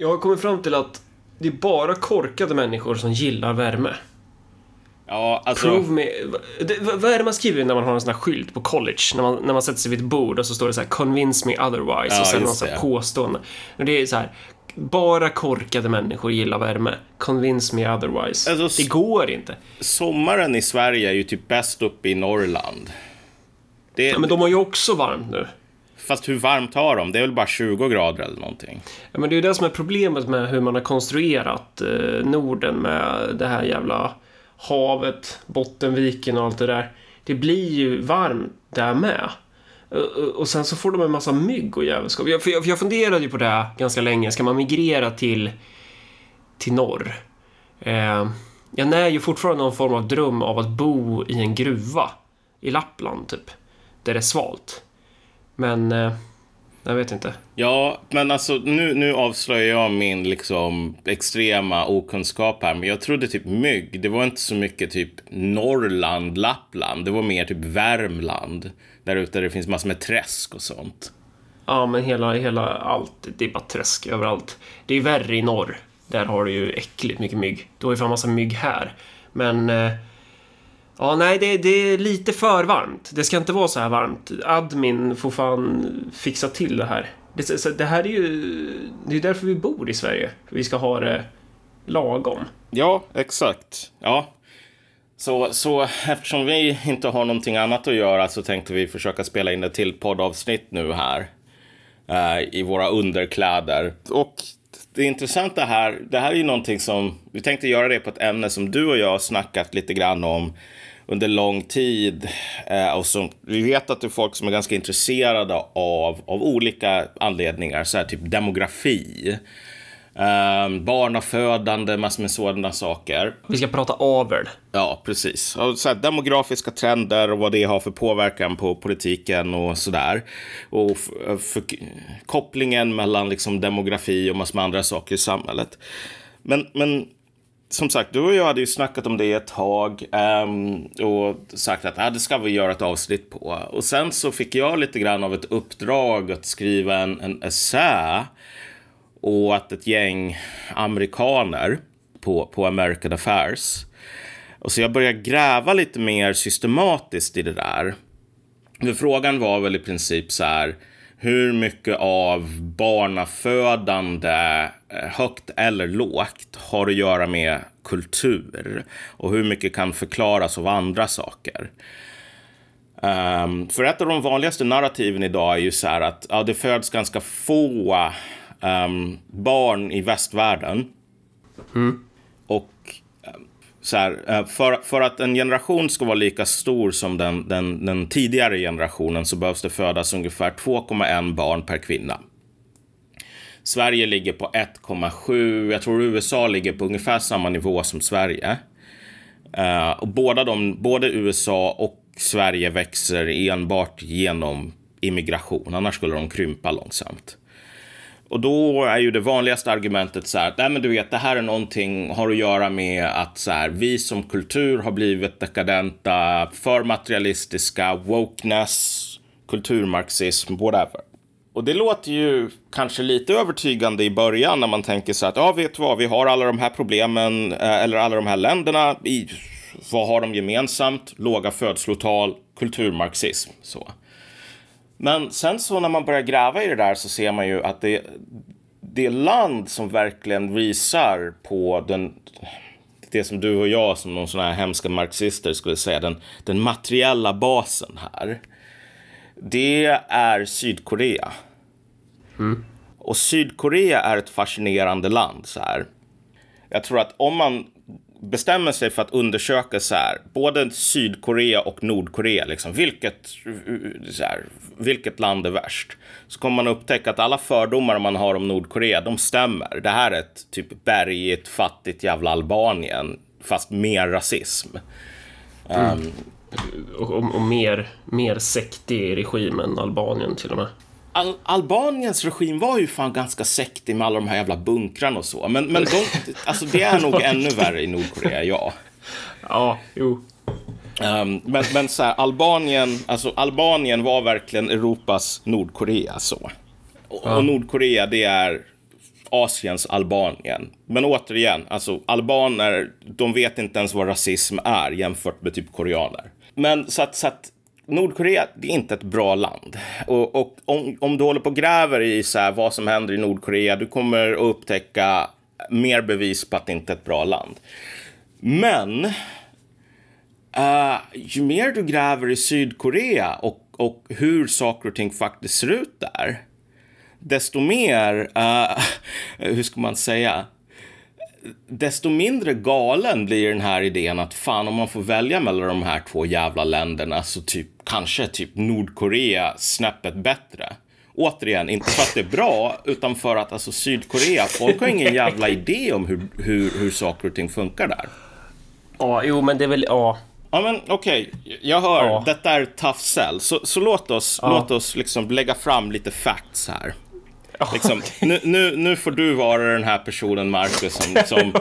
Jag har kommit fram till att det är bara korkade människor som gillar värme. Ja, alltså... Prove me... Det, vad är det man skriver när man har en sån här skylt på college? När man, när man sätter sig vid ett bord och så står det så här “Convince me otherwise” Ja, och sen just någon sån här det. påstående. Och det är så här... Bara korkade människor gillar värme. Convince me otherwise. Alltså, det går inte. Sommaren i Sverige är ju typ bäst uppe i Norrland. Det, Ja, men de har ju också varmt nu. Fast hur varmt har de? Det är väl bara 20 grader eller någonting? Ja, men det är ju det som är problemet med hur man har konstruerat eh, Norden med det här jävla havet, Bottenviken och allt det där. Det blir ju varmt där med. Eh, eh, och- sen så får de en massa mygg och jävelskap. Jag, för jag, för jag funderade ju på det ganska länge. Ska man migrera till, till norr? Eh, jag när ju fortfarande någon form av dröm av att bo i en gruva i Lappland, typ. Där det är svalt. Men, eh, jag vet inte. Ja, men alltså nu, nu avslöjar jag min liksom extrema okunskap här. Men jag trodde typ mygg, det var inte så mycket typ Norrland, Lappland. Det var mer typ Värmland. Där ute där det finns massor med träsk och sånt. Ja, men hela, hela allt, det är bara träsk överallt. Det är värre i norr. Där har du ju äckligt mycket mygg. Du har ju fan massa mygg här. Men... Eh, ja, nej, det, det är lite för varmt. Det ska inte vara så här varmt. Admin får fan fixa till det här. Det, så, det här är ju... Det är därför vi bor i Sverige. Vi ska ha det lagom. Ja, exakt. Ja. Så, så eftersom vi inte har någonting annat att göra så tänkte vi försöka spela in ett till poddavsnitt nu här. eh, I våra underkläder. Och det intressanta här, det här är ju någonting som, vi tänkte göra det på ett ämne som du och jag har snackat lite grann om under lång tid. Eh, och som, vi vet att det är folk som är ganska intresserade av, av olika anledningar, så här typ demografi. Um, barnafödande, massor med sådana saker. Vi ska prata avel. Ja, precis. Och så här, demografiska trender och vad det har för påverkan på politiken och sådär. Och för, kopplingen mellan liksom demografi och massor med andra saker i samhället. Men, men som sagt, du och jag hade ju snackat om det ett tag um, och sagt att ah, det ska vi göra ett avsnitt på. Och sen så fick jag lite grann av ett uppdrag att skriva en, en essä och att ett gäng amerikaner på, på American Affairs. Och så jag började gräva lite mer systematiskt i det där. För frågan var väl i princip så här, hur mycket av barnafödande, högt eller lågt, har att göra med kultur? Och hur mycket kan förklaras av andra saker? Ehm, för ett av de vanligaste narrativen idag är ju så här att ja, det föds ganska få ehm, barn i västvärlden. Och ehm, så här, eh, för, för att en generation ska vara lika stor som den, den, den tidigare generationen så behövs det födas ungefär 2,1 barn per kvinna. Sverige ligger på 1,7. Jag tror USA ligger på ungefär samma nivå som Sverige. Uh, och båda de, både USA och Sverige växer enbart genom immigration. Annars skulle de krympa långsamt. Och då är ju det vanligaste argumentet så här, nej men du vet, det här är någonting, har att göra med att så här, vi som kultur har blivit dekadenta, för materialistiska, wokeness, kulturmarxism, whatever. Och det låter ju kanske lite övertygande i början när man tänker så att, ja vet du vad, vi har alla de här problemen, eh, eller alla de här länderna, i, vad har de gemensamt? Låga födslotal, kulturmarxism, så. Men sen så när man börjar gräva i det där så ser man ju att det, det land som verkligen visar på den, det som du och jag som någon sån här hemska marxister skulle säga, den, den materiella basen här. Det är Sydkorea. Och Sydkorea är ett fascinerande land så här. Jag tror att om man bestämmer sig för att undersöka så här, både Sydkorea och Nordkorea, liksom, vilket, så här, vilket land är värst? Så kommer man upptäcka att alla fördomar man har om Nordkorea, de stämmer. Det här är ett typ bergigt, fattigt jävla Albanien, fast mer rasism. Och, och, och mer, mer sektig regim än Albanien till och med. Al Albaniens regim var ju fan ganska sektig med alla de här jävla bunkrarna och så. Men, men de, alltså det är nog ännu värre i Nordkorea, ja. Ja, jo. Um, men men så här, Albanien, alltså Albanien var verkligen Europas Nordkorea så. Och, och Nordkorea det är Asiens Albanien. Men återigen, alltså albaner, de vet inte ens vad rasism är jämfört med typ koreaner. Men så att, så att Nordkorea, det är inte ett bra land. Och, och om, om, du håller på och gräver i så här, vad som händer i Nordkorea, du kommer att upptäcka mer bevis på att det inte är ett bra land. Men uh, ju mer du gräver i Sydkorea och, och hur saker och ting faktiskt ser ut där, desto mer, uh, hur ska man säga, desto mindre galen blir den här idén att fan om man får välja mellan de här två jävla länderna så typ kanske typ Nordkorea snäppet bättre. Återigen, inte för att det är bra, utan för att alltså Sydkorea, folk har ingen jävla idé om hur, hur, hur saker och ting funkar där. Ja, jo men det är väl, ja. Ja men okej, okay. jag hör, ja. detta är tough sell. Så, så låt oss, ja. låt oss liksom lägga fram lite facts här. Liksom, nu, nu, nu får du vara den här personen, Marcus, som, som.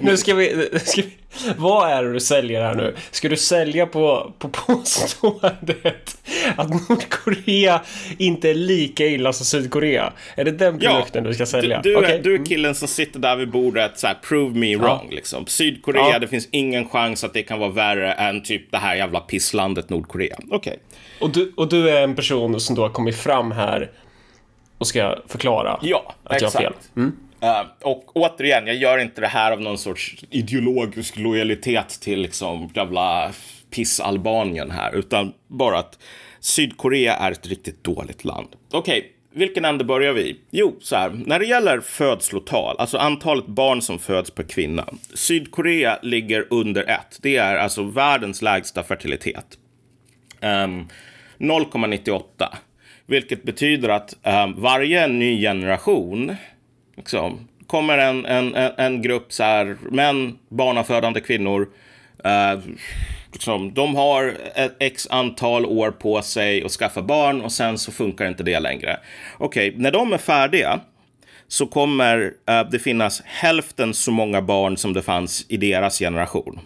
Nu ska vi, ska vi... Vad är det du säljer här nu? Ska du sälja på, på påståendet att Nordkorea inte är lika illa som Sydkorea? Är det den produkten ja, du ska sälja? Du, du, okay. är, du är killen som sitter där vid bordet, så här, prove me wrong. Liksom. Sydkorea, ja. det finns ingen chans att det kan vara värre än typ det här jävla pisslandet Nordkorea. Okej. Okay. Och, du, och du är en person som då har kommit fram här och ska förklara ja, att exakt. jag har fel. Mm. Uh, och återigen, jag gör inte det här av någon sorts ideologisk lojalitet till liksom jävla piss-Albanien här, utan bara att Sydkorea är ett riktigt dåligt land. Okej, okay, vilken ände börjar vi Jo, så här, när det gäller födslotal, alltså antalet barn som föds per kvinna. Sydkorea ligger under ett. Det är alltså världens lägsta fertilitet. Um, ehm, 0,98. Vilket betyder att eh, varje ny generation liksom, kommer en, en, en grupp så här, män, barnafödande kvinnor. Eh, liksom, de har ett x antal år på sig att skaffa barn och sen så funkar inte det längre. Okej, okay, när de är färdiga så kommer eh, det finnas hälften så många barn som det fanns i deras generation.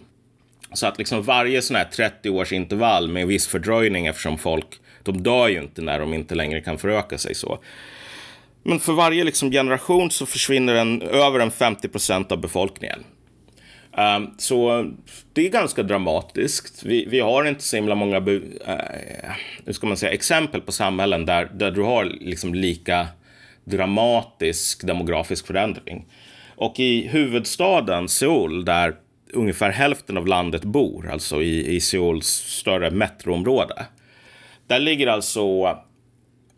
Så att liksom varje sån här 30 års intervall med viss fördröjning eftersom folk de dör ju inte när de inte längre kan föröka sig så. Men för varje liksom generation så försvinner en, över en 50 procent av befolkningen. Um, så det är ganska dramatiskt. Vi, vi har inte så himla många uh, hur ska man säga, exempel på samhällen där, där du har liksom lika dramatisk demografisk förändring. Och i huvudstaden Seoul, där ungefär hälften av landet bor, alltså i, i Seouls större metroområde, där ligger alltså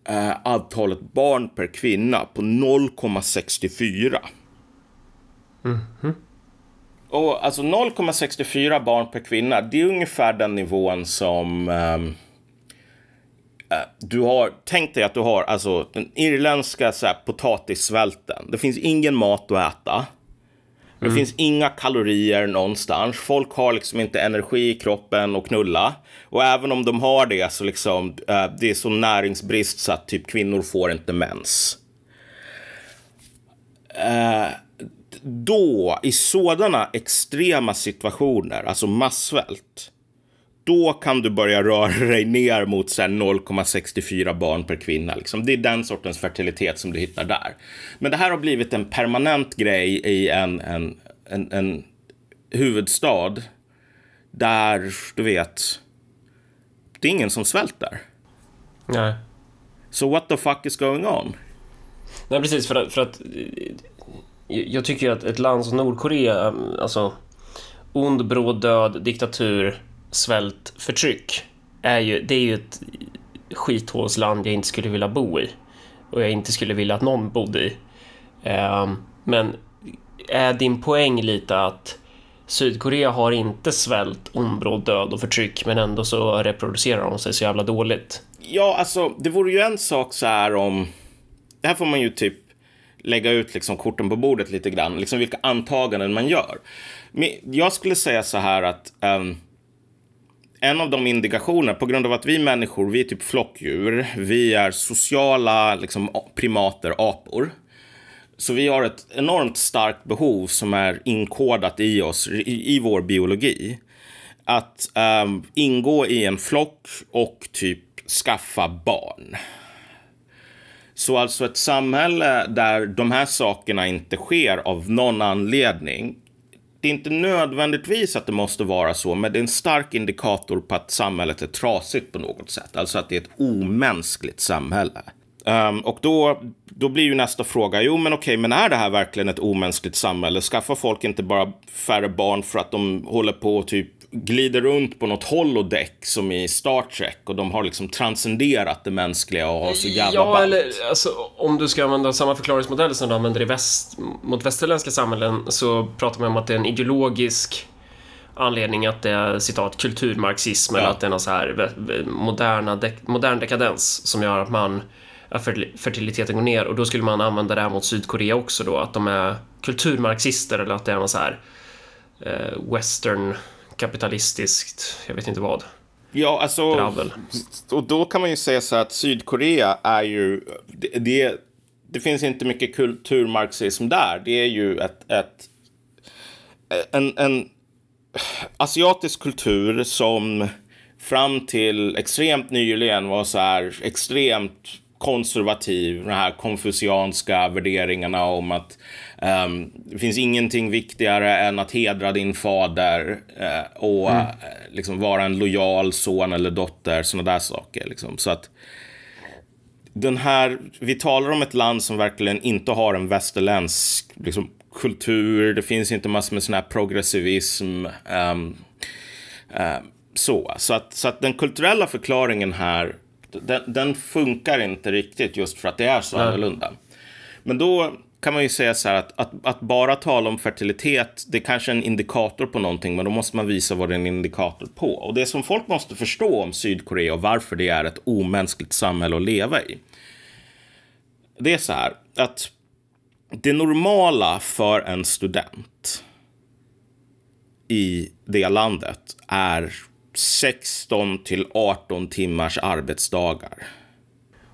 eh, antalet barn per kvinna på 0,64. Mm -hmm. Och alltså 0,64 barn per kvinna, det är ungefär den nivån som eh, eh, du har, tänk dig att du har alltså den irländska så här, potatissvälten. Det finns ingen mat att äta. Det mm. finns inga kalorier någonstans. Folk har liksom inte energi i kroppen och knulla. Och även om de har det så liksom, uh, det är så näringsbrist så att typ kvinnor får inte mens. Uh, då, i sådana extrema situationer, alltså massvält, då kan du börja röra dig ner mot 0,64 barn per kvinna. Liksom. Det är den sortens fertilitet som du hittar där. Men det här har blivit en permanent grej i en, en, en, en huvudstad där, du vet, det är ingen som svälter. Nej. Så so what the fuck is going on? Nej, precis, för att, för att jag tycker att ett land som Nordkorea, alltså ond, bråd död, diktatur, svält, förtryck, är ju, det är ju ett skithålsland jag inte skulle vilja bo i och jag inte skulle vilja att någon bodde i. Ehm, men är din poäng lite att Sydkorea har inte svält, ombråd död och förtryck men ändå så reproducerar de sig så jävla dåligt? Ja, alltså det vore ju en sak så här om... Det här får man ju typ lägga ut liksom korten på bordet lite grann, liksom vilka antaganden man gör. Men jag skulle säga så här att um, en av de indikationerna, på grund av att vi människor, vi är typ flockdjur, vi är sociala liksom, primater, apor. Så vi har ett enormt starkt behov som är inkodat i oss, i, i vår biologi. Att um, ingå i en flock och typ skaffa barn. Så alltså ett samhälle där de här sakerna inte sker av någon anledning. Det är inte nödvändigtvis att det måste vara så, men det är en stark indikator på att samhället är trasigt på något sätt. Alltså att det är ett omänskligt samhälle. Um, och då, då blir ju nästa fråga, jo men okej, men är det här verkligen ett omänskligt samhälle? Skaffar folk inte bara färre barn för att de håller på och typ glider runt på något holodeck som i Star Trek och de har liksom transcenderat det mänskliga och har så jävla Ja, ballt. eller alltså, om du ska använda samma förklaringsmodell som du använder i väst, mot västerländska samhällen så pratar man om att det är en ideologisk anledning att det är citat kulturmarxism eller Ja. att det är någon så här moderna dek- modern dekadens som gör att man att fer- fertiliteten går ner och då skulle man använda det här mot Sydkorea också då att de är kulturmarxister eller att det är någon så här eh, western kapitalistiskt, jag vet inte vad, Ja, alltså... dravel. Och då kan man ju säga så att Sydkorea är ju... Det, det, det finns inte mycket kulturmarxism där. Det är ju ett... ett en, en asiatisk kultur som fram till extremt nyligen var så här extremt konservativ. De här konfucianska värderingarna om att ehm, det finns ingenting viktigare än att hedra din fader eh, och eh, liksom vara en lojal son eller dotter. Sådana där saker. Liksom. Så att den här, vi talar om ett land som verkligen inte har en västerländsk liksom, kultur. Det finns inte massor med sån här progressivism. ehm, eh, så, så, att, så att den kulturella förklaringen här, den, den funkar inte riktigt just för att det är så Nej. annorlunda. Men då kan man ju säga så här att, att, att bara tala om fertilitet, det är kanske är en indikator på någonting, men då måste man visa vad det är en indikator på. Och det som folk måste förstå om Sydkorea och varför det är ett omänskligt samhälle att leva i. Det är så här att det normala för en student i det landet är 16 till 18 timmars arbetsdagar.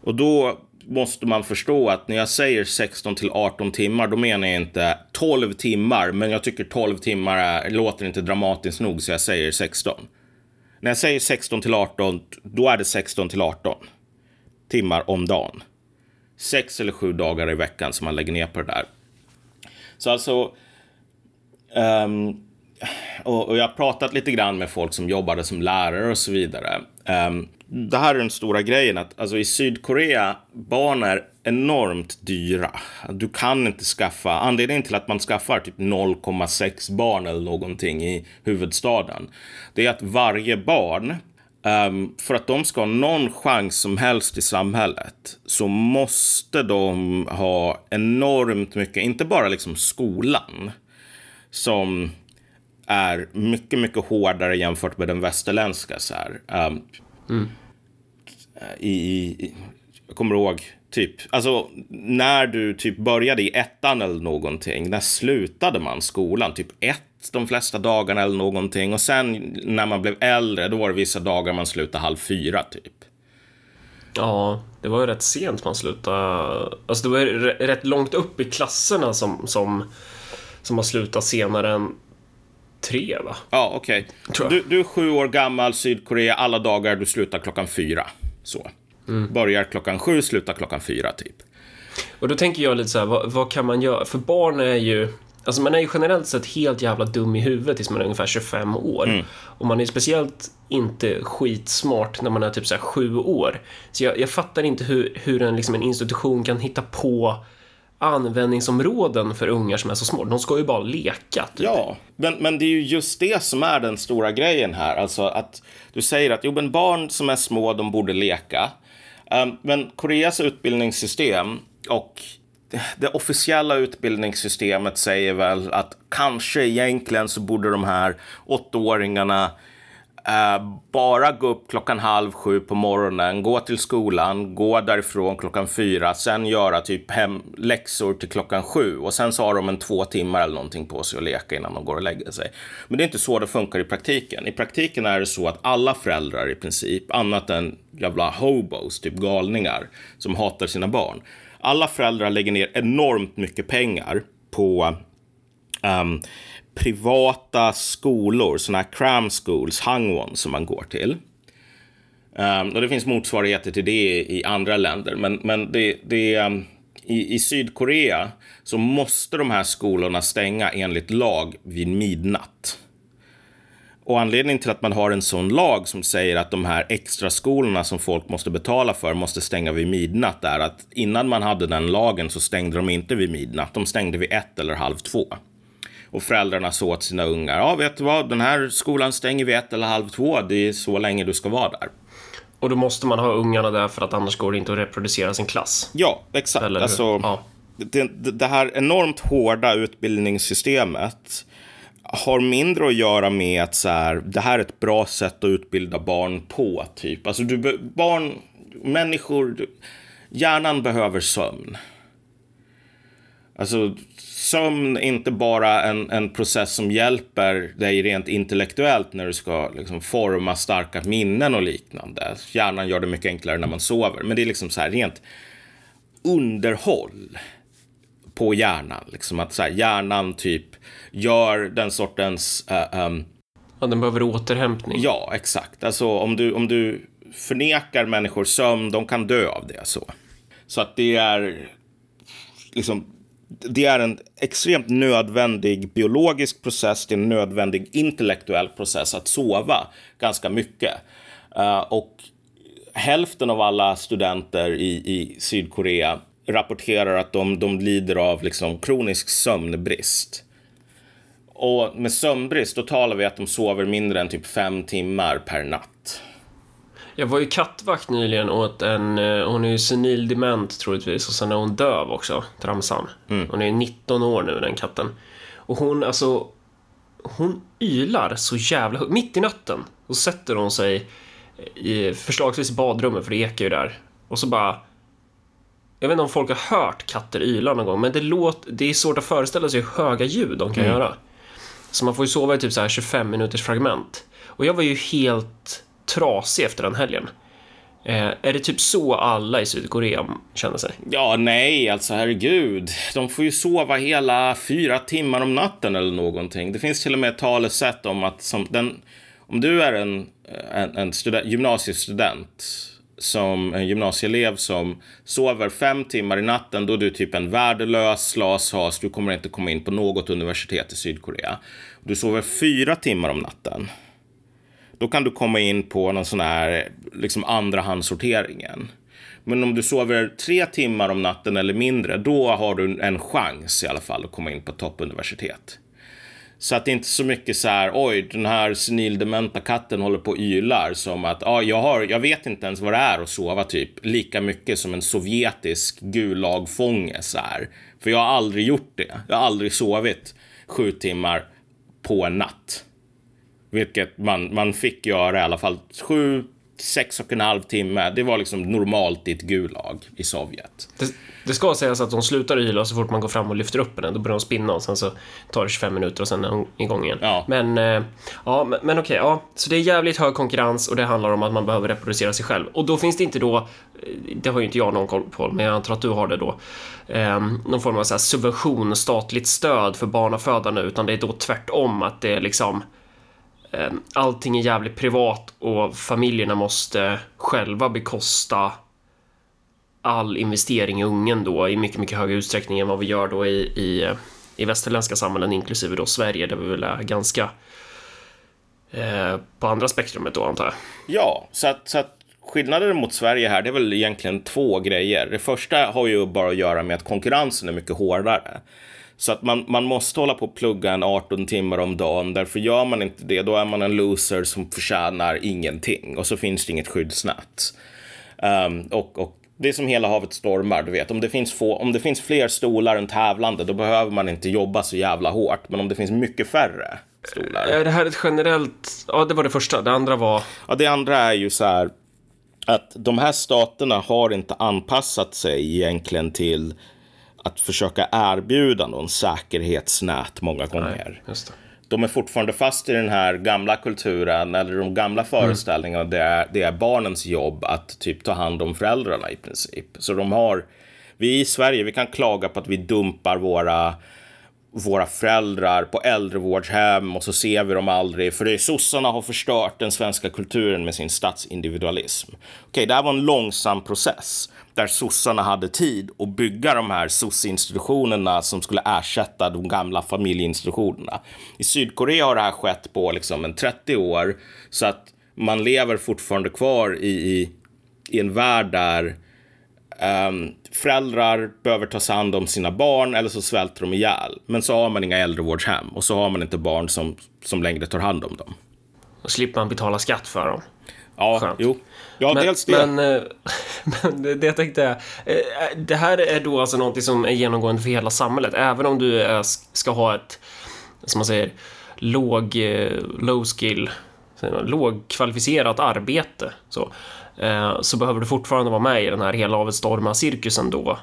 Och då måste man förstå att när jag säger 16 till 18 timmar, då menar jag inte 12 timmar, men jag tycker 12 timmar är, låter inte dramatiskt nog, så jag säger 16. När jag säger 16 till 18, då är det 16 till 18 timmar om dagen. Sex eller sju dagar i veckan som man lägger ner på det där. Så alltså... um, och, och jag har pratat lite grann med folk som jobbade som lärare och så vidare. Um, det här är den stora grejen att alltså i Sydkorea, barn är enormt dyra. Du kan inte skaffa, anledningen till att man skaffar typ 0,6 barn eller någonting i huvudstaden, det är att varje barn um, för att de ska ha någon chans som helst i samhället så måste de ha enormt mycket, inte bara liksom skolan som är mycket, mycket hårdare jämfört med den västerländska. Så här. Um, i, i, jag kommer ihåg, typ, alltså när du typ började i ettan eller någonting, när slutade man skolan? Typ ett de flesta dagarna eller någonting. Och sen när man blev äldre, då var det vissa dagar man slutade halv fyra typ. Ja, det var ju rätt sent man slutade. Alltså det var rätt långt upp i klasserna som, som, som har slutat senare än tre, va? Ja, okej. Jag. Du, du är sju år gammal, Sydkorea, alla dagar du slutar klockan fyra. Så. Börjar klockan sju, slutar klockan fyra typ. Och då tänker jag lite så här, vad, vad kan man göra? För barn är ju, alltså man är ju generellt sett helt jävla dum i huvudet tills man är ungefär 25 år. Och man är speciellt inte skitsmart när man är typ så här sju år. Så jag, jag fattar inte hur, hur en, liksom en institution kan hitta på användningsområden för ungar som är så små. De ska ju bara leka. Typ. Ja, men, men det är ju just det som är den stora grejen här. Alltså att du säger att jo, men barn som är små, de borde leka. Um, men Koreas utbildningssystem och det, det officiella utbildningssystemet säger väl att kanske egentligen så borde de här åttaåringarna Eh, bara gå upp klockan halv sju på morgonen, gå till skolan, gå därifrån klockan fyra, sen göra typ hem läxor till klockan sju och sen så har de en två timmar eller någonting på sig att leka innan de går och lägger sig. Men det är inte så det funkar i praktiken. I praktiken är det så att alla föräldrar i princip, annat än jävla hobos, typ galningar som hatar sina barn. Alla föräldrar lägger ner enormt mycket pengar på um, privata skolor, sådana här cram schools, hangwon som man går till. Um, och det finns motsvarigheter till det i andra länder. Men, men det, det, um, i, i Sydkorea så måste de här skolorna stänga enligt lag vid midnatt. Och anledningen till att man har en sån lag som säger att de här extra skolorna som folk måste betala för måste stänga vid midnatt är att innan man hade den lagen så stängde de inte vid midnatt. De stängde vid ett eller halv två. Och föräldrarna sa åt sina ungar, ja vet du vad, den här skolan stänger vid ett eller halv två, det är så länge du ska vara där. Och då måste man ha ungarna där för att annars går det inte att reproducera sin klass. Ja, exakt. Eller alltså, Ja. det, det här enormt hårda utbildningssystemet har mindre att göra med att så här, det här är ett bra sätt att utbilda barn på. typ. Alltså, du, barn, människor, hjärnan behöver sömn. Alltså, sömn inte bara en, en process som hjälper dig rent intellektuellt när du ska liksom, forma starka minnen och liknande. Hjärnan gör det mycket enklare när man sover. Men det är liksom så här rent underhåll på hjärnan. Liksom att så här, hjärnan typ gör den sortens... eh, ehm, Ja, den behöver återhämtning. ja, exakt. Alltså om du, om du förnekar människor sömn, de kan dö av det. Så, så att det är liksom... Det är en extremt nödvändig biologisk process, det är en nödvändig intellektuell process att sova ganska mycket. Eh, och hälften av alla studenter i, i Sydkorea rapporterar att de, de lider av liksom kronisk sömnbrist. Och med sömnbrist, då talar vi att de sover mindre än typ fem timmar per natt. Jag var ju kattvakt nyligen åt en, eh, hon är ju senil dement troligtvis och sen är hon döv också, tramsan. Hon är 19 år nu den katten. Och hon, alltså, hon ylar så jävla högt. Mitt i natten så sätter hon sig i förslagsvis badrummet, för det ekar ju där. Och så bara... Jag vet inte om folk har hört katter yla någon gång, men det, låter, det är svårt att föreställa sig hur höga ljud de kan göra. Så man får ju sova i typ så här 25 minuters fragment. Och jag var ju helt trasig efter den helgen. Eh, är det typ så alla i Sydkorea känner sig? Ja, nej, alltså herregud. De får ju sova hela fyra timmar om natten eller någonting. Det finns till och med ett talesätt om att som den, om du är en, en, en student, gymnasiestudent, som en gymnasieelev som sover fem timmar i natten, då är du typ en värdelös slashas. Du kommer inte komma in på något universitet i Sydkorea. Du sover fyra timmar om natten. Då kan du komma in på någon sån här liksom andrahandssorteringen. Men om du sover tre timmar om natten eller mindre, då har du en chans i alla fall att komma in på toppuniversitet. Så att det är inte så mycket så här, oj, den här senildementa katten håller på och ylar som att, ja, jag, har, jag vet inte ens vad det är att sova typ lika mycket som en sovjetisk gulagfånge så här. För jag har aldrig gjort det. Jag har aldrig sovit sju timmar på en natt. Vilket man, man fick göra i alla fall sju, sex och en halv timme. Det var liksom normalt i ett gulag i Sovjet. Det, det ska sägas att de slutar yla så fort man går fram och lyfter upp henne. Då börjar de spinna och sen så tar det 25 minuter och sen är hon igång igen. Ja. Men, eh, ja, men, men okej, ja. Så det är jävligt hög konkurrens och det handlar om att man behöver reproducera sig själv. Och då finns det inte då, eh, det har ju inte jag någon koll på, men jag antar att du har det då, eh, någon form av så subvention, statligt stöd för barnafödande, utan det är då tvärtom att det är liksom Eh, allting är jävligt privat och familjerna måste själva bekosta all investering i ungen då i mycket, mycket högre utsträckning än vad vi gör då i, i, i västerländska samhällen, inklusive då Sverige, där vi väl är ganska eh, på andra spektrumet då, antar jag. Ja, så att, så att skillnaden mot Sverige här, det är väl egentligen två grejer. Det första har ju bara att göra med att konkurrensen är mycket hårdare. Så att man, man måste hålla på och plugga en 18 timmar om dagen. Därför gör man inte det, då är man en loser som förtjänar ingenting. Och så finns det inget skyddsnät. Ehm, och, och det är som hela havet stormar, du vet. Om det, finns få, om det finns fler stolar än tävlande, då behöver man inte jobba så jävla hårt. Men om det finns mycket färre stolar. Är det här ett generellt... Ja, det var det första. Det andra var... Ja, det andra är ju så här att de här staterna har inte anpassat sig egentligen till att försöka erbjuda någon säkerhetsnät många gånger. Det. De är fortfarande fast i den här gamla kulturen eller de gamla föreställningarna. Det, är, det är barnens jobb att typ ta hand om föräldrarna i princip. Så de har, vi i Sverige, vi kan klaga på att vi dumpar våra våra föräldrar på äldrevårdshem och så ser vi dem aldrig för det är sossarna har förstört den svenska kulturen med sin statsindividualism. Okej, det här var en långsam process där sossarna hade tid att bygga de här soc-institutionerna som skulle ersätta de gamla familjeinstitutionerna. I Sydkorea har det här skett på liksom en 30 år så att man lever fortfarande kvar i, i, i en värld där Um, föräldrar behöver ta hand om sina barn eller så svälter de ihjäl. Men så har man inga äldrevårdshem och så har man inte barn som, som längre tar hand om dem. Och slipper man betala skatt för dem. Ja, Skönt. jo. Ja, men, dels det. Men, eh, men det, det jag tänkte, eh, det här är då alltså någonting som är genomgående för hela samhället. Även om du är, ska ha ett, som man säger, låg, eh, low skill, lågkvalificerat arbete. Så Eh, så behöver du fortfarande vara med i den här hela havet stormar-cirkusen då.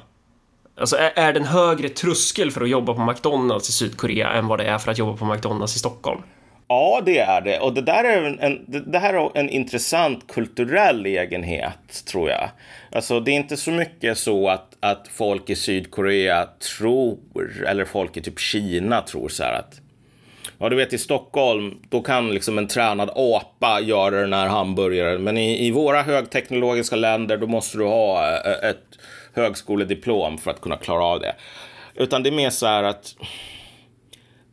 Alltså är, är det en högre tröskel för att jobba på McDonalds i Sydkorea än vad det är för att jobba på McDonalds i Stockholm? Ja, det är det. Och det där är en, en, det här är en intressant kulturell egenhet, tror jag. Alltså, det är inte så mycket så att, att folk i Sydkorea tror, eller folk i typ Kina tror så här att Ja, du vet i Stockholm, då kan liksom en tränad apa göra den här hamburgaren. Men i, i våra högteknologiska länder, då måste du ha eh, ett högskolediplom för att kunna klara av det. Utan det är mer så här att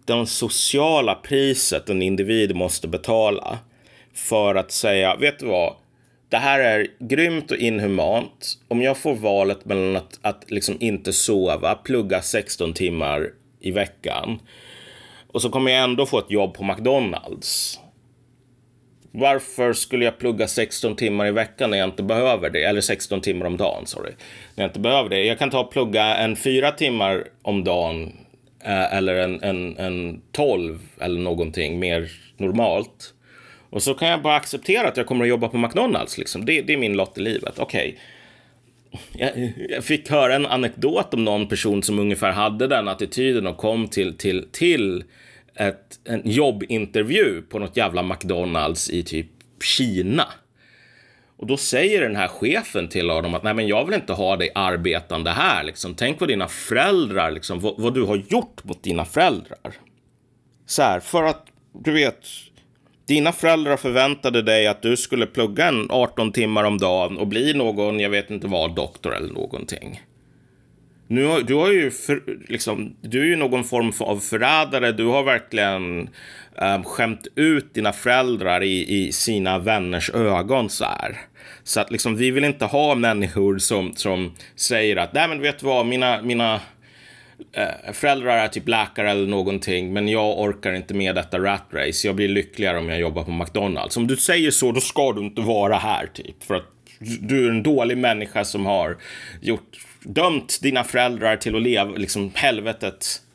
det sociala priset en individ måste betala för att säga, vet du vad? Det här är grymt och inhumant. Om jag får valet mellan att, att liksom inte sova, plugga 16 timmar i veckan och så kommer jag ändå få ett jobb på McDonalds. Varför skulle jag plugga 16 timmar i veckan när jag inte behöver det? Eller 16 timmar om dagen, sorry. När jag inte behöver det. Jag kan ta och plugga en 4 timmar om dagen Eh, eller en, en, en 12 eller någonting mer normalt. Och så kan jag bara acceptera att jag kommer att jobba på McDonalds. Liksom. Det, det är min lott i livet. Okej. Okay jag, jag, fick höra en anekdot om någon person som ungefär hade den attityden och kom till, till, till ett, en jobbintervju på något jävla McDonalds i typ Kina. Och då säger den här chefen till honom att nej men jag vill inte ha dig arbetande här liksom. Tänk på dina föräldrar liksom, vad, vad du har gjort mot dina föräldrar. Så här, för att du vet, dina föräldrar förväntade dig att du skulle plugga en 18 timmar om dagen och bli någon, jag vet inte vad, doktor eller någonting. Nu har, du har ju, för, liksom, du är ju någon form av förrädare. Du har verkligen um, skämt ut dina föräldrar i, i sina vänners ögon så här. Så att liksom, vi vill inte ha människor som, som säger att, nej men vet du vad, mina, mina eh, föräldrar är typ läkare eller någonting, men jag orkar inte med detta rat race. Jag blir lyckligare om jag jobbar på McDonalds. Om du säger så, då ska du inte vara här typ. För att du är en dålig människa som har gjort dömt dina föräldrar till att leva liksom helvetet uh,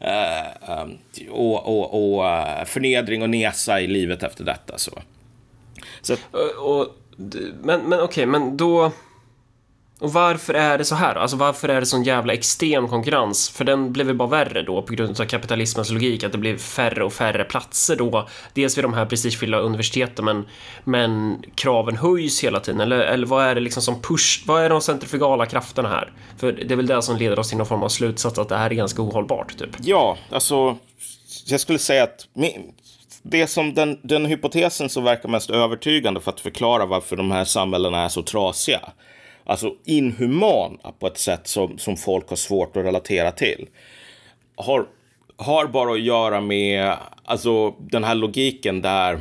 Eh, ehm, och, och, och eh, förnedring och nesa i livet efter detta. Så. så eh, och, och, men men okej, okay, men då... Och varför är det så här? Alltså varför är det sån jävla extrem konkurrens? För den blev väl bara värre då på grund av kapitalismens logik, att det blev färre och färre platser då. Dels vid de här prestigefyllda universiteten, men, men kraven höjs hela tiden. Eller, eller vad är det liksom som push? Vad är de centrifugala krafterna här? För det är väl det som leder oss till någon form av slutsats att det här är ganska ohållbart, typ. Ja, alltså jag skulle säga att det som den, den hypotesen som verkar mest övertygande för att förklara varför de här samhällena är så trasiga alltså inhumana på ett sätt som, som folk har svårt att relatera till. Har, har bara att göra med alltså, den här logiken där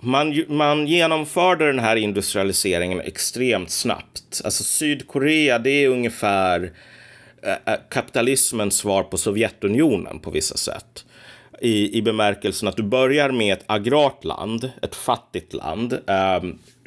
man, man genomförde den här industrialiseringen extremt snabbt. Alltså Sydkorea, det är ungefär eh, eh, kapitalismens svar på Sovjetunionen på vissa sätt. I, I bemärkelsen att du börjar med ett agrart land, ett fattigt land. Eh,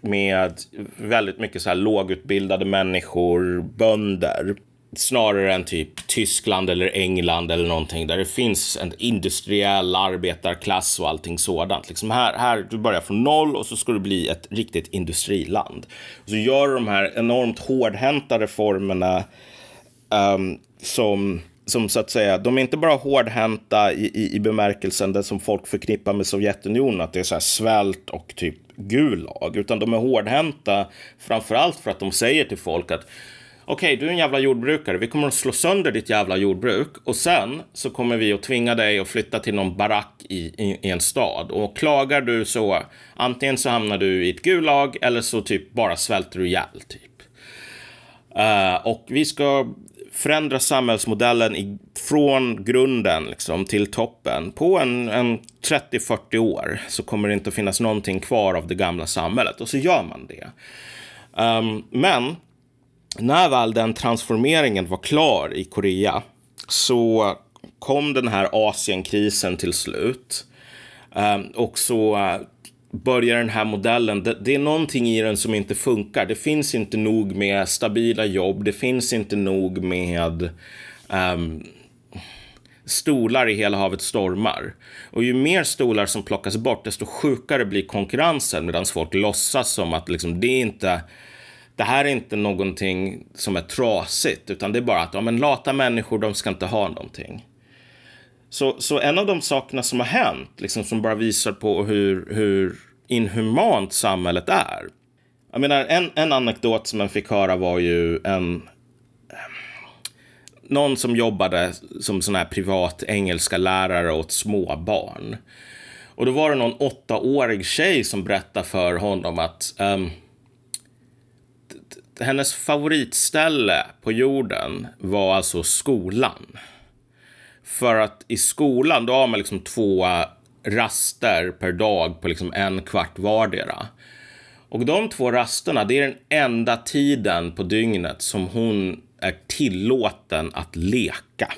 med väldigt mycket så här lågutbildade människor, bönder. Snarare än typ Tyskland eller England eller någonting där det finns en industriell arbetarklass och allting sådant. Liksom här, här, du börjar från noll och så ska du bli ett riktigt industriland. Så gör du de här enormt hårdhänta reformerna um, som som så att säga, de är inte bara hårdhänta i, i, i bemärkelsen det som folk förknippar med Sovjetunionen, att det är så här svält och typ Gulag, utan de är hårdhänta framför allt för att de säger till folk att okej, okay, du är en jävla jordbrukare. Vi kommer att slå sönder ditt jävla jordbruk och sen så kommer vi att tvinga dig att flytta till någon barack i, i, i en stad. Och klagar du så, antingen så hamnar du i ett gulag eller så typ bara svälter du ihjäl. Typ. Uh, och vi ska förändra samhällsmodellen i, från grunden liksom, till toppen. På en, en 30-40 år så kommer det inte att finnas någonting kvar av det gamla samhället. Och så gör man det. Um, men när väl den transformeringen var klar i Korea så kom den här Asienkrisen till slut. Um, och så börjar den här modellen, det, det, är någonting i den som inte funkar. Det finns inte nog med stabila jobb, det finns inte nog med um, stolar i hela havet stormar. Och ju mer stolar som plockas bort, desto sjukare blir konkurrensen medan folk låtsas som att liksom, det är inte det här är inte någonting som är trasigt, utan det är bara att ja, men lata människor, de ska inte ha någonting. Så, så en av de sakerna som har hänt, liksom, som bara visar på hur, hur inhumant samhället är. Jag menar, en, en anekdot som man fick höra var ju en... Någon som jobbade som sån här privat engelska lärare åt småbarn. Och då var det någon åttaårig tjej som berättade för honom att um, hennes favoritställe på jorden var alltså skolan. För att i skolan, då har man liksom två raster per dag på liksom en kvart vardera. Och de två rasterna, det är den enda tiden på dygnet som hon är tillåten att leka.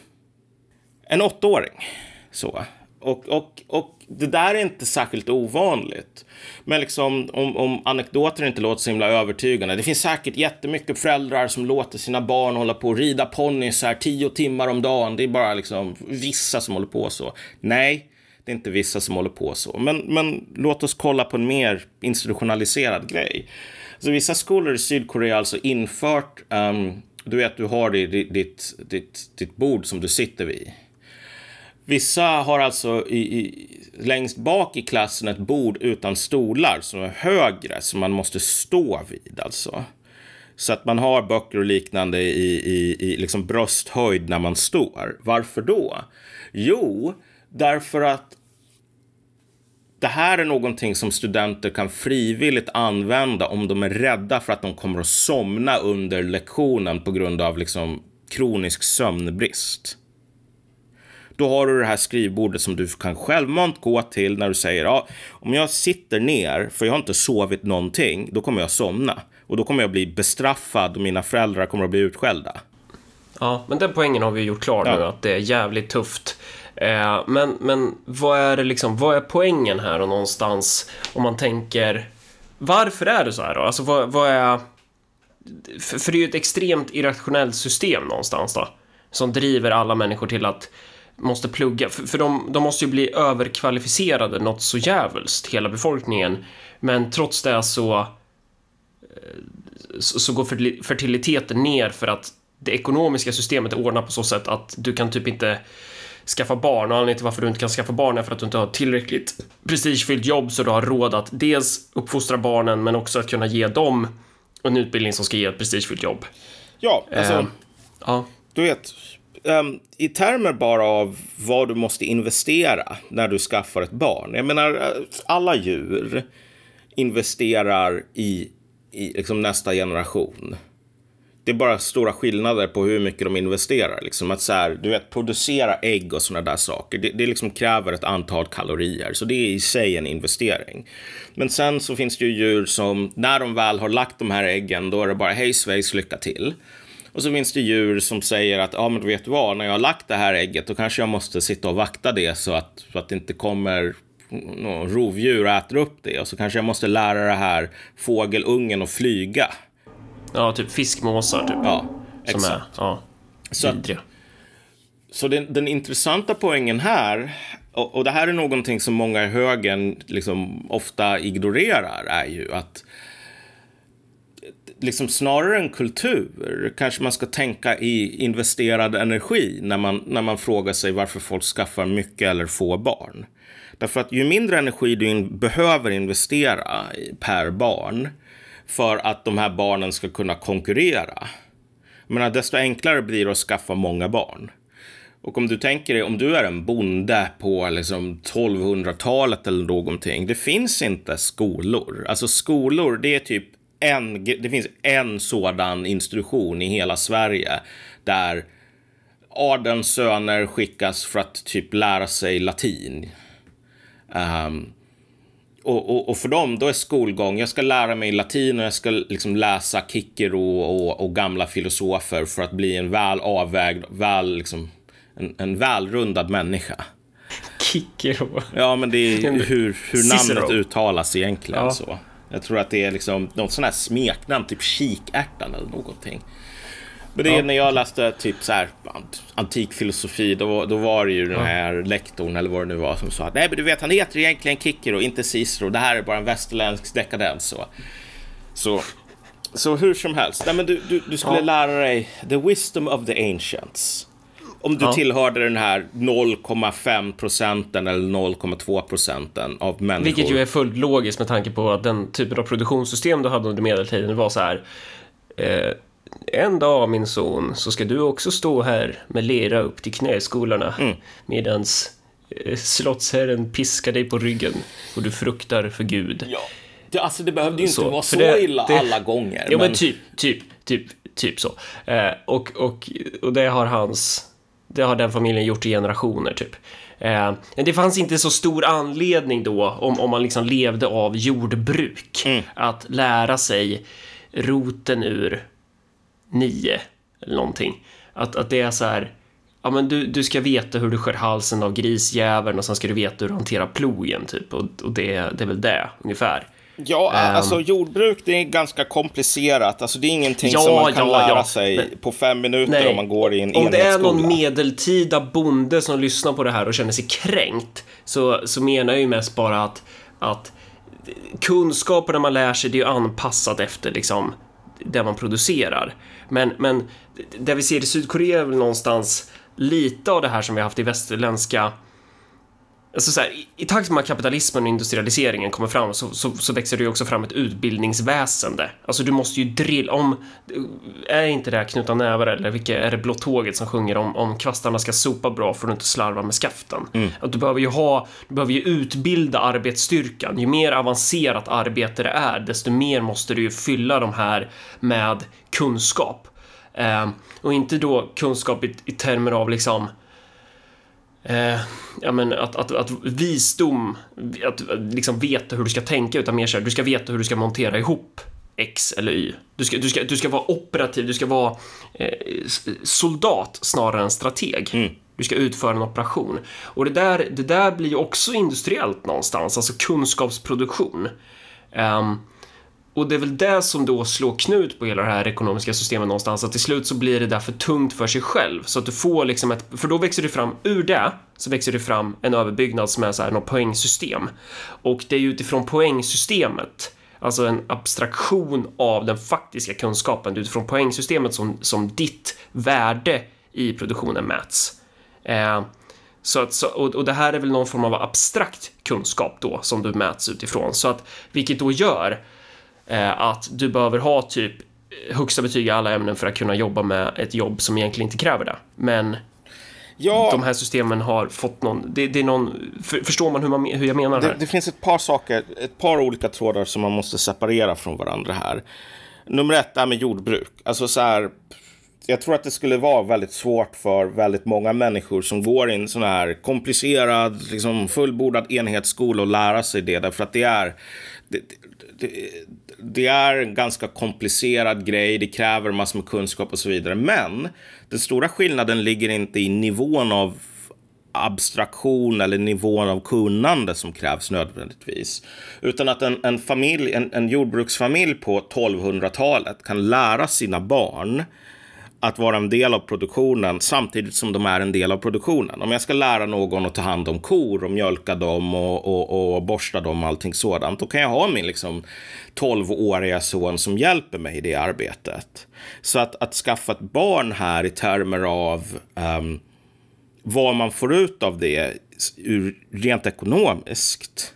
En åttaåring. Så. Och, och, och det där är inte särskilt ovanligt. Men liksom, om, om anekdoter inte låter så himla övertygande. Det finns säkert jättemycket föräldrar som låter sina barn hålla på och rida ponnys här tio timmar om dagen. Det är bara liksom vissa som håller på så. Nej, det är inte vissa som håller på så. Men, men låt oss kolla på en mer institutionaliserad grej. Så vissa skolor i Sydkorea har alltså infört, um, du vet, du har ditt, ditt, ditt, ditt bord som du sitter vid. Vissa har alltså i, i, längst bak i klassen ett bord utan stolar som är högre, som man måste stå vid alltså. Så att man har böcker och liknande i, i, i liksom brösthöjd när man står. Varför då? Jo, därför att det här är någonting som studenter kan frivilligt använda om de är rädda för att de kommer att somna under lektionen på grund av liksom kronisk sömnbrist. Då har du det här skrivbordet som du kan självmant gå till när du säger ja, om jag sitter ner för jag har inte sovit någonting, då kommer jag somna och då kommer jag bli bestraffad och mina föräldrar kommer att bli utskällda. Ja, men den poängen har vi gjort klar ja. nu att det är jävligt tufft Eh, men, men vad är det liksom, vad är poängen här och någonstans om man tänker varför är det så här då? Alltså vad, vad är... För, det är ju ett extremt irrationellt system någonstans då som driver alla människor till att måste plugga, för, för de, de måste ju bli överkvalificerade något så jävulst, hela befolkningen. Men trots det så, eh, så, så går fertiliteten ner för att det ekonomiska systemet är ordnat på så sätt att du kan typ inte skaffa barn och anledningen till varför du inte kan skaffa barn är för att du inte har tillräckligt prestigefyllt jobb så du har råd att dels uppfostra barnen men också att kunna ge dem en utbildning som ska ge ett prestigefyllt jobb. Ja, alltså. Uh, ja. Du vet, um, i termer bara av vad du måste investera när du skaffar ett barn. Jag menar, eh, alla djur investerar i, i liksom nästa generation det är bara stora skillnader på hur mycket de investerar. Liksom att så här, du vet, producera ägg och sådana där saker, det, det liksom kräver ett antal kalorier. Så det är i sig en investering. Men sen så finns det ju djur som, när de väl har lagt de här äggen, då är det bara hej svejs, lycka till. Och så finns det djur som säger att, ja men du vet vad, när jag har lagt det här ägget, då kanske jag måste sitta och vakta det så att, så att det inte kommer rovdjur och äter upp det. Och så kanske jag måste lära det här fågelungen att flyga. Ja, typ fiskmåsar typ. Ja, som exakt. Är, ja, så, vidriga. Så den, den intressanta poängen här, och, och, det här är någonting som många i högern liksom ofta ignorerar, är ju att liksom snarare än kultur kanske man ska tänka i investerad energi när man, när man frågar sig varför folk skaffar mycket eller få barn. Därför att ju mindre energi du in, behöver investera per barn, för att de här barnen ska kunna konkurrera. Men desto enklare blir det att skaffa många barn. Och om du tänker dig, om du är en bonde på liksom 1200-talet eller någonting. Det finns inte skolor. Alltså skolor, det är typ en, det finns en sådan institution i hela Sverige. Där adelns söner skickas för att typ lära sig latin. Um, och, och, och, för dem, då är skolgång, jag ska lära mig latin och jag ska liksom läsa Kikero och, och, gamla filosofer för att bli en väl avvägd, väl liksom, en, en välrundad människa. Kikero? Ja, men det är hur, hur namnet uttalas egentligen. Ja. så. Jag tror att det är liksom något sånt här smeknamn, typ kikärtan eller någonting. Men det är ja. när jag läste typ så här antik filosofi, då, då var det ju den här ja. lektorn eller vad det nu var som sa att nej men du vet han heter egentligen Kikero, inte Cicero. Det här är bara en västerländsk dekadens. Så, så, så hur som helst, nej, men du, du, du skulle ja. lära dig the wisdom of the ancients. Om du ja. tillhörde den här 0,5 procenten eller 0,2 procenten av människor. Vilket ju är fullt logiskt med tanke på att den typen av produktionssystem du hade under medeltiden var så här. Eh, en dag min son så ska du också stå här med lera upp till knäskolorna mm. medans eh, slottsherren piskar dig på ryggen och du fruktar för Gud. Ja. Det, alltså det behövde ju inte så, vara så det, illa det, alla gånger. Ja men, men typ, typ, typ, typ så. Eh, och, och, och det har hans, det har den familjen gjort i generationer typ. Eh, det fanns inte så stor anledning då, om, om man liksom levde av jordbruk, mm. att lära sig roten ur nio eller någonting. Att, att det är så här, ja men du, du ska veta hur du skär halsen av grisjäveln och sen ska du veta hur du hanterar plogen typ och, och det, det är väl det ungefär. Ja, um, alltså jordbruk det är ganska komplicerat. Alltså det är ingenting ja, som man kan ja, lära ja. sig men, på fem minuter nej, om man går i en Om det är någon medeltida bonde som lyssnar på det här och känner sig kränkt så, så menar jag ju mest bara att, att kunskaperna man lär sig det är ju anpassat efter liksom det man producerar. Men, men det vi ser i Sydkorea är väl någonstans lite av det här som vi har haft i västerländska Alltså så här, I takt med att kapitalismen och industrialiseringen kommer fram så, så, så, växer det ju också fram ett utbildningsväsende. Alltså du måste ju drilla om... Är inte det här Knuta nävar eller vilka är det Blå Tåget som sjunger om, om kvastarna ska sopa bra för att inte slarva med skaften? Mm. Att du behöver ju ha, du behöver ju utbilda arbetsstyrkan. Ju mer avancerat arbete det är, desto mer måste du ju fylla de här med kunskap. Eh, och inte då kunskap i, i termer av liksom eh, ja, men att, att, att visdom, att liksom veta hur du ska tänka utan mer så här, du ska veta hur du ska montera ihop X eller Y. Du ska, du ska, du ska vara operativ, du ska vara eh, soldat snarare än strateg. Mm. Du ska utföra en operation. Och det där, det där blir ju också industriellt någonstans, alltså kunskapsproduktion. Um, och det är väl det som då slår knut på hela det här ekonomiska systemet någonstans, att till slut så blir det där för tungt för sig själv, så att du får liksom ett, för då växer det fram, ur det, så växer det fram en överbyggnad som är så här något poängsystem. Och det är utifrån poängsystemet, alltså en abstraktion av den faktiska kunskapen, det är utifrån poängsystemet som, som ditt värde i produktionen mäts. Eh, så att, så, och, och det här är väl någon form av abstrakt kunskap då som du mäts utifrån, så att vilket då gör att du behöver ha typ högsta betyg i alla ämnen för att kunna jobba med ett jobb som egentligen inte kräver det. Men ja, de här systemen har fått någon, det, det är någon, för, förstår man hur, man hur jag menar det, här? Det finns ett par saker, ett par olika trådar som man måste separera från varandra här. Nummer ett är med jordbruk. Alltså så här, jag tror att det skulle vara väldigt svårt för väldigt många människor som går i en sån här komplicerad, liksom fullbordad enhetsskola och lära sig det. Därför att det är, det, det, det, är en ganska komplicerad grej, det kräver massor med kunskap och så vidare. Men den stora skillnaden ligger inte i nivån av abstraktion eller nivån av kunnande som krävs nödvändigtvis. Utan att en, en, familj, en, en jordbruksfamilj på 1200-talet kan lära sina barn att vara en del av produktionen samtidigt som de är en del av produktionen. Om jag ska lära någon att ta hand om kor och mjölka dem och, och, och borsta dem och allting sådant, då kan jag ha min liksom 12-åriga son som hjälper mig i det arbetet. Så att, att skaffa ett barn här i termer av um, vad man får ut av det ur, rent ekonomiskt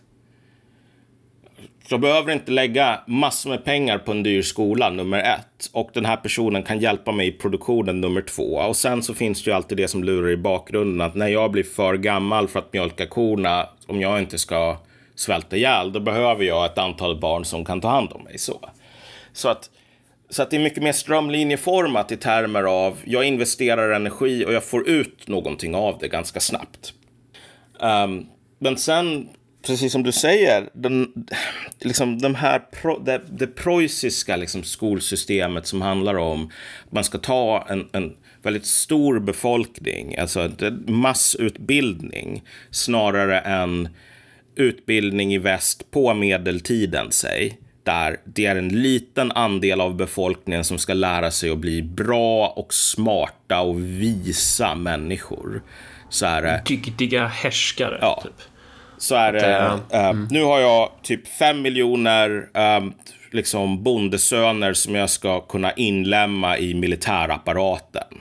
så jag behöver inte lägga massor med pengar på en dyr skola, nummer ett. Och den här personen kan hjälpa mig i produktionen, nummer två. Och sen så finns det ju alltid det som lurar i bakgrunden, att när jag blir för gammal för att mjölka korna, om jag inte ska svälta ihjäl, då behöver jag ett antal barn som kan ta hand om mig. Så, så att så att det är mycket mer strömlinjeformat i termer av jag investerar energi och jag får ut någonting av det ganska snabbt. Um, men sen, precis som du säger, den, liksom de här pro, det, det preussiska liksom skolsystemet som handlar om att man ska ta en, en väldigt stor befolkning, alltså massutbildning, snarare än utbildning i väst på medeltiden, säg där det är en liten andel av befolkningen som ska lära sig att bli bra och smarta och visa människor. Så är det. Dygdiga härskare. Ja. Typ. Så är det. Uh, mm. Nu har jag typ fem miljoner uh, liksom bondesöner som jag ska kunna inlämna i militärapparaten.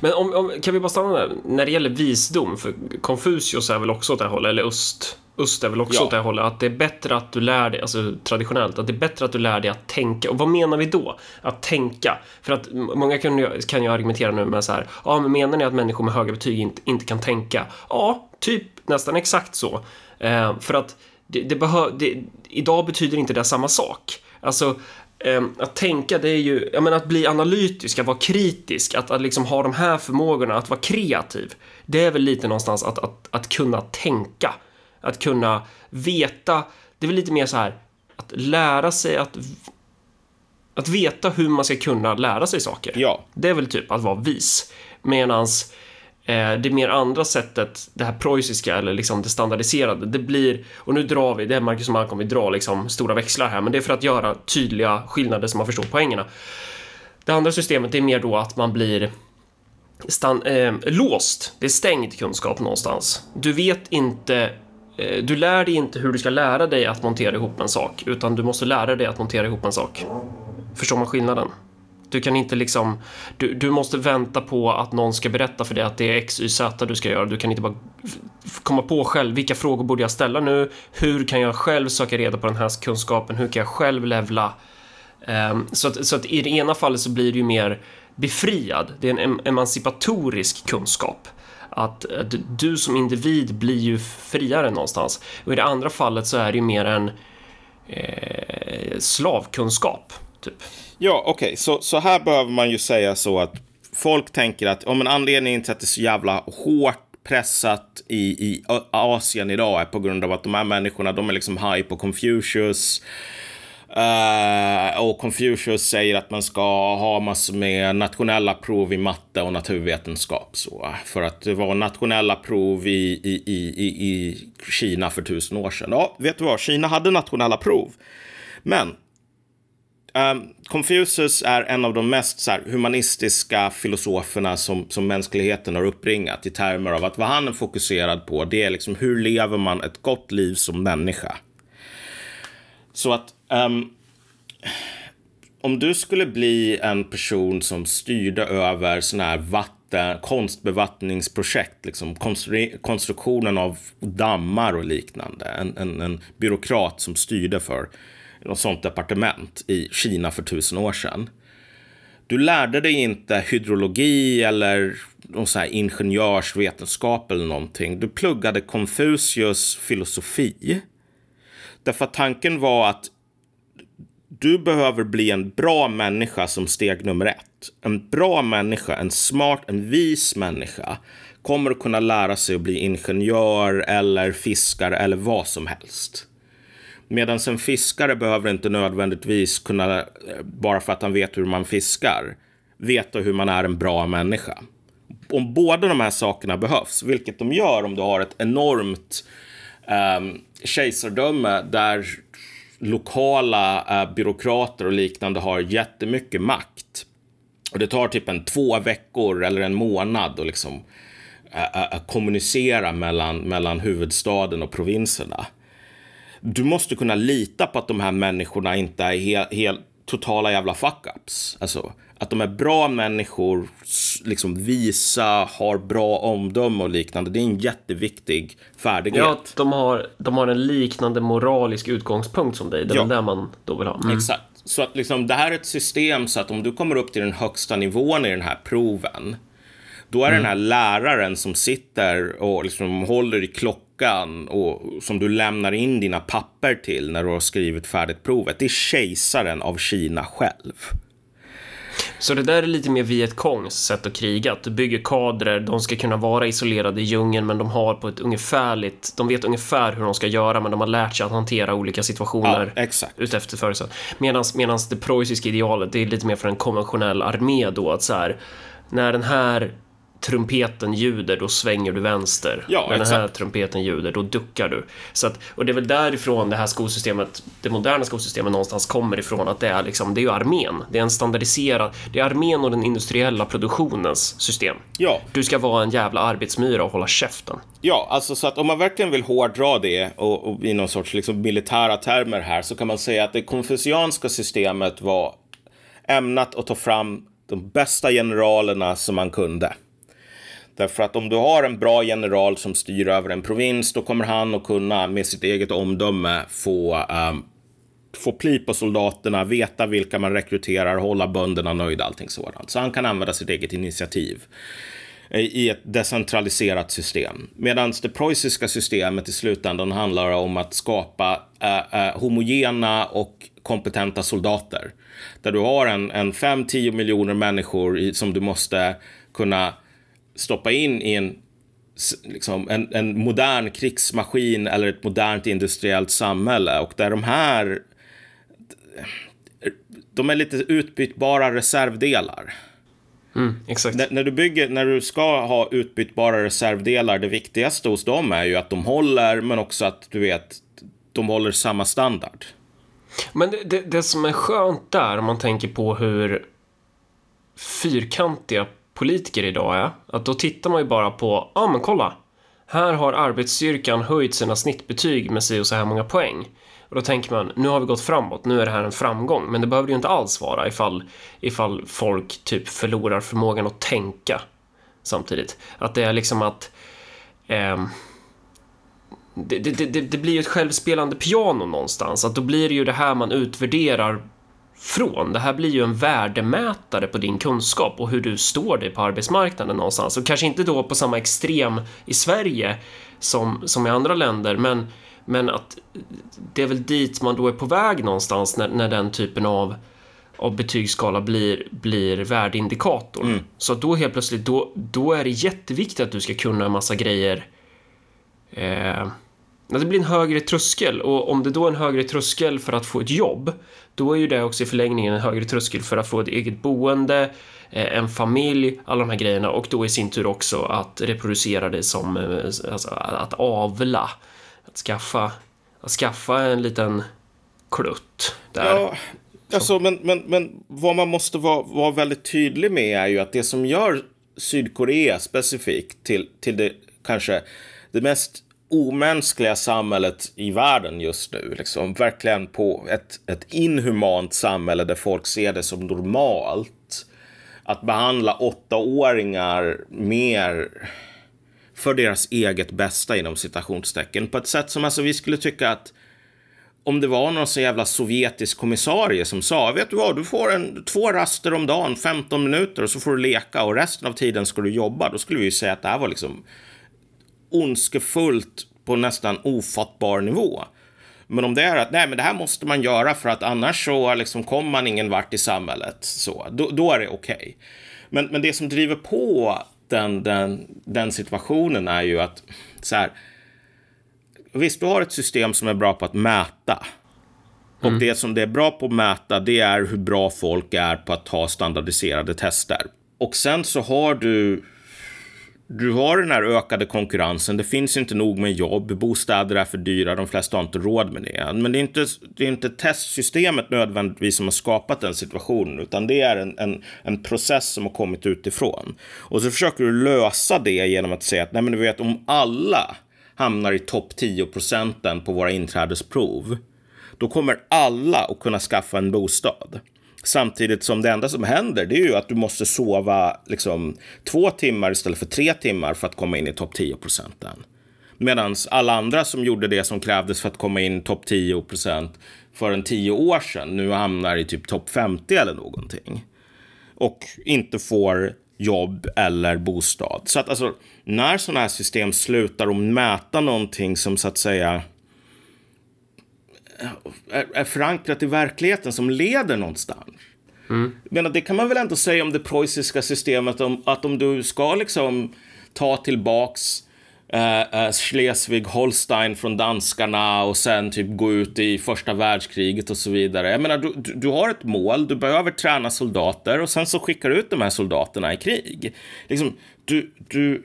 Men om, om, kan vi bara stanna där? När det gäller visdom, för Konfucius är väl också åt det här hållet, eller öst, öst är väl också ja. åt det här hållet, att det är bättre att du lär dig, alltså traditionellt, att det är bättre att du lär dig att tänka. Och vad menar vi då? Att tänka? För att många kan ju, kan ju argumentera nu med så här, ja men menar ni att människor med höga betyg inte, inte kan tänka? Ja, typ nästan exakt så. Eh, för att det, det behöv, det, idag betyder inte det samma sak. Alltså, Ehm, att tänka det är ju, jag menar att bli analytisk, att vara kritisk, att, att liksom ha de här förmågorna, att vara kreativ. Det är väl lite någonstans att, att, att kunna tänka, att kunna veta, det är väl lite mer så här att lära sig att att veta hur man ska kunna lära sig saker. Ja. Det är väl typ att vara vis. Medans Eh, Eh, det mer andra sättet, det här preussiska eller liksom det standardiserade, det blir, och nu drar vi, det är Marcus och Malcolm, vi drar liksom stora växlar här, men det är för att göra tydliga skillnader så man förstår poängerna. Det andra systemet är mer då att man blir stan, eh, låst, det är stängd kunskap någonstans. Du vet inte eh, du lär dig inte hur du ska lära dig att montera ihop en sak, utan du måste lära dig att montera ihop en sak. Förstår man skillnaden? Du kan inte liksom, du, du måste vänta på att någon ska berätta för dig att det är X, Y, Z du ska göra. Du kan inte bara komma på själv, vilka frågor borde jag ställa nu? Hur kan jag själv söka reda på den här kunskapen? Hur kan jag själv levla? Um, så, att, så att i det ena fallet så blir du ju mer befriad, det är en emancipatorisk kunskap. Att, eh, att du som individ blir ju friare någonstans. Och i det andra fallet så är det ju mer en eh, slavkunskap, typ. Ja, okej, okay. så, så här behöver man ju säga så att folk tänker att om en anledning till att det är så jävla hårt pressat i, i Asien idag är på grund av att de här människorna, de är liksom high på Confucius. Uh, och Confucius säger att man ska ha massor med nationella prov i matte och naturvetenskap. Så, för att det var nationella prov i, i, i, i Kina för tusen år sedan. Ja, vet du vad? Kina hade nationella prov. Men Um, Confucius är en av de mest så här, humanistiska filosoferna som, som mänskligheten har uppringat i termer av att vad han är fokuserad på det är liksom hur lever man ett gott liv som människa. Så att um, om du skulle bli en person som styrde över sådana här vatten, konstbevattningsprojekt, liksom konstru konstruktionen av dammar och liknande, en, en, en byråkrat som styrde för något sånt departement i Kina för tusen år sedan. Du lärde dig inte hydrologi eller någon så här ingenjörsvetenskap eller någonting. Du pluggade Confucius filosofi. Därför att tanken var att du behöver bli en bra människa som steg nummer ett. En bra människa, en smart, en vis människa kommer att kunna lära sig att bli ingenjör eller fiskare eller vad som helst. Medan en fiskare behöver inte nödvändigtvis kunna, eh, bara för att han vet hur man fiskar, veta hur man är en bra människa. Om båda de här sakerna behövs, vilket de gör om du har ett enormt eh, kejsardöme där lokala eh, byråkrater och liknande har jättemycket makt. Och det tar typ en två veckor eller en månad att liksom eh, eh kommunicera mellan, mellan huvudstaden och provinserna du måste kunna lita på att de här människorna inte är helt, helt totala jävla fuck-ups. Alltså, att de är bra människor, liksom visa, har bra omdöme och liknande. Det är en jätteviktig färdighet. Ja, de har, de har en liknande moralisk utgångspunkt som dig. Det är ja. det man då vill ha. Mm. Exakt. Så att liksom, det här är ett system så att om du kommer upp till den högsta nivån i den här proven, då är mm. den här läraren som sitter och liksom håller i klockan och som du lämnar in dina papper till när du har skrivit färdigt provet. Det är kejsaren av Kina själv. Så det där är lite mer Vietkongs sätt att kriga. Att du bygger kadrer, de ska kunna vara isolerade i djungeln men de har på ett ungefärligt, de vet ungefär hur de ska göra men de har lärt sig att hantera olika situationer ja, exakt. utefter förutsättningar. Medan det preussiska idealet, det är lite mer för en konventionell armé då att så här, när den här trumpeten ljuder, då svänger du vänster. Ja, När exakt. den här trumpeten ljuder, då duckar du. Så att, och det är väl därifrån det här skolsystemet, det moderna skolsystemet någonstans kommer ifrån, att det är liksom, det är ju armén. Det är en standardiserad, det är armén och den industriella produktionens system. Ja. Du ska vara en jävla arbetsmyra och hålla käften. Ja, alltså så att om man verkligen vill hårdra det och, och i någon sorts liksom militära termer här så kan man säga att det konfucianska systemet var ämnat att ta fram de bästa generalerna som man kunde. Därför att om du har en bra general som styr över en provins, då kommer han att kunna med sitt eget omdöme få, um, få pli på soldaterna, veta vilka man rekryterar, hålla bönderna nöjda, allting sådant. Så han kan använda sitt eget initiativ i ett decentraliserat system. Medan det preussiska systemet i slutändan handlar om att skapa uh, uh, homogena och kompetenta soldater. Där du har en, en 5-10 miljoner människor i, som du måste kunna stoppa in i en, liksom, en, en modern krigsmaskin eller ett modernt industriellt samhälle och där de här de är lite utbytbara reservdelar. Mm, exakt. N när, du bygger, när du ska ha utbytbara reservdelar, det viktigaste hos dem är ju att de håller, men också att du vet, de håller samma standard. Men det, det, det som är skönt där, om man tänker på hur fyrkantiga politiker idag är att då tittar man ju bara på, ja ah, men kolla, här har arbetsstyrkan höjt sina snittbetyg med sig och så här många poäng. Och då tänker man, nu har vi gått framåt, nu är det här en framgång. Men det behöver det ju inte alls vara ifall, ifall folk typ förlorar förmågan att tänka samtidigt. Att det är liksom att eh, det, det, det, det, blir ju ett självspelande piano någonstans. Att då blir det ju det här man utvärderar från. Det här blir ju en värdemätare på din kunskap och hur du står dig på arbetsmarknaden någonstans. Och kanske inte då på samma extrem i Sverige som, som i andra länder, men, men att det är väl dit man då är på väg någonstans när, när den typen av, av betygsskala blir, blir värdeindikator. Mm. Så då helt plötsligt, då, då är det jätteviktigt att du ska kunna en massa grejer eh, det blir en högre tröskel och om det då är en högre tröskel för att få ett jobb, då är ju det också i förlängningen en högre tröskel för att få ett eget boende, eh, en familj, alla de här grejerna. Och då i sin tur också att reproducera det som, eh, alltså att avla, att skaffa, att skaffa en liten klutt där. Ja, alltså, men, men, men vad man måste vara, vara väldigt tydlig med är ju att det som gör Sydkorea specifikt till, till det kanske det mest omänskliga samhället i världen just nu. Liksom. Verkligen på ett, ett inhumant samhälle där folk ser det som normalt att behandla åttaåringar mer för deras eget bästa inom citationstecken på ett sätt som alltså vi skulle tycka att om det var någon så jävla sovjetisk kommissarie som sa, vet du vad, du får en, två raster om dagen, 15 minuter och så får du leka och resten av tiden ska du jobba. Då skulle vi ju säga att det här var liksom ondskefullt på nästan ofattbar nivå. Men om det är att nej, men det här måste man göra för att annars så liksom kommer man ingen vart i samhället, så, då, då är det okej. Okay. Men, men det som driver på den, den, den situationen är ju att så här, visst, du har ett system som är bra på att mäta. Och mm. det som det är bra på att mäta, det är hur bra folk är på att ta standardiserade tester. Och sen så har du du har den här ökade konkurrensen. Det finns inte nog med jobb. Bostäder är för dyra. De flesta har inte råd med det. Men det är inte, det är inte testsystemet nödvändigtvis som har skapat den situationen, utan det är en, en, en process som har kommit utifrån. Och så försöker du lösa det genom att säga att nej, men du vet, om alla hamnar i topp 10 procenten på våra inträdesprov, då kommer alla att kunna skaffa en bostad. Samtidigt som det enda som händer det är ju att du måste sova liksom, två timmar istället för tre timmar för att komma in i topp 10 procenten. Medan alla andra som gjorde det som krävdes för att komma in i topp 10 procent för en tio år sedan nu hamnar i typ topp 50 eller någonting. Och inte får jobb eller bostad. Så att alltså, när sådana här system slutar att mäta någonting som så att säga är, är förankrat i verkligheten som leder någonstans. Mm. Men det kan man väl ändå säga om det preussiska systemet, om, att om du ska liksom ta tillbaks eh, eh, Schleswig-Holstein från danskarna och sen typ gå ut i första världskriget och så vidare. Jag menar, du, du, du har ett mål, du behöver träna soldater och sen så skickar du ut de här soldaterna i krig. Liksom, du, du,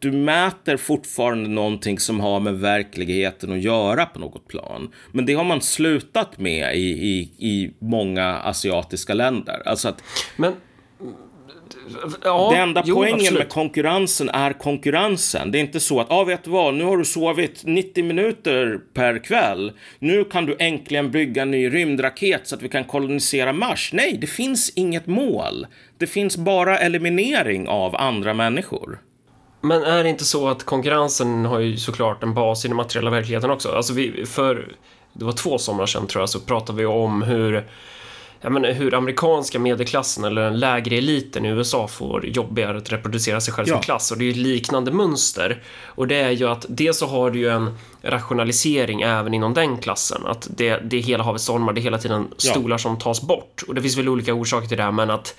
du mäter fortfarande någonting som har med verkligheten att göra på något plan. Men det har man slutat med i, i, i många asiatiska länder. Alltså att... Men Ja, det enda jo, poängen absolut. med konkurrensen är konkurrensen. Det är inte så att, ja ah, vet du vad, nu har du sovit 90 minuter per kväll. Nu kan du äntligen bygga en ny rymdraket så att vi kan kolonisera Mars. Nej, det finns inget mål. Det finns bara eliminering av andra människor. Men är det inte så att konkurrensen har ju såklart en bas i den materiella verkligheten också? Alltså vi, för, det var två somrar sedan tror jag, så pratade vi om hur ja, men hur amerikanska medelklassen eller den lägre eliten i USA får jobbigare att reproducera sig själv ja. som klass och det är ju ett liknande mönster. Och det är ju att dels så har du ju en rationalisering även inom den klassen, att det, det är hela havet stormar, det är hela tiden stolar ja. som tas bort och det finns väl olika orsaker till det, men att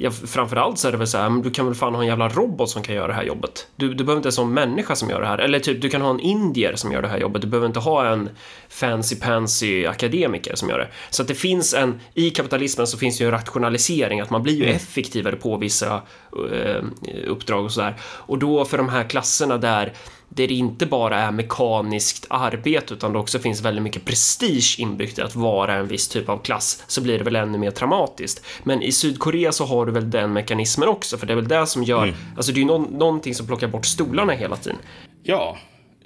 ja, framförallt så är det väl så här, du kan väl fan ha en jävla robot som kan göra det här jobbet. Du, du behöver inte ens ha en människa som gör det här. Eller typ, du kan ha en indier som gör det här jobbet. Du behöver inte ha en fancy pansy akademiker som gör det. Så att det finns en, i kapitalismen så finns ju en rationalisering, att man blir ju mm. effektivare på vissa uh, uppdrag och sådär. Och då för de här klasserna där där det inte bara är mekaniskt arbete utan det också finns väldigt mycket prestige inbyggt i att vara en viss typ av klass så blir det väl ännu mer traumatiskt. Men i Sydkorea så har du väl den mekanismen också för det är väl det som gör, mm. alltså det är ju no någonting som plockar bort stolarna hela tiden. Ja,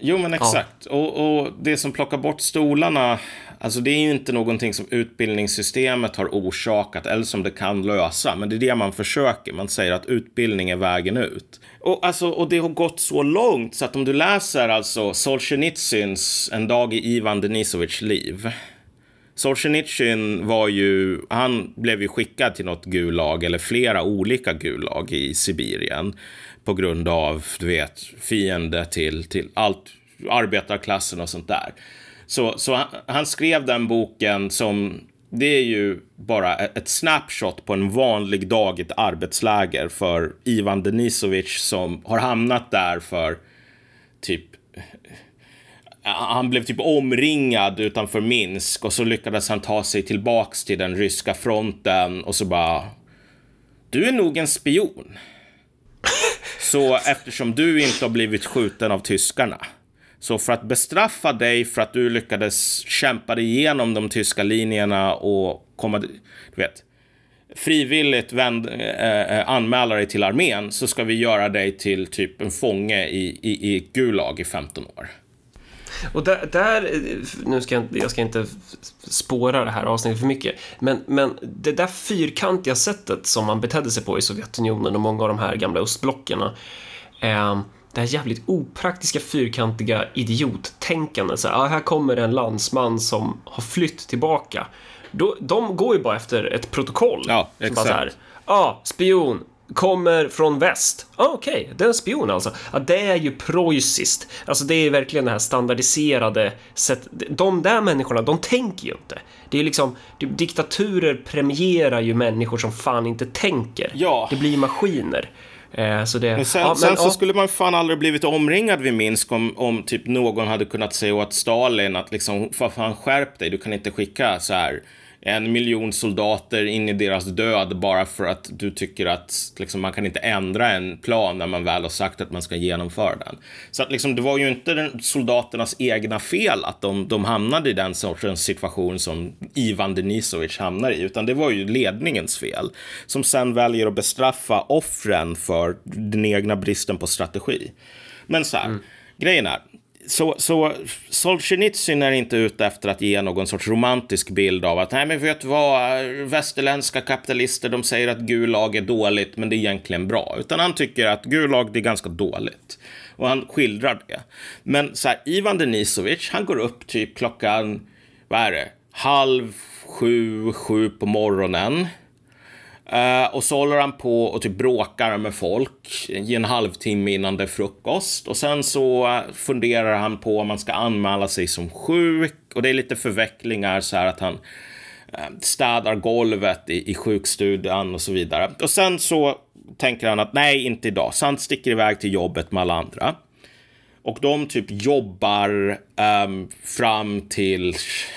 jo men exakt. Ja. Och, och det som plockar bort stolarna Alltså det är ju inte någonting som utbildningssystemet har orsakat eller som det kan lösa. Men det är det man försöker. Man säger att utbildning är vägen ut. Och, alltså, och det har gått så långt så att om du läser alltså Solzhenitsyns En dag i Ivan Denisovitjs liv. Solzhenitsyn var ju, han blev ju skickad till något gulag eller flera olika gulag i Sibirien på grund av, du vet, fiende till, till allt, arbetarklassen och sånt där. Så, så han, han, skrev den boken som, det är ju bara ett snapshot på en vanlig dag i ett arbetsläger för Ivan Denisovic som har hamnat där för typ han blev typ omringad utanför Minsk och så lyckades han ta sig tillbaks till den ryska fronten och så bara Du är nog en spion. Så eftersom du inte har blivit skjuten av tyskarna så för att bestraffa dig för att du lyckades kämpa dig igenom de tyska linjerna och komma, du vet, frivilligt vänd, äh, anmäla dig till armén så ska vi göra dig till typ en fånge i, i, i Gulag i 15 år. Och där, där, nu ska jag, jag ska inte spåra det här avsnittet för mycket, men, men det där fyrkantiga sättet som man betedde sig på i Sovjetunionen och många av de här gamla östblocken eh, det här jävligt opraktiska fyrkantiga idiottänkandet. Så här, ah, här kommer en landsman som har flytt tillbaka. Då, de går ju bara efter ett protokoll. Ja, exakt. Ja, ah, spion, kommer från väst. Ah, Okej, okay, det är en spion alltså. Ja, det är ju preussiskt. Alltså det är verkligen det här standardiserade sättet. De där människorna, de tänker ju inte. Det är liksom, diktaturer premierar ju människor som fan inte tänker. Ja. Det blir maskiner. Eh, så det, men sen, ja, sen så skulle man fan aldrig blivit omringad vid Minsk om, om typ någon hade kunnat säga åt Stalin att liksom, fan skärp dig, du kan inte skicka så här en miljon soldater in i deras död bara för att du tycker att liksom, man kan inte ändra en plan när man väl har sagt att man ska genomföra den. Så att liksom, det var ju inte den, soldaternas egna fel att de, de hamnade i den sortens situation som Ivan Denisovic hamnar i, utan det var ju ledningens fel som sen väljer att bestraffa offren för den egna bristen på strategi. Men så här, mm. grejen är, så, så Solzhenitsyn är inte ute efter att ge någon sorts romantisk bild av att nej men vet du vad, västerländska kapitalister de säger att Gulag är dåligt men det är egentligen bra. Utan han tycker att Gulag det är ganska dåligt. Och han skildrar det. Men så här, Ivan Denisovic, han går upp typ klockan, vad är det, halv sju, sju på morgonen. Uh, och så håller han på och typ bråkar med folk i en halvtimme innan det är frukost. Och sen så eh, funderar han på om man ska anmäla sig som sjuk. Och det är lite förvecklingar så här att han uh, städar golvet i, i sjukstugan och så vidare. Och sen så tänker han att nej, inte idag. Så han sticker iväg till jobbet med alla andra. Och de typ jobbar um, fram till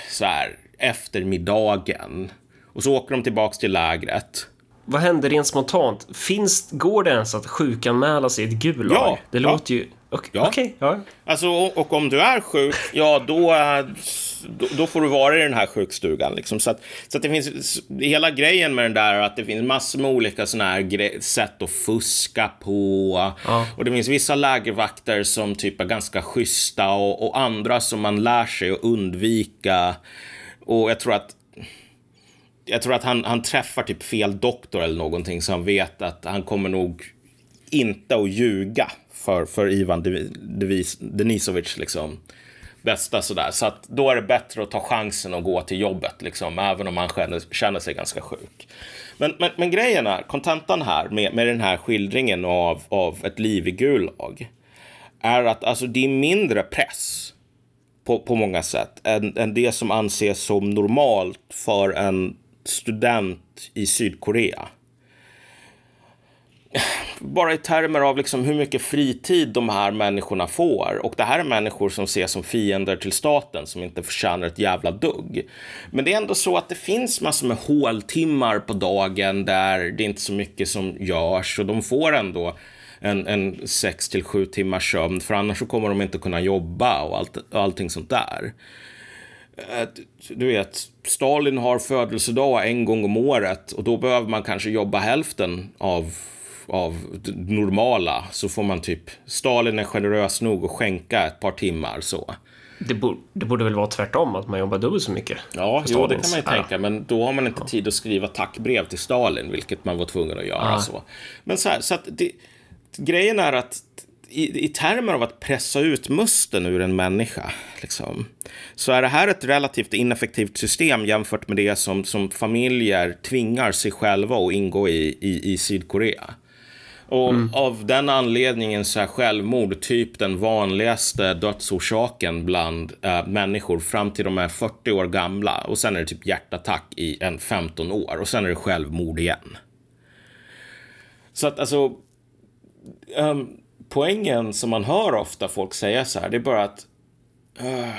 så här eftermiddagen. Och så åker de tillbaks till lägret. Vad händer rent spontant? Finns, går det ens att sjukanmäla sig i ett Gulag? Ja, det ja. låter ju... Okej. Ja. okej, ja. Alltså, och, och om du är sjuk, ja då, eh, då, då får du vara i den här sjukstugan. Liksom. Så, att, så att det finns, hela grejen med den där är att det finns massor med olika såna här sätt att fuska på. Ja. Och det finns vissa lägervakter som typ är ganska schyssta och, och andra som man lär sig att undvika. Och jag tror att jag tror att han, han träffar typ fel doktor eller någonting så han vet att han kommer nog inte att ljuga för, för Ivan Devis, Denisovic liksom bästa sådär. Så att då är det bättre att ta chansen och gå till jobbet liksom, även om han känner, känner sig ganska sjuk. Men, men, men grejen är, kontentan här med, med den här skildringen av, av ett liv i Gulag är att alltså, det är mindre press på, på många sätt än, än det som anses som normalt för en student i Sydkorea. Bara i termer av liksom hur mycket fritid de här människorna får. Och det här är människor som ses som fiender till staten som inte förtjänar ett jävla dugg. Men det är ändå så att det finns massor med håltimmar på dagen där det inte är så mycket som görs och de får ändå en, en sex till sju timmars sömn för annars så kommer de inte kunna jobba och, allt, och allting sånt där. Du vet, Stalin har födelsedag en gång om året och då behöver man kanske jobba hälften av, av normala. Så får man typ, Stalin är generös nog att skänka ett par timmar så. Det, bo, det borde väl vara tvärtom, att man jobbar dubbelt så mycket? Ja, jo, det kan man ju tänka, men då har man inte tid att skriva tackbrev till Stalin, vilket man var tvungen att göra. Ja. Så. Men så här, så att det, grejen är att i, i termer av att pressa ut musten ur en människa, liksom, så är det här ett relativt ineffektivt system jämfört med det som, som familjer tvingar sig själva att ingå i, i, i Sydkorea. Och av den anledningen så är självmord typ den vanligaste dödsorsaken bland äh, människor fram till de är 40 år gamla. Och sen är det typ hjärtattack i en 15 år och sen är det självmord igen. Så att alltså, ehm, poängen som man hör ofta folk säga så här, det är bara att "Ah,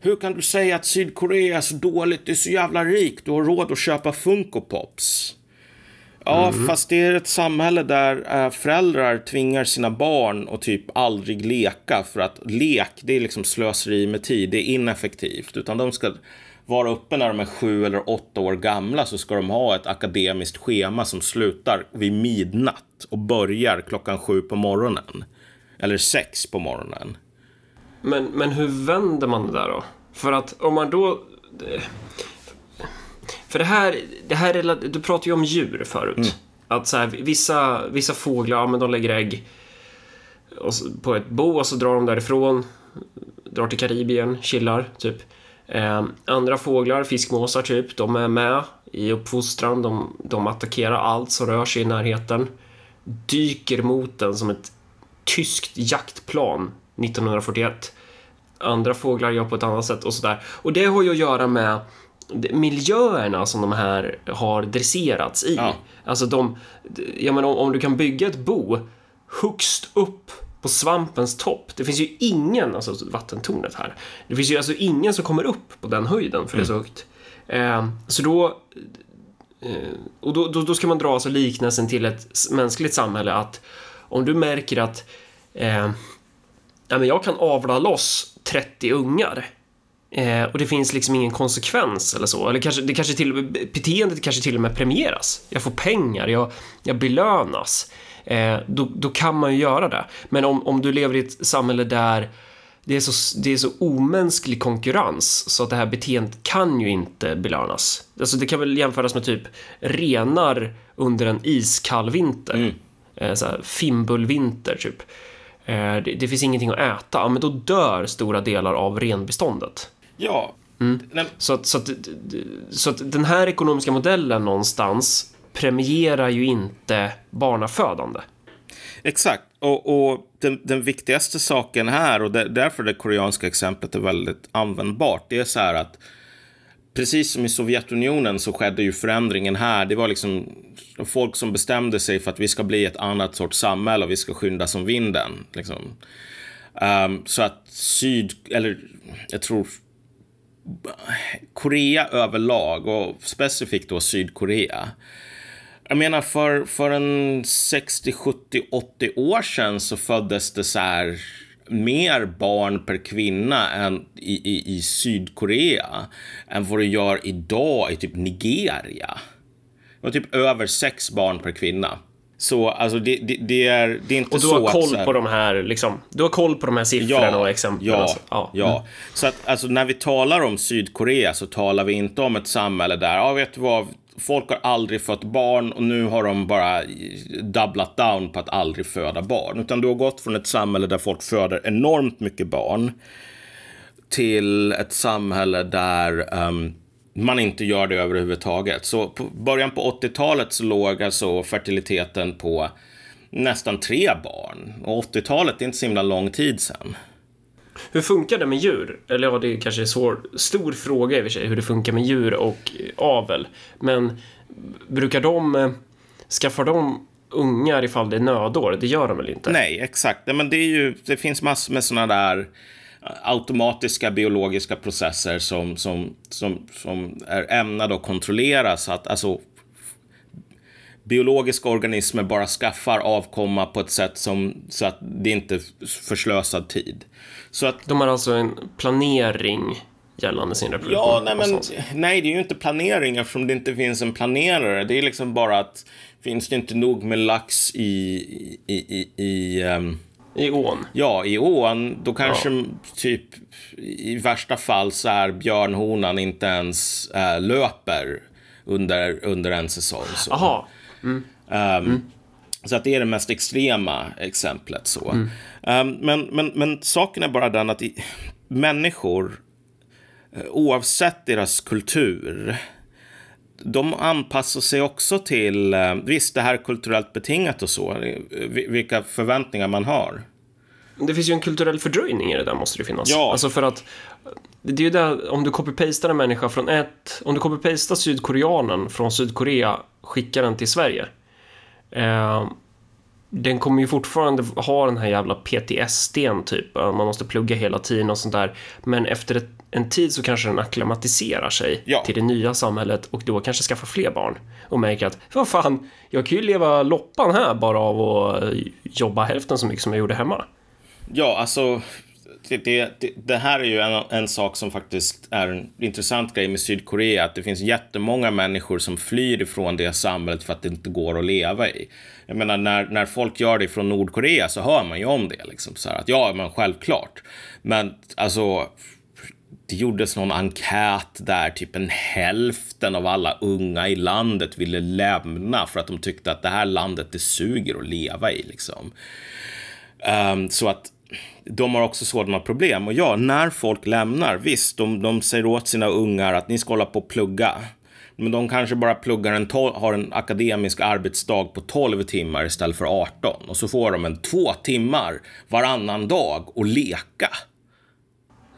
hur kan du säga att Sydkorea är så dåligt? Det är så jävla rikt. Du har råd att köpa Funko Pops. Ja, fast det är ett samhälle där äh, föräldrar tvingar sina barn att typ aldrig leka för att lek, det är liksom slöseri med tid, det är ineffektivt. Utan de ska vara uppe när de är sju eller åtta år gamla så ska de ha ett akademiskt schema som slutar vid midnatt och börjar klockan sju på morgonen. Eller sex på morgonen. Men, men hur vänder man det där då? För att om man då... För det här, det här är, du pratade ju om djur förut. Att så här, vissa, vissa fåglar, ja, men de lägger ägg på ett bo och så drar de därifrån. Drar till Karibien, chillar, typ. Eh, andra fåglar, fiskmåsar typ, de är med i uppfostran. De, de attackerar allt som rör sig i närheten. Dyker mot den som ett tyskt jaktplan 1941. Andra fåglar gör på ett annat sätt och sådär. Och det har ju att göra med miljöerna som de här har dresserats i. Ja. Alltså de, jag menar om, om du kan bygga ett bo högst upp på svampens topp. Det finns ju ingen, alltså vattentornet här. Det finns ju alltså ingen som kommer upp på den höjden för det är så högt. Eh, så då Eh, och då, då, då ska man dra alltså liknelsen till ett mänskligt samhälle att om du märker att eh, ja, men jag kan avla loss 30 ungar eh, och det finns liksom ingen konsekvens eller så, eller kanske, det kanske till, och med- beteendet kanske till och med premieras. Jag får pengar, jag, jag belönas. Eh, då, då kan man ju göra det. Men om, om du lever i ett samhälle där det är, så, det är så omänsklig konkurrens så att det här beteendet kan ju inte belönas. Alltså det kan väl jämföras med typ renar under en iskall vinter. Mm. Eh, så här, fimbulvinter typ. Eh, det, det finns ingenting att äta, ja, men då dör stora delar av renbeståndet. Ja. Mm. Så att, så, att, så att den här ekonomiska modellen någonstans premierar ju inte barnafödande. Exakt. Och, och den, den viktigaste saken här, och där, därför det koreanska exemplet är väldigt användbart, det är så här att precis som i Sovjetunionen så skedde ju förändringen här. Det var liksom folk som bestämde sig för att vi ska bli ett annat sorts samhälle och vi ska skynda som vinden. Liksom. Um, så att syd, eller jag tror Korea överlag och specifikt då Sydkorea. Jag menar för, för en 60, 70, 80 år sedan så föddes det så här mer barn per kvinna än i, i, i Sydkorea än vad det gör idag i typ Nigeria. Det var typ över sex barn per kvinna. Så alltså det, det, det är, det är inte Och du så har att, koll så här- på de här, liksom, du har koll på de här siffrorna och exemplen. Ja, alltså. ja. ja. Så att alltså, när vi talar om Sydkorea så talar vi inte om ett samhälle där, ja vet du vad, folk har aldrig fått barn och nu har de bara dubblat down på att aldrig föda barn. Utan du har gått från ett samhälle där folk föder enormt mycket barn till ett samhälle där ehm, man inte gör det överhuvudtaget. Så på början på 80-talet så låg alltså fertiliteten på nästan tre barn. Och 80-talet är inte så himla lång tid sedan. Hur funkar det med djur? Eller ja, det kanske är en svår, stor fråga i och för sig, hur det funkar med djur och avel. Men brukar de, eh, skaffar de ungar ifall det är nödår? Det gör de väl inte? Nej, exakt. Men det, är ju, det finns massor med sådana där automatiska biologiska processer som, som, som, som är ämnade att kontrollera så att alltså, biologiska organismer bara skaffar avkomma på ett sätt som, så att det inte är förslösad tid. Så att De har alltså en planering gällande sin reproduktion? Ja, nej, men, nej, det är ju inte planering eftersom det inte finns en planerare. Det är liksom bara att finns det inte nog med lax i, i, i, i ehm, I ån? ja, i ån, då kanske typ i värsta fall så är björnhonan inte ens äh, löper under, under en säsong. Så. Jaha. Ehm, Så att det är det mest extrema exemplet. så. Ehm, men, men, men saken är bara den att i, människor, eh, oavsett deras kultur, de anpassar sig också till, eh, visst det här är kulturellt betingat och så, eh, vi- vilka förväntningar man har. Det finns ju en kulturell fördröjning i det där måste det finnas. Ja. Alltså för att det är ju där, om du copy-pastar en människa från ett, om du copy-pastar sydkoreanen från Sydkorea, skickar den till Sverige. Eh, den kommer ju fortfarande ha den här jävla PTSDn typ, man måste plugga hela tiden och sånt där. Men efter ett, en tid så kanske den akklimatiserar sig Ja. till det nya samhället och då kanske skaffar fler barn. Och märker att, vad fan, jag kan ju leva loppan här bara av att eh, jobba hälften så mycket som jag gjorde hemma. Ja, alltså det, det, det, det här är ju en, en sak som faktiskt är en intressant grej med Sydkorea. Att det finns jättemånga människor som flyr ifrån det samhället för att det inte går att leva i. Jag menar, när, när folk gör det från Nordkorea så hör man ju om det. Liksom, så här, att ja, men självklart. Men alltså, det gjordes någon enkät där typ en hälften av alla unga i landet ville lämna för att de tyckte att det här landet det suger att leva i. Liksom. Um, så att de har också sådana problem. Och ja, när folk lämnar, visst, de, de säger åt sina ungar att ni ska hålla på och plugga. Men de kanske bara pluggar en tol- har en akademisk arbetsdag på 12 timmar istället för 18. Och så får de en två timmar varannan dag och leka.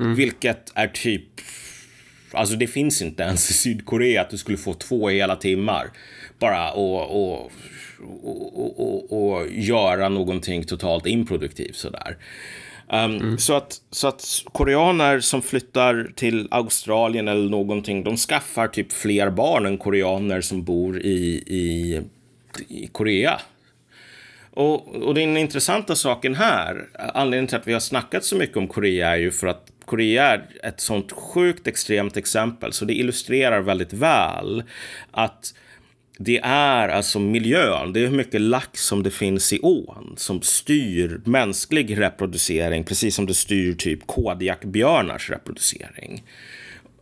Vilket är typ... Alltså det finns inte ens i Sydkorea att du skulle få två hela timmar. Bara och, och, och, och, och, göra någonting totalt improduktivt sådär. Um, så, att, så att koreaner som flyttar till Australien eller någonting, de skaffar typ fler barn än koreaner som bor i, i, i Korea. Och, och den intressanta saken här, anledningen till att vi har snackat så mycket om Korea är ju för att Korea är ett sånt sjukt extremt exempel, så det illustrerar väldigt väl att det är alltså miljön, det är hur mycket lax som det finns i ån som styr mänsklig reproducering, precis som det styr typ kodjakbjörnars reproducering.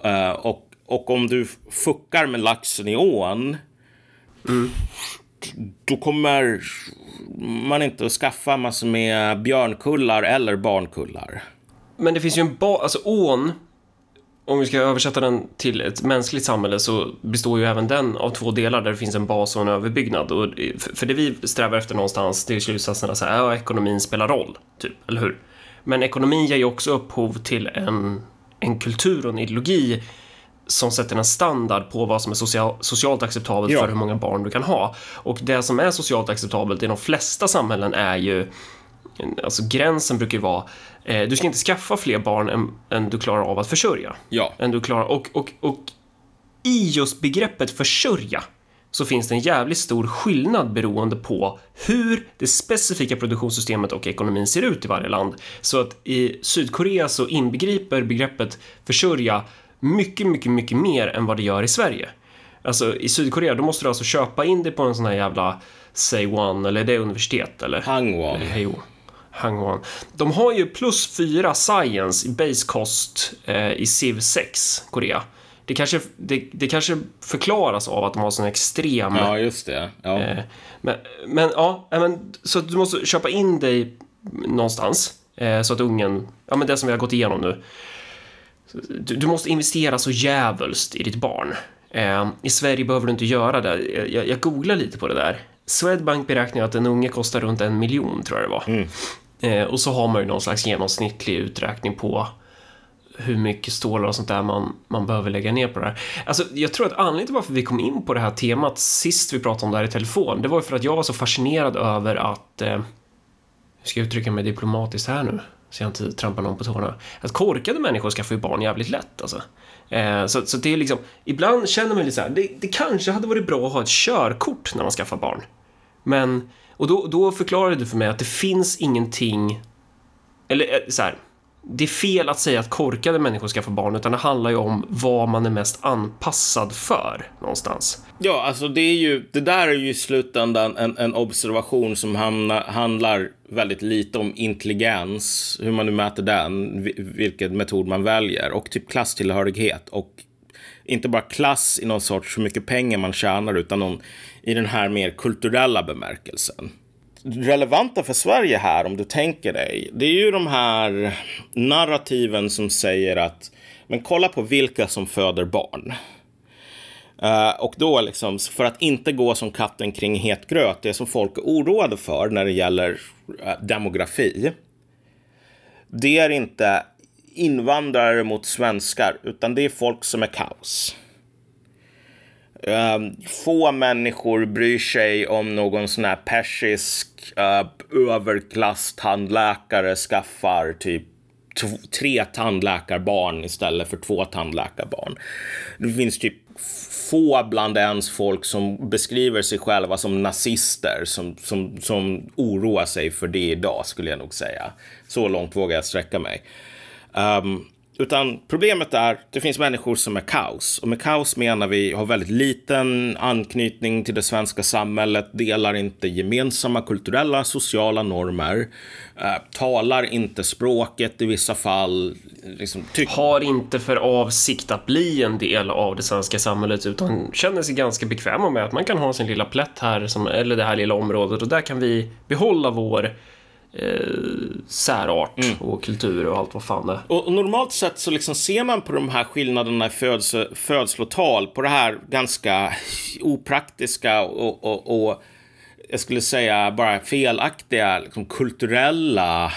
Uh, och, och om du fuckar med laxen i ån, mm. då kommer man inte att skaffa massor med björnkullar eller barnkullar. Men det finns ju en bas, alltså ån om vi ska översätta den till ett mänskligt samhälle så består ju även den av två delar där det finns en bas och en överbyggnad. Och för det vi strävar efter någonstans, det är slutsatsen att säga, ja, ekonomin spelar roll, typ, eller hur? Men ekonomin ger ju också upphov till en, en kultur och en ideologi som sätter en standard på vad som är social, socialt acceptabelt ja. för hur många barn du kan ha. Och det som är socialt acceptabelt i de flesta samhällen är ju Alltså gränsen brukar ju vara, eh, du ska inte skaffa fler barn än, än, du klarar av att försörja. Ja. Än du klarar, och, och, och i just begreppet försörja så finns det en jävligt stor skillnad beroende på hur det specifika produktionssystemet och ekonomin ser ut i varje land. Så att i Sydkorea så inbegriper begreppet försörja mycket, mycket, mycket mer än vad det gör i Sverige. Alltså i Sydkorea, då måste du alltså köpa in dig på en sån här jävla Say-One, eller är det universitet eller? Hangwon. Hangwon. De har ju plus 4 science i base cost eh, i Civ 6, Korea. Det kanske, det, det kanske förklaras av att de har sån extrem... Ja, just det. Ja. Eh, men, men ja, men, så du måste köpa in dig någonstans eh, så att ungen, ja men det som vi har gått igenom nu. Du, du måste investera så jävulst i ditt barn. Eh, I Sverige behöver du inte göra det. Jag, jag googlar lite på det där. Swedbank beräknar att en unge kostar runt en miljon, tror jag det var. Mm. Eh, och så har man ju någon slags genomsnittlig uträkning på hur mycket stålar och sånt där man, man behöver lägga ner på det här. Alltså, jag tror att anledningen till varför vi kom in på det här temat sist vi pratade om det här i telefon, det var ju för att jag var så fascinerad över att, eh, hur ska jag uttrycka mig diplomatiskt här nu, så jag inte trampar någon på tårna, att korkade människor skaffar ju barn jävligt lätt alltså. Eh, så, så det är liksom, ibland känner man lite så här, det, det kanske hade varit bra att ha ett körkort när man skaffar barn. Men, och då, då förklarade du för mig att det finns ingenting, eller eh, så här, det är fel att säga att korkade människor ska få barn, utan det handlar ju om vad man är mest anpassad för någonstans. Ja, alltså det är ju, det där är ju i slutändan en, en observation som hamna, handlar väldigt lite om intelligens, hur man nu mäter den, vilken metod man väljer och typ klasstillhörighet och inte bara klass i någon sorts hur mycket pengar man tjänar utan någon, i den här mer kulturella bemärkelsen. Relevanta för Sverige här, om du tänker dig, det är ju de här narrativen som säger att men kolla på vilka som föder barn. Uh, och då liksom, för att inte gå som katten kring het gröt, det som folk är oroade för när det gäller uh, demografi, det är inte invandrare mot svenskar, utan det är folk som är kaos. Um, få människor bryr sig om någon sån här persisk eh, uh, överklasstandläkare skaffar typ tre tandläkarbarn istället för två tandläkarbarn. Det finns typ få bland ens folk som beskriver sig själva som nazister som, som, som oroar sig för det idag, skulle jag nog säga. Så långt vågar jag sträcka mig. Um, utan problemet är, det finns människor som är kaos. Och med kaos menar vi har väldigt liten anknytning till det svenska samhället, delar inte gemensamma kulturella, sociala normer, eh, talar inte språket i vissa fall. Liksom, har inte för avsikt att bli en del av det svenska samhället utan känner sig ganska bekväma med att man kan ha sin lilla plätt här, som, eller det här lilla området och där kan vi behålla vår eh, särart mm. och kultur och allt vad fan det är. Och, normalt sett så liksom ser man på de här skillnaderna i födsel, födslotal på det här ganska opraktiska och, och, och jag skulle säga bara felaktiga liksom, kulturella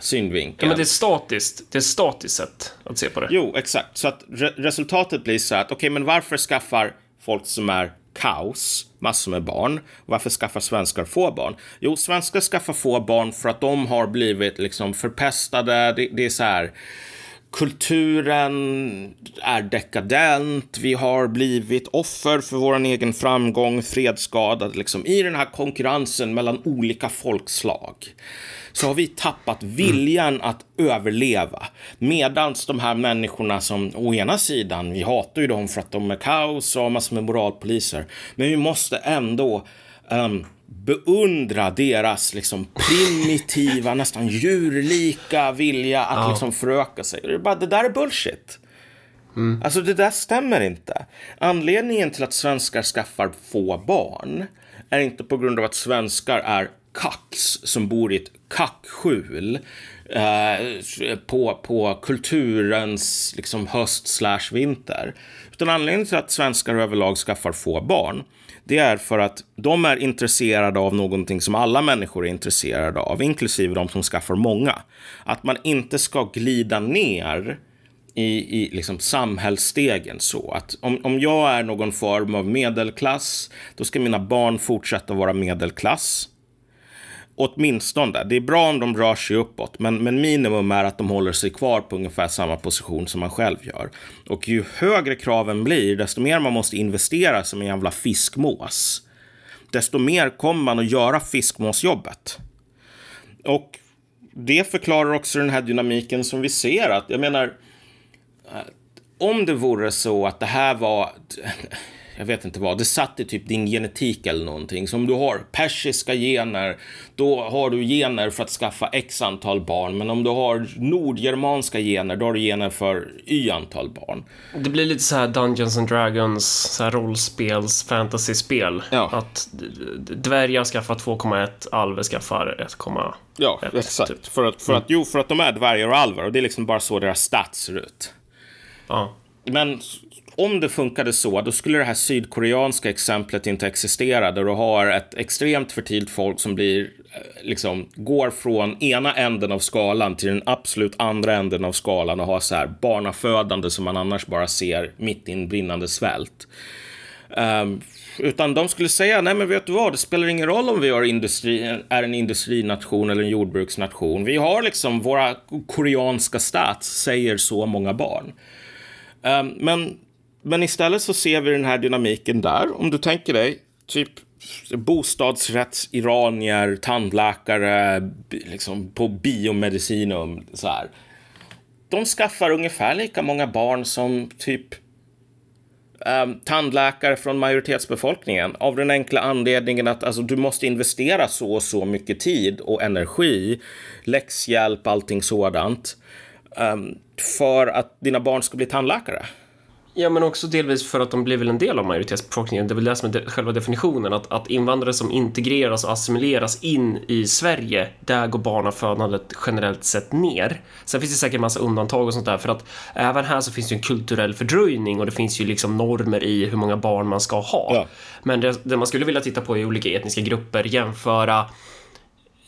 synvinkeln. Ja, men det är statiskt. Det är statiskt sätt att se på det. Jo, exakt. Så att re resultatet blir så att okej, okay, men varför skaffar folk som är kaos, massor med barn. Varför skaffar svenskar få barn? Jo, svenskar skaffar få barn för att de har blivit liksom förpestade. Det, det är så här. kulturen är dekadent. Vi har blivit offer för vår egen framgång, Fredsskadad. Liksom. I den här konkurrensen mellan olika folkslag så har vi tappat viljan att överleva. Medans de här människorna som, å ena sidan, vi hatar ju dem för att de är kaos och massor med moralpoliser. Men vi måste ändå um, beundra deras liksom primitiva, nästan djurlika vilja att ja. liksom föröka sig. Det, bara, det där är bullshit. Mm. Alltså det där stämmer inte. Anledningen till att svenskar skaffar få barn är inte på grund av att svenskar är kax som bor i ett kackskjul eh, på, på kulturens liksom höst slash vinter. Utan anledningen till att svenskar överlag skaffar få barn det är för att de är intresserade av någonting som alla människor är intresserade av, inklusive de som skaffar många. Att man inte ska glida ner i, i liksom samhällsstegen så att om, om jag är någon form av medelklass, då ska mina barn fortsätta vara medelklass. Åtminstone. Det är bra om de rör sig uppåt, men, men minimum är att de håller sig kvar på ungefär samma position som man själv gör. Och ju högre kraven blir, desto mer man måste investera som en jävla fiskmås. Desto mer kommer man att göra fiskmåsjobbet. Och det förklarar också den här dynamiken som vi ser. att Jag menar, eh, om det vore så att det här var jag vet inte vad, det satt i typ din genetik eller någonting. Så om du har persiska gener, då har du gener för att skaffa x antal barn. Men om du har nordgermanska gener, då har du gener för y antal barn. Det blir lite så här Dungeons and Dragons, så här rollspels, fantasyspel. Ja. Att dvärgar skaffar 2,1, alver skaffar 1,1. Ja, exakt. Typ. För, att, för, att, jo, för att de är dvärgar och alver och det är liksom bara så deras stats ser ut. Ja. Men om det funkade så, då skulle det här sydkoreanska exemplet inte existera, där du har ett extremt fertilt folk som blir, eh, liksom, går från ena änden av skalan till den absolut andra änden av skalan och har så här barnafödande som man annars bara ser mitt i en brinnande svält. Um, utan de skulle säga, nej men vet du vad, det spelar ingen roll om vi är, industri, är en industrination eller en jordbruksnation. Vi har liksom våra koreanska stats säger så många barn. Um, men men istället så ser vi den här dynamiken där. Om du tänker dig typ bostadsrättsiranier, tandläkare, liksom på biomedicinum. Så här. De skaffar ungefär lika många barn som typ um, tandläkare från majoritetsbefolkningen. Av den enkla anledningen att alltså, du måste investera så och så mycket tid och energi, läxhjälp, allting sådant. Um, för att dina barn ska bli tandläkare. Ja, men också delvis för att de blir väl en del av majoritetsbefolkningen. Det är väl det som är själva definitionen, att, att invandrare som integreras och assimileras in i Sverige, där går barnafödandet generellt sett ner. Sen finns det säkert massa undantag och sånt där, för att även här så finns det en kulturell fördröjning och det finns ju liksom normer i hur många barn man ska ha. Ja. Men det, det man skulle vilja titta på är olika etniska grupper, jämföra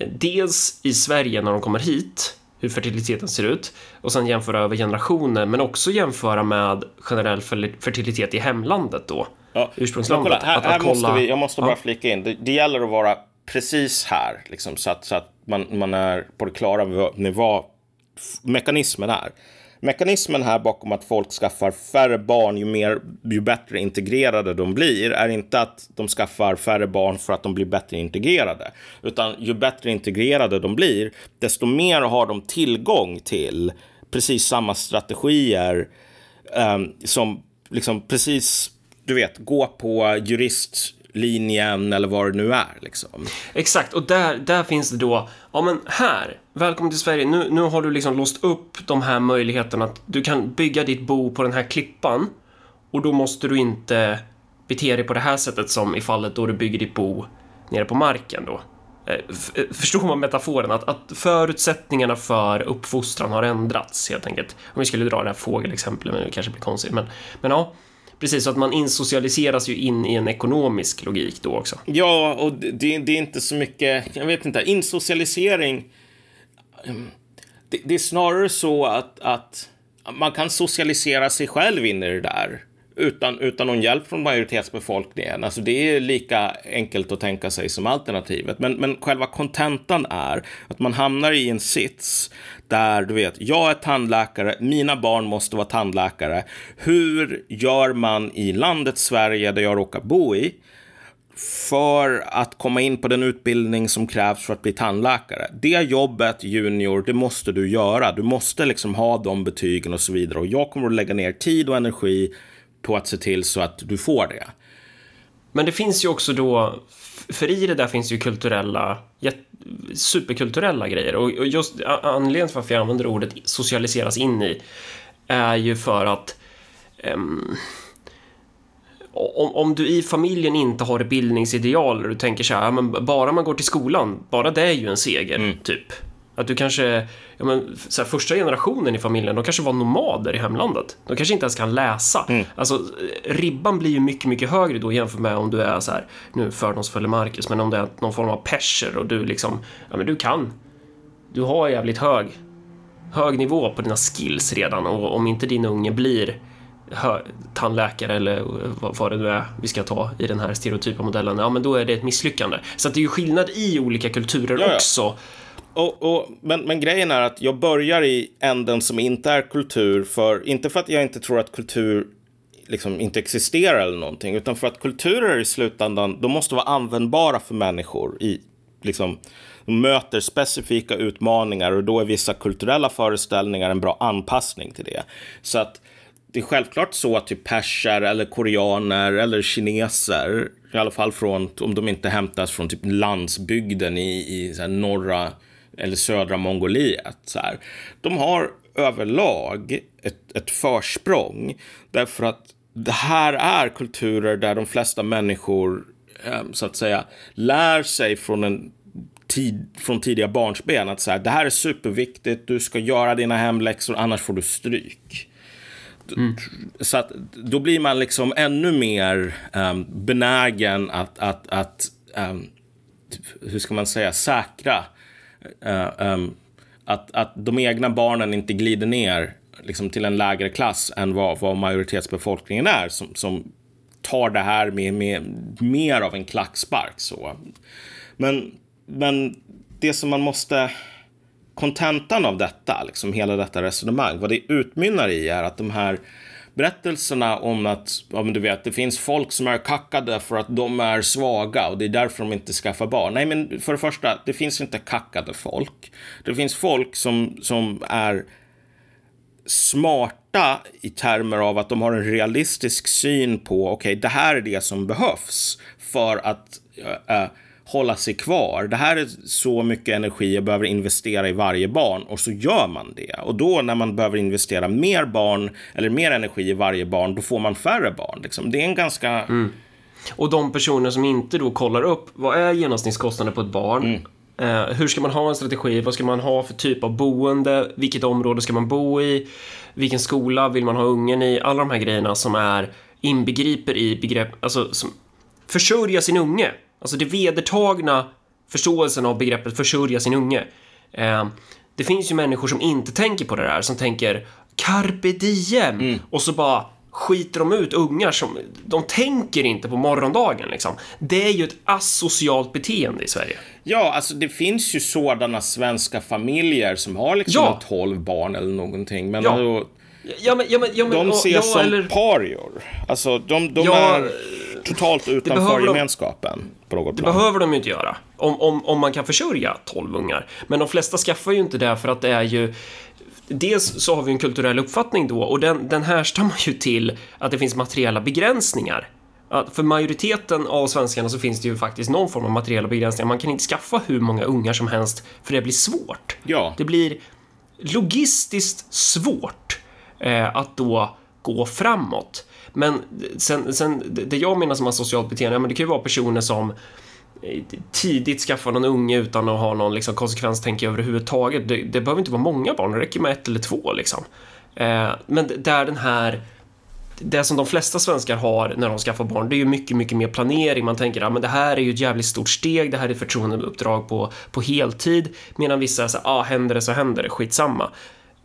dels i Sverige när de kommer hit, hur fertiliteten ser ut och sen jämföra över generationer men också jämföra med generell fertilitet i hemlandet då. Ja. Ursprungslandet. Kolla, här, att, här att kolla... måste vi, jag måste bara ja. flika in, det, det, gäller att vara precis här liksom, så att, så att man, man är på det klara med vad mekanismen är. Mekanismen här bakom att folk skaffar färre barn ju, mer, ju bättre integrerade de blir är inte att de skaffar färre barn för att de blir bättre integrerade. Utan ju bättre integrerade de blir, desto mer har de tillgång till precis samma strategier um, som liksom precis, du vet, gå på jurist linjen eller vad det nu är. Liksom. Exakt, och där, där finns det då, ja men här, välkommen till Sverige, nu, nu har du liksom låst upp de här möjligheterna att du kan bygga ditt bo på den här klippan och då måste du inte bete dig på det här sättet som i fallet då du bygger ditt bo nere på marken då. Eh, eh, förstår man metaforen? Att, att förutsättningarna för uppfostran har ändrats helt enkelt. Om vi skulle dra det här fågelexemplet, men det kanske blir konstigt. Men, men ja, Precis, så att man insocialiseras ju in i en ekonomisk logik då också. Ja, och det, det är inte så mycket, jag vet inte, insocialisering. Mm, det, det är snarare så att, att man kan socialisera sig själv in i det där utan, utan någon hjälp från majoritetsbefolkningen. Alltså det är lika enkelt att tänka sig som alternativet. Men, men själva kontentan är att man hamnar i en sits där du vet, jag är tandläkare, mina barn måste vara tandläkare. Hur gör man i landet Sverige, där jag råkar bo i, för att komma in på den utbildning som krävs för att bli tandläkare. Det jobbet, junior, det måste du göra. Du måste liksom ha de betygen och så vidare. Och jag kommer att lägga ner tid och energi på att se till så att du får det. Men det finns ju också då, för i det där finns ju kulturella, superkulturella grejer och just anledningen till varför jag använder ordet socialiseras in i är ju för att um, om, om du i familjen inte har bildningsideal och du tänker så här, men bara man går till skolan, bara det är ju en seger, mm. typ. Att du kanske, ja men, så här, första generationen i familjen, de kanske var nomader i hemlandet. De kanske inte ens kan läsa. Mm. Alltså, ribban blir ju mycket, mycket högre då jämfört med om du är så här, nu fördomsfulle Marcus, men om det är någon form av perser och du liksom, ja men du kan. Du har jävligt hög, hög nivå på dina skills redan och om inte din unge blir tandläkare eller vad, det nu är vi ska ta i den här stereotypa modellen, ja men då är det ett misslyckande. Så det är ju skillnad i olika kulturer ja, ja. också. Och, och, men, men grejen är att jag börjar i änden som inte är kultur, för, inte för att jag inte tror att kultur liksom inte existerar eller någonting, utan för att kulturer i slutändan, de måste vara användbara för människor i, liksom, de möter specifika utmaningar och då är vissa kulturella föreställningar en bra anpassning till det. Så att det är självklart så att typ perser eller koreaner eller kineser, i alla fall från, om de inte hämtas från typ landsbygden i, i så norra eller södra Mongoliet, så här, de har överlag ett, ett försprång därför att det här är kulturer där de flesta människor eh, så att säga lär sig från en tid, från tidiga barnsben att så här, det här är superviktigt, du ska göra dina hemläxor, annars får du stryk. Mm. Så att då blir man liksom ännu mer um, benägen att, att, att um, hur ska man säga, säkra uh, um, att, att de egna barnen inte glider ner liksom, till en lägre klass än vad, vad majoritetsbefolkningen är som, som tar det här med, med mer av en klackspark. Så. Men, men det som man måste kontentan av detta, liksom hela detta resonemang, vad det utmynnar i är att de här berättelserna om att ja, men du vet, det finns folk som är kackade för att de är svaga och det är därför de inte skaffar barn. Nej, men för det första, det finns inte kackade folk. Det finns folk som, som är smarta i termer av att de har en realistisk syn på, okej, okay, det här är det som behövs för att äh, hålla sig kvar. Det här är så mycket energi jag behöver investera i varje barn och så gör man det. Och då när man behöver investera mer barn eller mer energi i varje barn, då får man färre barn. Liksom. Det är en ganska... Mm. Och de personer som inte då kollar upp, vad är genomsnittskostnaden på ett barn? Mm. Eh, hur ska man ha en strategi? Vad ska man ha för typ av boende? Vilket område ska man bo i? Vilken skola vill man ha ungen i? Alla de här grejerna som är inbegriper i begrepp, alltså som försörja sin unge. Alltså det vedertagna förståelsen av begreppet försörja sin unge. Eh, det finns ju människor som inte tänker på det där, som tänker carpe diem mm. och så bara skiter de ut ungar som, de tänker inte på morgondagen liksom. Det är ju ett asocialt beteende i Sverige. Ja, alltså det finns ju sådana svenska familjer som har liksom ja. 12 barn eller någonting, men ja. Alltså, ja, men, ja, men, ja, men, de ses ja, som eller... parior. Alltså, de, de ja, är totalt utanför gemenskapen. De, på något det plan. behöver de ju inte göra. Om, om, om man kan försörja 12 ungar. Men de flesta skaffar ju inte det för att det är ju Dels så har vi en kulturell uppfattning då och den, den härstammar ju till att det finns materiella begränsningar. Att för majoriteten av svenskarna så finns det ju faktiskt någon form av materiella begränsningar. Man kan inte skaffa hur många ungar som helst för det blir svårt. Ja. Det blir logistiskt svårt eh, att då gå framåt. Men sen, sen, det jag menar som asocialt beteende, men det kan ju vara personer som eh, tidigt skaffar någon unge utan att ha någon liksom, konsekvenstänk överhuvudtaget. Det, det behöver inte vara många barn, det räcker med ett eller två liksom. Eh, men där den här det som de flesta svenskar har när de skaffar barn, det är ju mycket, mycket mer planering. Man tänker att ah, det här är ju ett jävligt stort steg, det här är ett förtroendeuppdrag på, på heltid, medan vissa säger ah, händer det så händer det, skitsamma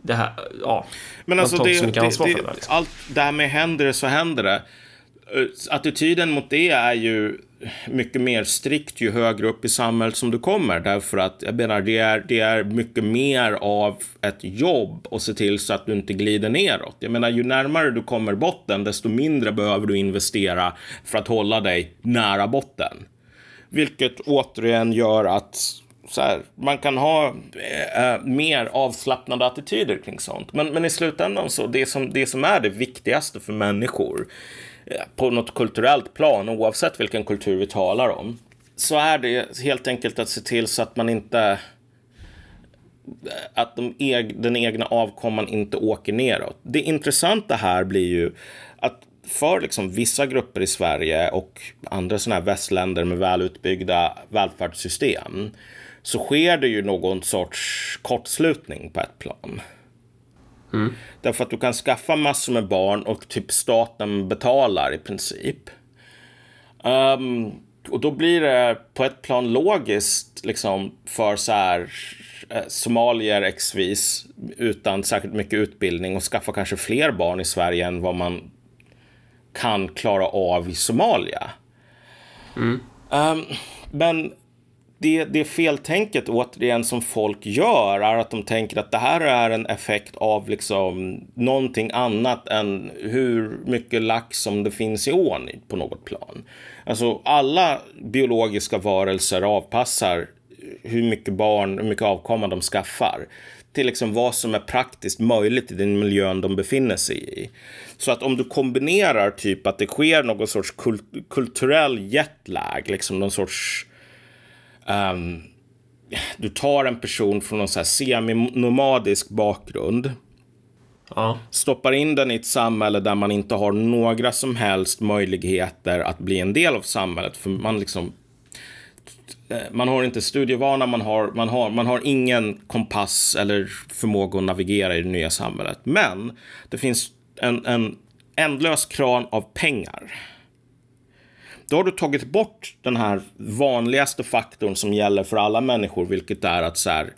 det här, ja. Men alltså det, det, det, det. Liksom. allt det här med händer det så händer det. Attityden mot det är ju mycket mer strikt ju högre upp i samhället som du kommer. Därför att jag menar, det är, det är mycket mer av ett jobb att se till så att du inte glider neråt. Jag menar, ju närmare du kommer botten, desto mindre behöver du investera för att hålla dig nära botten. Vilket återigen gör att så här, man kan ha eh, eh, mer avslappnade attityder kring sånt. Men, men i slutändan så, det som, det som är det viktigaste för människor eh, på något kulturellt plan, oavsett vilken kultur vi talar om, så är det helt enkelt att se till så att man inte eh, att de eg, den egna avkomman inte åker neråt. Det intressanta här blir ju att för liksom vissa grupper i Sverige och andra sådana här västländer med välutbyggda välfärdssystem så sker det ju någon sorts kortslutning på ett plan. Mm. Därför att du kan skaffa massor med barn och typ staten betalar i princip. Um, och då blir det på ett plan logiskt liksom för så här eh, somalier exvis utan särskilt mycket utbildning och skaffa kanske fler barn i Sverige än vad man kan klara av i Somalia. Mm. Um, men det, det feltänket återigen som folk gör är att de tänker att det här är en effekt av liksom någonting annat än hur mycket lax som det finns i ån på något plan. Alltså alla biologiska varelser avpassar hur mycket barn, hur mycket avkomma de skaffar till liksom vad som är praktiskt möjligt i den miljön de befinner sig i. Så att om du kombinerar typ att det sker någon sorts kult kulturell jetlag, liksom någon sorts Um, du tar en person från någon så här seminomadisk bakgrund. Ja. Stoppar in den i ett samhälle där man inte har några som helst möjligheter att bli en del av samhället. För man liksom man har inte studievana, man har, man, har, man har ingen kompass eller förmåga att navigera i det nya samhället. Men det finns en, en ändlös kran av pengar. Då har du tagit bort den här vanligaste faktorn som gäller för alla människor, vilket är att så här,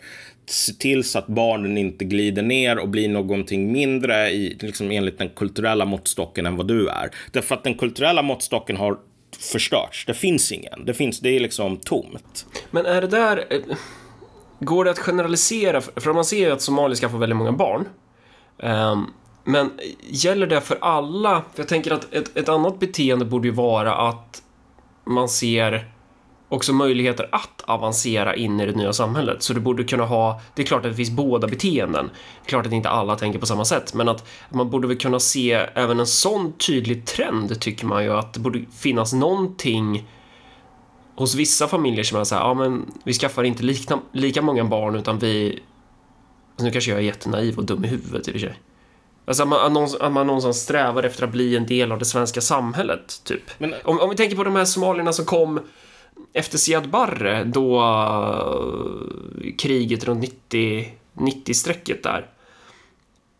se till så att barnen inte glider ner och blir någonting mindre i, liksom enligt den kulturella måttstocken än vad du är. Därför att den kulturella måttstocken har förstörts. Det finns ingen. Det, finns, det är liksom tomt. Men är det där... Eh, går det att generalisera? För man ser ju att somalier får väldigt många barn. Um, men gäller det för alla? För jag tänker att ett, ett annat beteende borde ju vara att man ser också möjligheter att avancera in i det nya samhället. Så du borde kunna ha, det är klart att det finns båda beteenden. Klart att inte alla tänker på samma sätt, men att man borde väl kunna se även en sån tydlig trend tycker man ju att det borde finnas någonting hos vissa familjer som är så här, ja men vi skaffar inte lika, lika många barn utan vi, alltså, nu kanske jag är jättenaiv och dum i huvudet i och för sig. Alltså att man, att man någonstans strävar efter att bli en del av det svenska samhället, typ. Men- om, om vi tänker på de här somalierna som kom efter Siad Barre, då eh, kriget runt 90, 90-strecket där.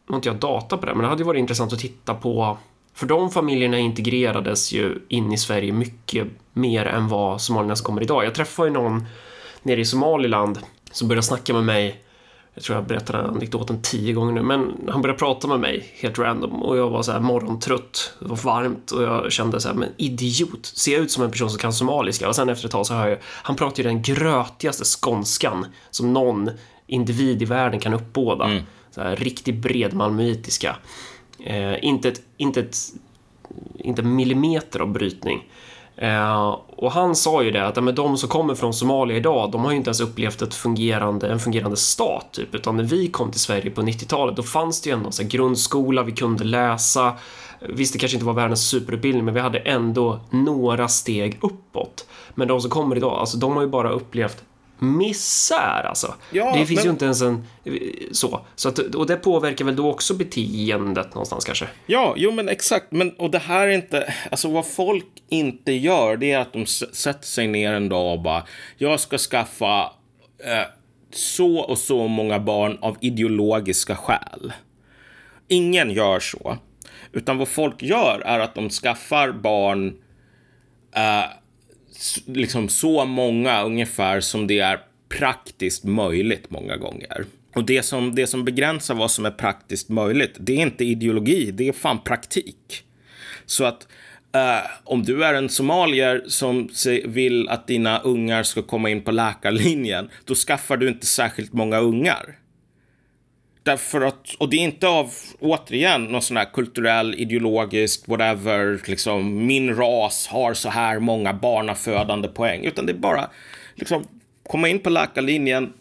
Nu har inte jag data på det, men det hade ju varit intressant att titta på. För de familjerna integrerades ju in i Sverige mycket mer än vad somalierna som kommer idag. Jag träffade ju någon nere i Somaliland som började snacka med mig. Jag tror jag berättade den anekdoten tio gånger nu, men han började prata med mig helt random och jag var så här morgontrött, det var varmt och jag kände så här, men idiot, ser jag ut som en person som kan somaliska? Och sen efter ett tag så hör jag, han pratar ju den grötigaste skånskan som någon individ i världen kan uppbåda. Så här, riktigt bred malmöitiska. Eh, inte, ett, inte, ett, inte en millimeter av brytning. Eh, och han sa ju det att ja, men de som kommer från Somalia idag, de har ju inte ens upplevt ett fungerande, en fungerande stat, typ. Utan när vi kom till Sverige på 90-talet, då fanns det ju ändå så grundskola, vi kunde läsa. Visst, det kanske inte var världens superutbildning, men vi hade ändå några steg uppåt. Men de som kommer idag, alltså de har ju bara upplevt misär alltså. Ja, det finns men- ju inte ens en... Så. så att, och det påverkar väl då också beteendet någonstans kanske? Ja, jo men exakt. Men, och det här är inte, alltså vad folk inte gör, det är att de sätter sig ner en dag och bara, jag ska skaffa eh, så och så många barn av ideologiska skäl. Ingen gör så. Utan vad folk gör är att de skaffar barn eh, liksom så många ungefär som det är praktiskt möjligt många gånger. Och det som, det som begränsar vad som är praktiskt möjligt, det är inte ideologi, det är fan praktik. Så att Uh, om du är en somalier som vill att dina ungar ska komma in på läkarlinjen, då skaffar du inte särskilt många ungar. Därför att, och det är inte av, återigen, någon sån här kulturell, ideologisk, whatever, liksom min ras har så här många barnafödande poäng, utan det är bara liksom komma in på läkarlinjen,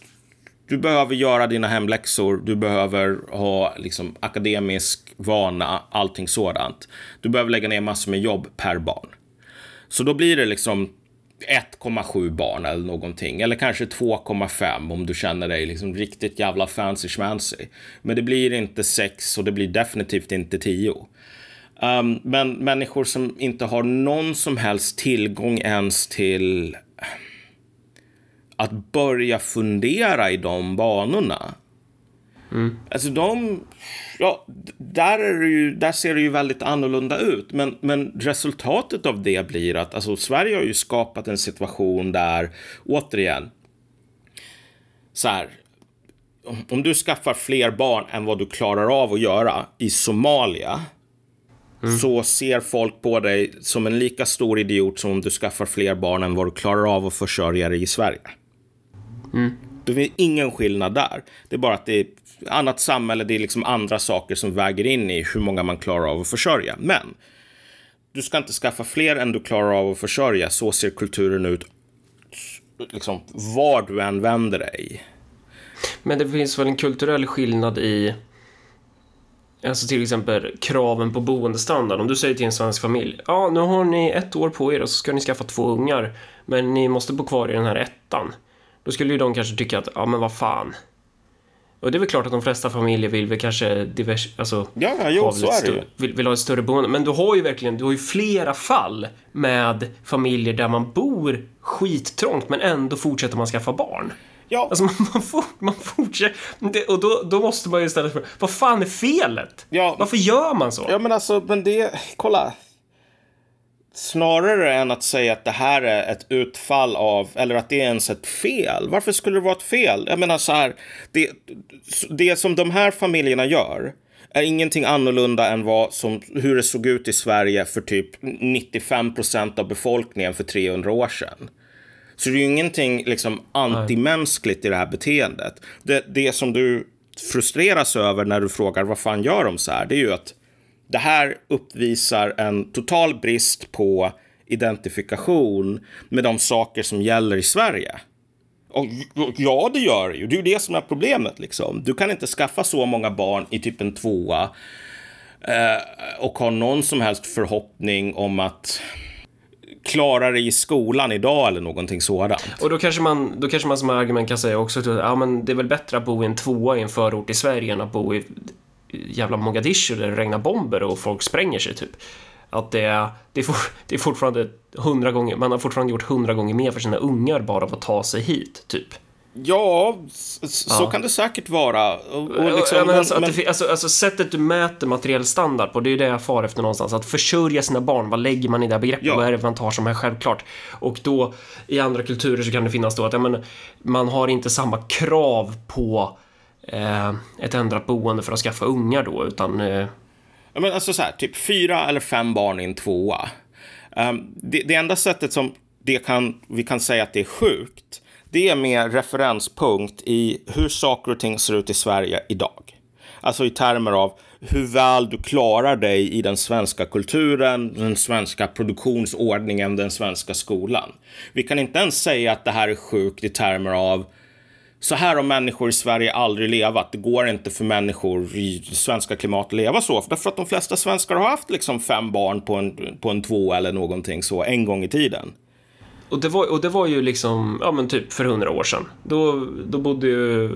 du behöver göra dina hemläxor, du behöver ha liksom, akademisk vana, allting sådant. Du behöver lägga ner massor med jobb per barn. Så då blir det liksom 1,7 barn eller någonting. Eller kanske 2,5 om du känner dig liksom riktigt jävla fancy schmancy. Men det blir inte 6 och det blir definitivt inte 10. Um, ehm, men människor som inte har någon som helst tillgång ens till att börja fundera i de banorna. Mm. Alltså de, ja, där, är ju, där ser det ju väldigt annorlunda ut. Men, men resultatet av det blir att alltså, Sverige har ju skapat en situation där, återigen, så här, om du skaffar fler barn än vad du klarar av att göra i Somalia, Mm. så ser folk på dig som en lika stor idiot som om du skaffar fler barn än vad du klarar av att försörja dig i Sverige. Mm. Det finns ingen skillnad där. Det är bara att det är annat samhälle, det är liksom andra saker som väger in i hur många man klarar av att försörja. Men du ska inte skaffa fler än du klarar av att försörja. Så ser kulturen ut liksom var du än vänder dig. Men det finns väl en kulturell skillnad i Alltså till exempel kraven på boendestandard. Om du säger till en svensk familj, ja nu har ni ett år på er och så ska ni skaffa två ungar, men ni måste bo kvar i den här ettan. Då skulle ju de kanske tycka att, ja men vad fan. Och det är väl klart att de flesta familjer vill väl kanske divers, alltså, ja, jo, så är det. Vill, vill, ha ett större boende. Men du har ju verkligen, du har ju flera fall med familjer där man bor skittrångt men ändå fortsätter man skaffa barn. Ja. Alltså man, for, man fortsätter, och då, då måste man ju ställa sig vad fan är felet? Ja. Varför gör man så? Ja men alltså, men det, kolla snarare än att säga att det här är ett utfall av, eller att det är ens ett fel. Varför skulle det vara ett fel? Jag menar så här, det, det som de här familjerna gör är ingenting annorlunda än vad som, hur det såg ut i Sverige för typ 95 procent av befolkningen för 300 år sedan. Så det är ju ingenting liksom antimänskligt i det här beteendet. Det, det som du frustreras över när du frågar vad fan gör de så här, det är ju att det här uppvisar en total brist på identifikation med de saker som gäller i Sverige. Och, ja, det gör det ju. Det är ju det som är problemet. Liksom. Du kan inte skaffa så många barn i typ en tvåa eh, och ha någon som helst förhoppning om att klara dig i skolan idag eller någonting sådant. Och då kanske man, då kanske man som argument kan säga också att ja, men det är väl bättre att bo i en tvåa i en förort i Sverige än att bo i jävla Mogadishu där det regnar bomber och folk spränger sig typ. Att det är, det är, for, det är fortfarande hundra gånger, man har fortfarande gjort hundra gånger mer för sina ungar bara för att ta sig hit, typ. Ja, så ja. kan det säkert vara. Och, och liksom, ja, men alltså, men... Det, alltså, alltså, sättet du mäter materiell standard på, det är ju det jag far efter någonstans. Att försörja sina barn, vad lägger man i det här begreppet? Ja. Vad är det man tar som är självklart? Och då, i andra kulturer så kan det finnas då att ja, men, man har inte samma krav på Eh, ett ändrat boende för att skaffa ungar då, utan... Eh... Ja, men alltså så här, typ fyra eller fem barn i en tvåa. Um, det, det, enda sättet som det kan, vi kan säga att det är sjukt, det är med referenspunkt i hur saker och ting ser ut i Sverige idag. Alltså i termer av hur väl du klarar dig i den svenska kulturen, den svenska produktionsordningen, den svenska skolan. Vi kan inte ens säga att det här är sjukt i termer av så här har människor i Sverige aldrig levat. Det går inte för människor i svenska klimat att leva så. Därför att de flesta svenskar har haft liksom fem barn på en, på en två eller någonting så en gång i tiden. Och det var, och det var ju liksom, ja men typ för hundra år sedan. Då, då bodde ju,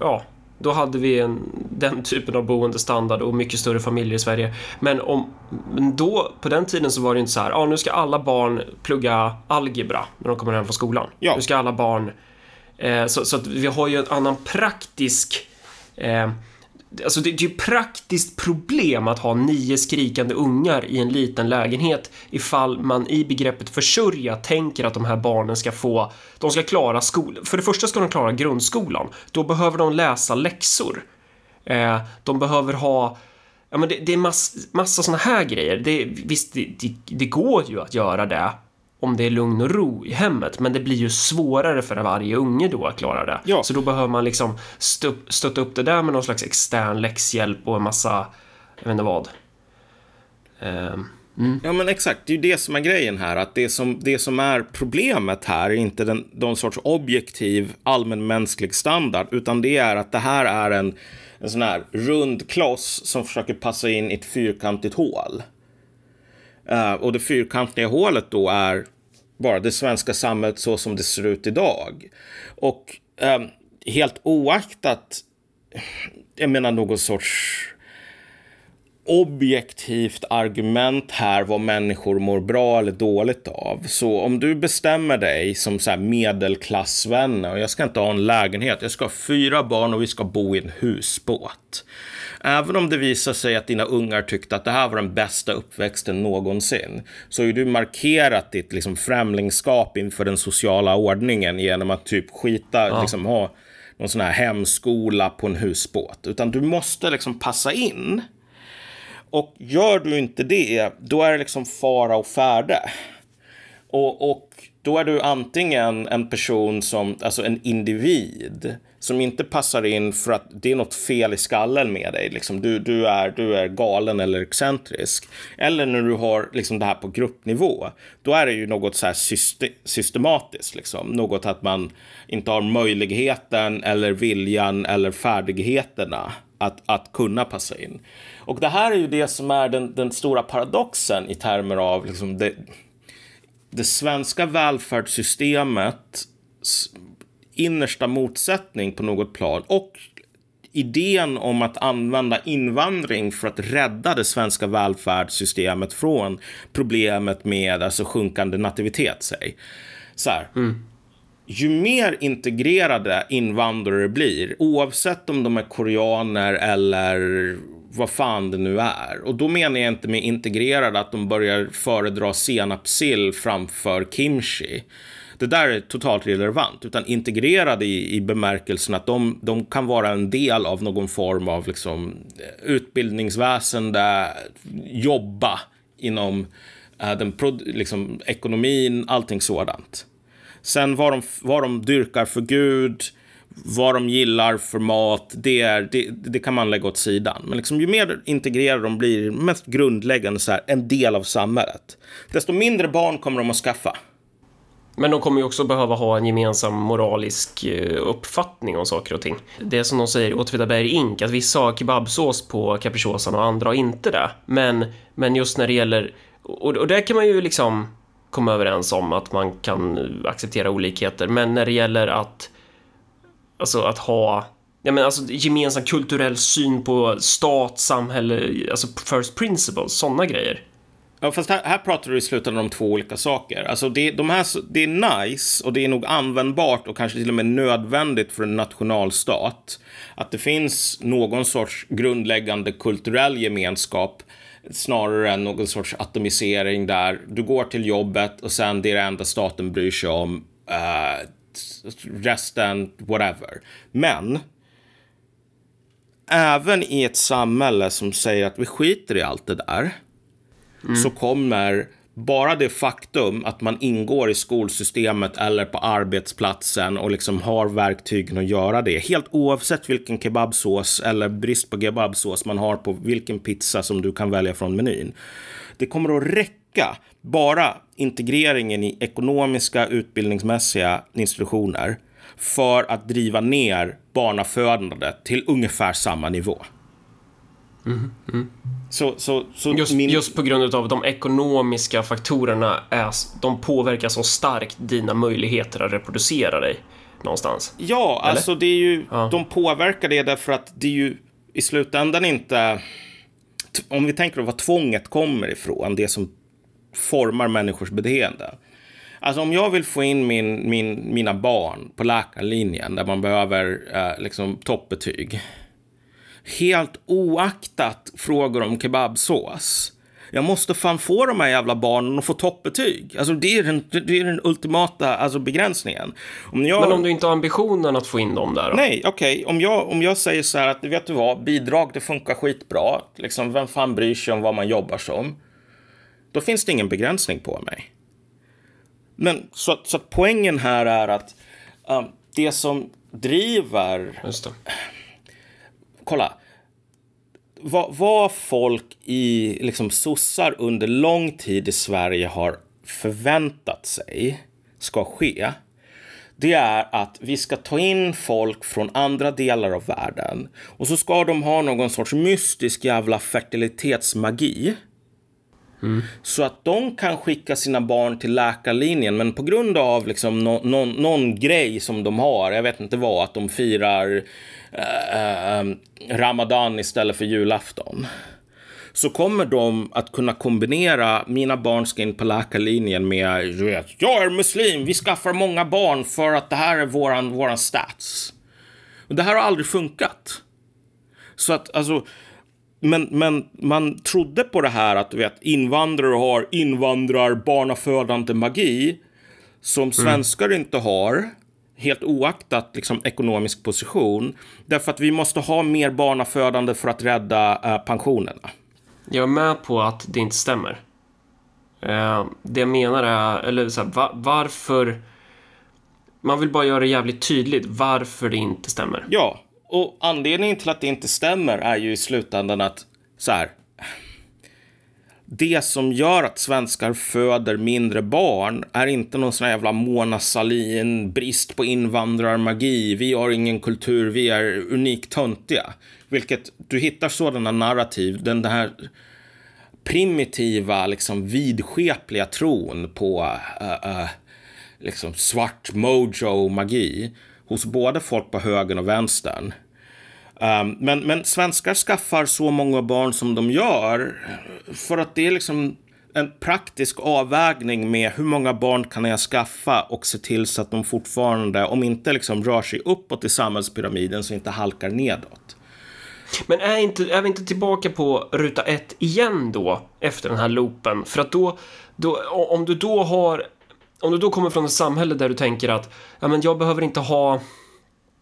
ja, då hade vi en, den typen av boendestandard och mycket större familjer i Sverige. Men, om, men då, på den tiden så var det inte så här, ja nu ska alla barn plugga algebra när de kommer hem från skolan. Ja. Nu ska alla barn Eh, så, så, att vi har ju en annan praktisk eh, Alltså det, det är ju praktiskt problem att ha nio skrikande ungar i en liten lägenhet ifall man i begreppet försörja tänker att de här barnen ska få, de ska klara skolan. För det första ska de klara grundskolan. Då behöver de läsa läxor. Eh, de behöver ha Ja, men det, det är mass, massa såna här grejer. Det, visst, det, det, det går ju att göra det om det är lugn och ro i hemmet, men det blir ju svårare för varje unge då att klara det. Ja. Så då behöver man liksom stö, stötta upp det där med någon slags extern läxhjälp och en massa, jag vet inte vad. Ehm, Ja, men exakt. Det är ju det som är grejen här. Att det som, det som är problemet här är inte den, någon sorts objektiv allmänmänsklig standard, utan det är att det här är en, en sån här rund kloss som försöker passa in i ett fyrkantigt hål. Uh, och det fyrkantiga hålet då är bara det svenska samhället så som det ser ut idag. Och um, helt oaktat, jag menar någon sorts objektivt argument här vad människor mår bra eller dåligt av. Så om du bestämmer dig som så här medelklassvän och jag ska inte ha en lägenhet, jag ska ha fyra barn och vi ska bo i en husbåt. Även om det visar sig att dina ungar tyckte att det här var den bästa uppväxten någonsin, så har ju du markerat ditt liksom, främlingskap inför den sociala ordningen genom att typ skita, ja. liksom ha någon sån här hemskola på en husbåt. Utan du måste liksom passa in. Och gör du inte det, då är det liksom fara och färde. Och, och då är du antingen en person som, alltså en individ, som inte passar in för att det är något fel i skallen med dig. Liksom, du, du, är, du är galen eller excentrisk. Eller när du har liksom det här på gruppnivå, då är det ju något så här systematiskt. Liksom. Något att man inte har möjligheten eller viljan eller färdigheterna att, att kunna passa in. Och det här är ju det som är den, den stora paradoxen i termer av liksom det, det svenska välfärdssystemets innersta motsättning på något plan och idén om att använda invandring för att rädda det svenska välfärdssystemet från problemet med alltså sjunkande nativitet. Säg. Så här. Mm. Ju mer integrerade invandrare blir, oavsett om de är koreaner eller vad fan det nu är. Och då menar jag inte med integrerade att de börjar föredra senapssill framför kimchi. Det där är totalt relevant, utan integrerade i, i bemärkelsen att de, de kan vara en del av någon form av liksom, eh, utbildningsväsende, jobba inom äh, den liksom, ekonomin, allting sådant. Sen vad de, vad de dyrkar för Gud, vad de gillar för mat, det, är, det, det, kan man lägga åt sidan. Men liksom, ju mer integrerade de blir, mest grundläggande så här, en del av samhället, desto mindre barn kommer de att skaffa. Men de kommer ju också behöva ha en gemensam moralisk eh, uppfattning om saker och ting. Det är som de säger i Åtvidaberg Ink, att vissa har kebabsås på capricciosan och andra har inte det. Men, men just när det gäller, och, och där kan man ju liksom komma överens om att man kan acceptera olikheter, men när det gäller att alltså att ha ja, men alltså, gemensam kulturell syn på stat, samhälle, alltså first principles, sådana grejer. Ja, fast här, här, pratar du i slutändan om två olika saker. Alltså det, de här, det är nice och det är nog användbart och kanske till och med nödvändigt för en nationalstat att det finns någon sorts grundläggande kulturell gemenskap snarare än någon sorts atomisering där du går till jobbet och sen det är det enda staten bryr sig om. Uh, resten, whatever. Men även i ett samhälle som säger att vi skiter i allt det där mm. så kommer bara det faktum att man ingår i skolsystemet eller på arbetsplatsen och liksom har verktygen att göra det, helt oavsett vilken kebabsås eller brist på kebabsås man har på vilken pizza som du kan välja från menyn. Det kommer att räcka bara integreringen i ekonomiska utbildningsmässiga institutioner för att driva ner barnafödandet till ungefär samma nivå. Mm, mm. Så, så, så just, min... just på grund av de ekonomiska faktorerna är, de påverkar så starkt dina möjligheter att reproducera dig någonstans. Ja, Eller? alltså det är ju, ja. de påverkar det därför att det är ju i slutändan inte, om vi tänker på var tvånget kommer ifrån, det som formar människors beteende. Alltså om jag vill få in min, min, mina barn på läkarlinjen där man behöver eh, liksom toppbetyg helt oaktat frågor om kebabsås. Jag måste fan få de här jävla barnen att få toppbetyg. Alltså det är den, det är den ultimata alltså, begränsningen. Om jag... Men om du inte har ambitionen att få in dem där då? Nej, okej. Okay. Om, jag, om jag säger så här att, vet du vad, bidrag det funkar skitbra. Liksom, vem fan bryr sig om vad man jobbar som? Då finns det ingen begränsning på mig. Men så, så att poängen här är att um, det som driver... Just det. Kolla. Vad, vad folk i liksom sossar under lång tid i Sverige har förväntat sig ska ske det är att vi ska ta in folk från andra delar av världen och så ska de ha någon sorts mystisk jävla fertilitetsmagi så att de kan skicka sina barn till läkarlinjen, men på grund av liksom no, no, någon grej som de har, jag vet inte vad, att de firar eh, eh, Ramadan istället för julafton så kommer de att kunna kombinera mina barn ska in på läkarlinjen med du vet, jag är muslim, vi skaffar många barn för att det här är våran, våran stats. Och det här har aldrig funkat. Så att alltså, men, men man trodde på det här att du vet, invandrare har invandrar barnafödande magi som mm. svenskar mm. inte har. Helt oaktat liksom, ekonomisk position. Därför att vi måste ha mer barnafödande för att rädda uh, pensionerna. Jag är med på att det inte stämmer. Uh, det jag menar är, eller så här, va varför... Man vill bara göra det jävligt tydligt varför det inte stämmer. Ja, och anledningen till att det inte stämmer är ju i slutändan att så här. Det som gör att svenskar föder mindre barn är inte någon sån här jävla Mona Sahlin, brist på invandrarmagi, vi har ingen kultur, vi är unikt töntiga. Vilket, du hittar sådana narrativ, den här primitiva, liksom vidskepliga tron på uh, uh, liksom svart mojo-magi hos både folk på högern och vänstern. Um, men, men svenskar skaffar så många barn som de gör för att det är liksom en praktisk avvägning med hur många barn kan jag skaffa och se till så att de fortfarande, om inte liksom rör sig uppåt i samhällspyramiden, så inte halkar nedåt. Men är, inte, är vi inte tillbaka på ruta ett igen då, efter den här loopen? För att då, då om du då har om du då kommer från ett samhälle där du tänker att ja, men jag behöver inte ha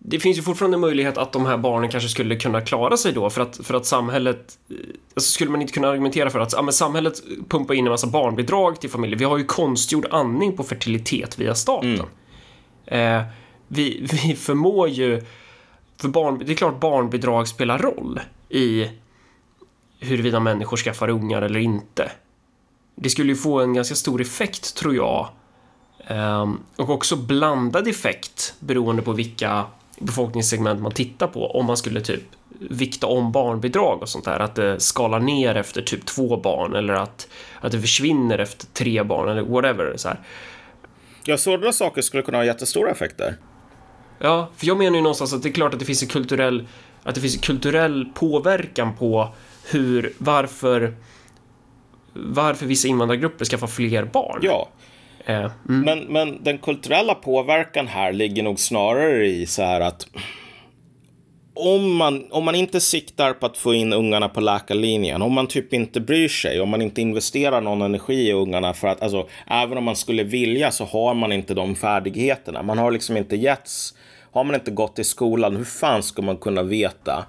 det finns ju fortfarande möjlighet att de här barnen kanske skulle kunna klara sig då för att, för att samhället... Alltså skulle man inte kunna argumentera för att ja, men samhället pumpar in en massa barnbidrag till familjer. Vi har ju konstgjord andning på fertilitet via staten. Mm. Eh, vi, vi förmår ju... För barn, det är klart barnbidrag spelar roll i huruvida människor skaffar ungar eller inte. Det skulle ju få en ganska stor effekt, tror jag, Um, och också blandad effekt beroende på vilka befolkningssegment man tittar på om man skulle typ vikta om barnbidrag och sånt där, att det skalar ner efter typ två barn eller att, att det försvinner efter tre barn eller whatever. Så här. Ja, sådana saker skulle kunna ha jättestora effekter. Ja, för jag menar ju någonstans att det är klart att det finns en kulturell, att det finns en kulturell påverkan på hur, varför, varför vissa invandrargrupper skaffar fler barn. Ja, Mm. Men, men den kulturella påverkan här ligger nog snarare i så här att om man, om man inte siktar på att få in ungarna på läkarlinjen, om man typ inte bryr sig, om man inte investerar någon energi i ungarna för att, alltså, även om man skulle vilja så har man inte de färdigheterna. Man har liksom inte getts, har man inte gått i skolan, hur fan ska man kunna veta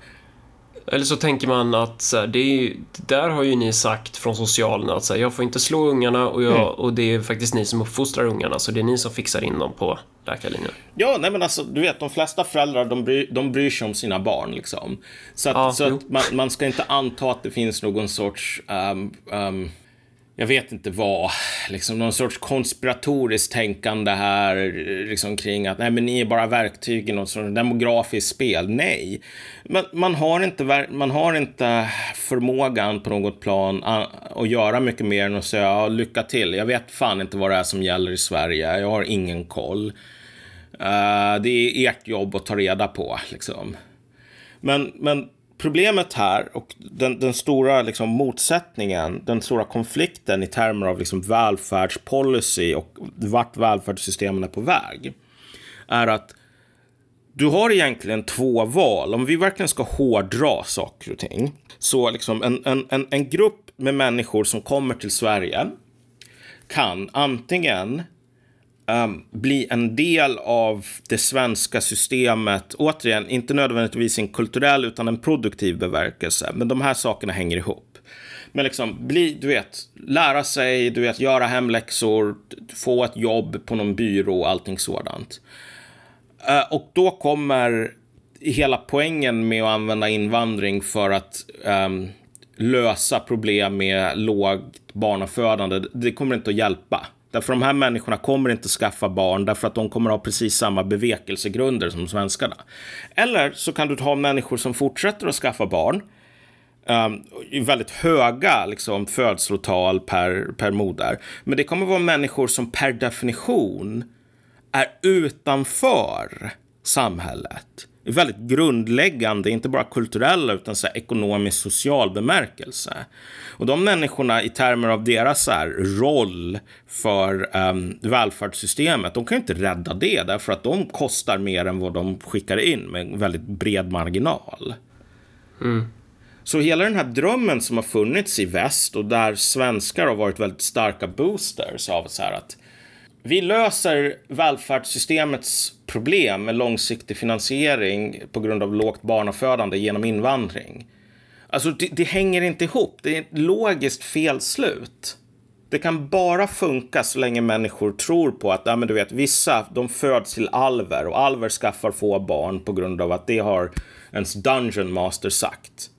eller så tänker man att så här, det är, där har ju ni sagt från socialen att så här, jag får inte slå ungarna och, jag, mm. och det är faktiskt ni som uppfostrar ungarna så det är ni som fixar in dem på läkarlinjen. Ja, nej men alltså du vet de flesta föräldrar de bryr, de bryr sig om sina barn liksom. Så att, ja, så att man, man, ska inte anta att det finns någon sorts um, um, jag vet inte vad, liksom någon sorts konspiratoriskt tänkande här liksom kring att nej, men ni är bara verktyg i något sorts demografiskt spel. Nej, men man har inte, man har inte förmågan på något plan att göra mycket mer än att säga ja, lycka till. Jag vet fan inte vad det är som gäller i Sverige. Jag har ingen koll. Uh, det är ert jobb att ta reda på liksom. Men, men problemet här och den, den stora liksom, motsättningen, den stora konflikten i termer av liksom, välfärdspolicy och vart välfärdssystemen är på väg är att du har egentligen två val. Om vi verkligen ska hårdra saker och ting. Så liksom en, en, en, en grupp med människor som kommer till Sverige kan antingen um, bli en del av det svenska systemet. Återigen, inte nödvändigtvis en kulturell utan en produktiv beverkelse. Men de här sakerna hänger ihop. Men liksom, bli, du vet, lära sig, du vet, göra hemläxor, få ett jobb på någon byrå och allting sådant. Uh, och då kommer hela poängen med att använda invandring för att um, lösa problem med lågt barnafödande, det kommer inte att hjälpa. Därför de här människorna kommer inte skaffa barn därför att de kommer ha precis samma bevekelsegrunder som svenskarna. Eller så kan du ta människor som fortsätter att skaffa barn. Um, väldigt höga liksom, födslotal per, per moder. Men det kommer vara människor som per definition är utanför samhället väldigt grundläggande, inte bara kulturella utan så ekonomisk social bemärkelse. Och de människorna i termer av deras så roll för um, välfärdssystemet, de kan ju inte rädda det därför att de kostar mer än vad de skickar in med väldigt bred marginal. Mm. Så hela den här drömmen som har funnits i väst och där svenskar har varit väldigt starka boosters av så här att vi löser välfärdssystemets problem med långsiktig finansiering på grund av lågt barnafödande genom invandring. Alltså, det, det hänger inte ihop. Det är ett logiskt felslut. Det kan bara funka så länge människor tror på att, ja men du vet, vissa de föds till alver och alver skaffar få barn på grund av att det har ens Dungeon Master sagt.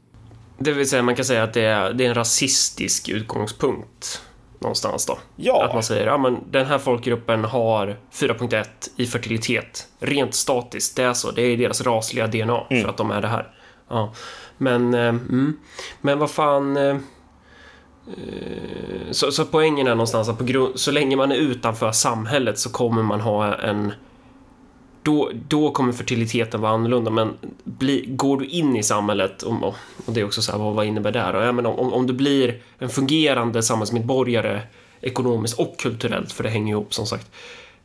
Det vill säga, man kan säga att det är, det är en rasistisk utgångspunkt någonstans då. Ja. Att man säger, ja men den här folkgruppen har 4.1 i fertilitet. Rent statiskt, det är så. Det är deras rasliga DNA mm. för att de är det här. Ja. Men, eh, mm. men vad fan... Eh, så, så poängen är någonstans att på grund, så länge man är utanför samhället så kommer man ha en då, då kommer fertiliteten vara annorlunda. Men bli, går du in i samhället, och, och det är också så här, vad, vad innebär det? Ja, men om, om du blir en fungerande samhällsmedborgare ekonomiskt och kulturellt, för det hänger ihop som sagt,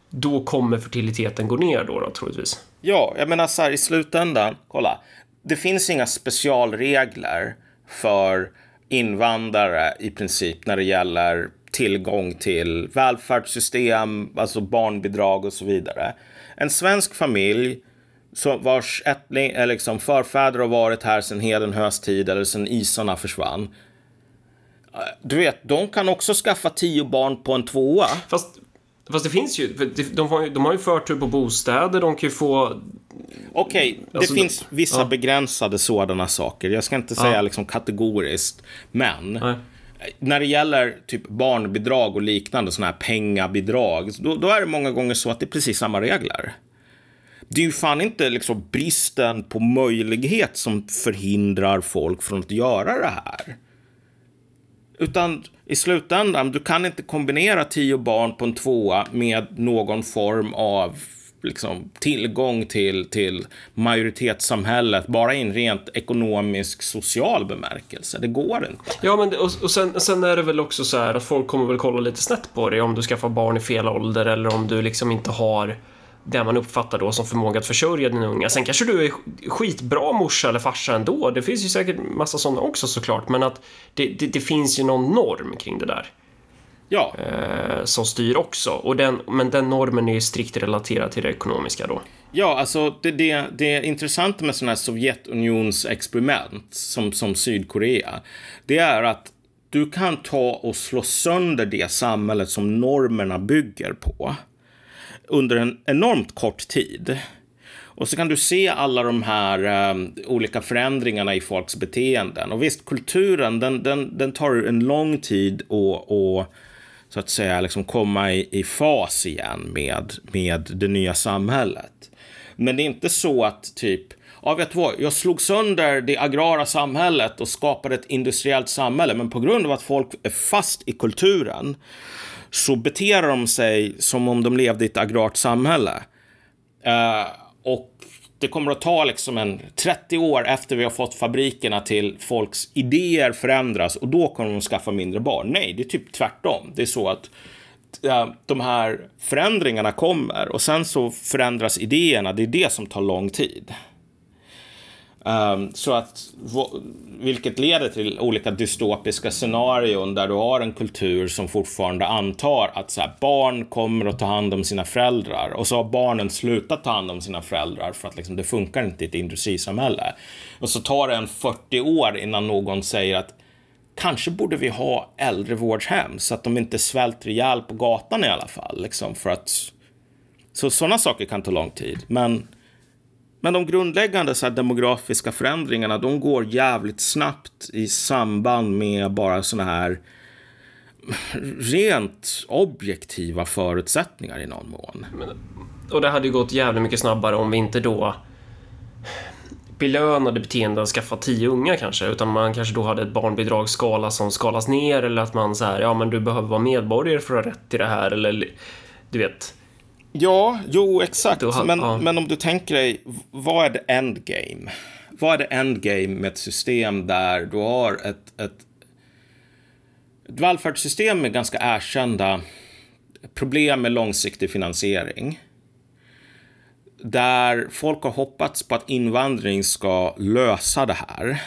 då kommer fertiliteten gå ner då, då troligtvis. Ja, jag menar så här i slutändan, kolla. Det finns inga specialregler för invandrare i princip när det gäller tillgång till välfärdssystem, alltså barnbidrag och så vidare. En svensk familj som vars ättling, liksom förfäder har varit här sedan Hedenhös tid eller sedan isarna försvann. Du vet, de kan också skaffa tio barn på en tvåa. Fast, fast det finns ju, de har, de har ju förtur på bostäder, de kan ju få... Okej, okay, det alltså, finns vissa ja. begränsade sådana saker. Jag ska inte säga ja. liksom kategoriskt, men Nej när det gäller typ barnbidrag och liknande, sådana här pengabidrag, då, då, är det många gånger så att det är precis samma regler. Det är ju fan inte liksom bristen på möjlighet som förhindrar folk från att göra det här. Utan i slutändan, du kan inte kombinera tio barn på en tvåa med någon form av liksom, tillgång till, till majoritetssamhället bara i en rent ekonomisk, social bemärkelse. Det går inte. Ja, men och, och sen, sen är det väl också så här att folk kommer väl kolla lite snett på dig om du skaffar barn i fel ålder eller om du liksom inte har det man uppfattar då som förmåga att försörja din unga. Sen kanske du är skitbra morsa eller farsa ändå. Det finns ju säkert massa sådana också såklart, men att det, det, det finns ju någon norm kring det där. Ja. Eh, som styr också. Och den, men den normen är ju strikt relaterad till det ekonomiska då. Ja, alltså det, det, det intressanta med sådana här Sovjetunionsexperiment som, som Sydkorea, det är att du kan ta och slå sönder det samhället som normerna bygger på under en enormt kort tid. Och så kan du se alla de här um, olika förändringarna i folks beteenden. Och visst, kulturen, den, den, den tar en lång tid att så att säga liksom komma i, i fas igen med, med det nya samhället. Men det är inte så att typ ja, vet du vad, jag slog sönder det agrara samhället och skapade ett industriellt samhälle, men på grund av att folk är fast i kulturen så beter de sig som om de levde i ett agrart samhälle. Uh, och det kommer att ta liksom en 30 år efter vi har fått fabrikerna till folks idéer förändras och då kommer de att skaffa mindre barn. Nej, det är typ tvärtom. Det är så att de här förändringarna kommer och sen så förändras idéerna. Det är det som tar lång tid. Um, så att, vilket leder till olika dystopiska scenarion där du har en kultur som fortfarande antar att så här, barn kommer att ta hand om sina föräldrar och så har barnen slutat ta hand om sina föräldrar för att liksom, det funkar inte i ett industrisamhälle. Och så tar det en 40 år innan någon säger att kanske borde vi ha äldrevårdshem så att de inte svälter ihjäl på gatan i alla fall. Liksom, för att, så sådana saker kan ta lång tid. Men men de grundläggande så demografiska förändringarna, de går jävligt snabbt i samband med bara sådana här rent objektiva förutsättningar i någon mån. och det hade ju gått jävligt mycket snabbare om vi inte då belönade beteenden skaffa tio unga kanske, utan man kanske då hade ett barnbidragsskala som skalas ner eller att man så här, ja men du behöver vara medborgare för att ha rätt till det här eller du vet, Ja, jo exakt. Har, men, ja. men om du tänker dig, vad är det endgame? Vad är det endgame med ett system där du har ett, ett, ett välfärdssystem med ganska erkända problem med långsiktig finansiering? Där folk har hoppats på att invandring ska lösa det här.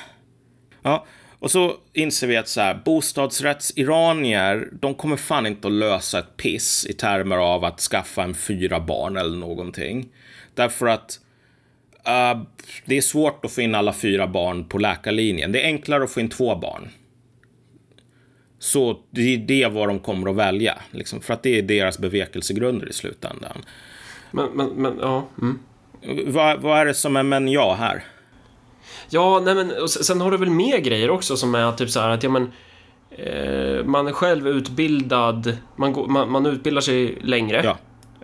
Ja, och så inser vi att så här, bostadsrättsiranier, de kommer fan inte att lösa ett piss i termer av att skaffa en fyra barn eller någonting. Därför att uh, det är svårt att få in alla fyra barn på läkarlinjen. Det är enklare att få in två barn. Så det är det vad de kommer att välja, liksom, för att det är deras bevekelsegrunder i slutändan. Men, men, men ja. Mm. Vad, vad är det som är men ja här? Ja, nej men och sen har du väl mer grejer också som är typ så här att ja men eh, man är själv utbildad, man, går, man, man utbildar sig längre. Ja.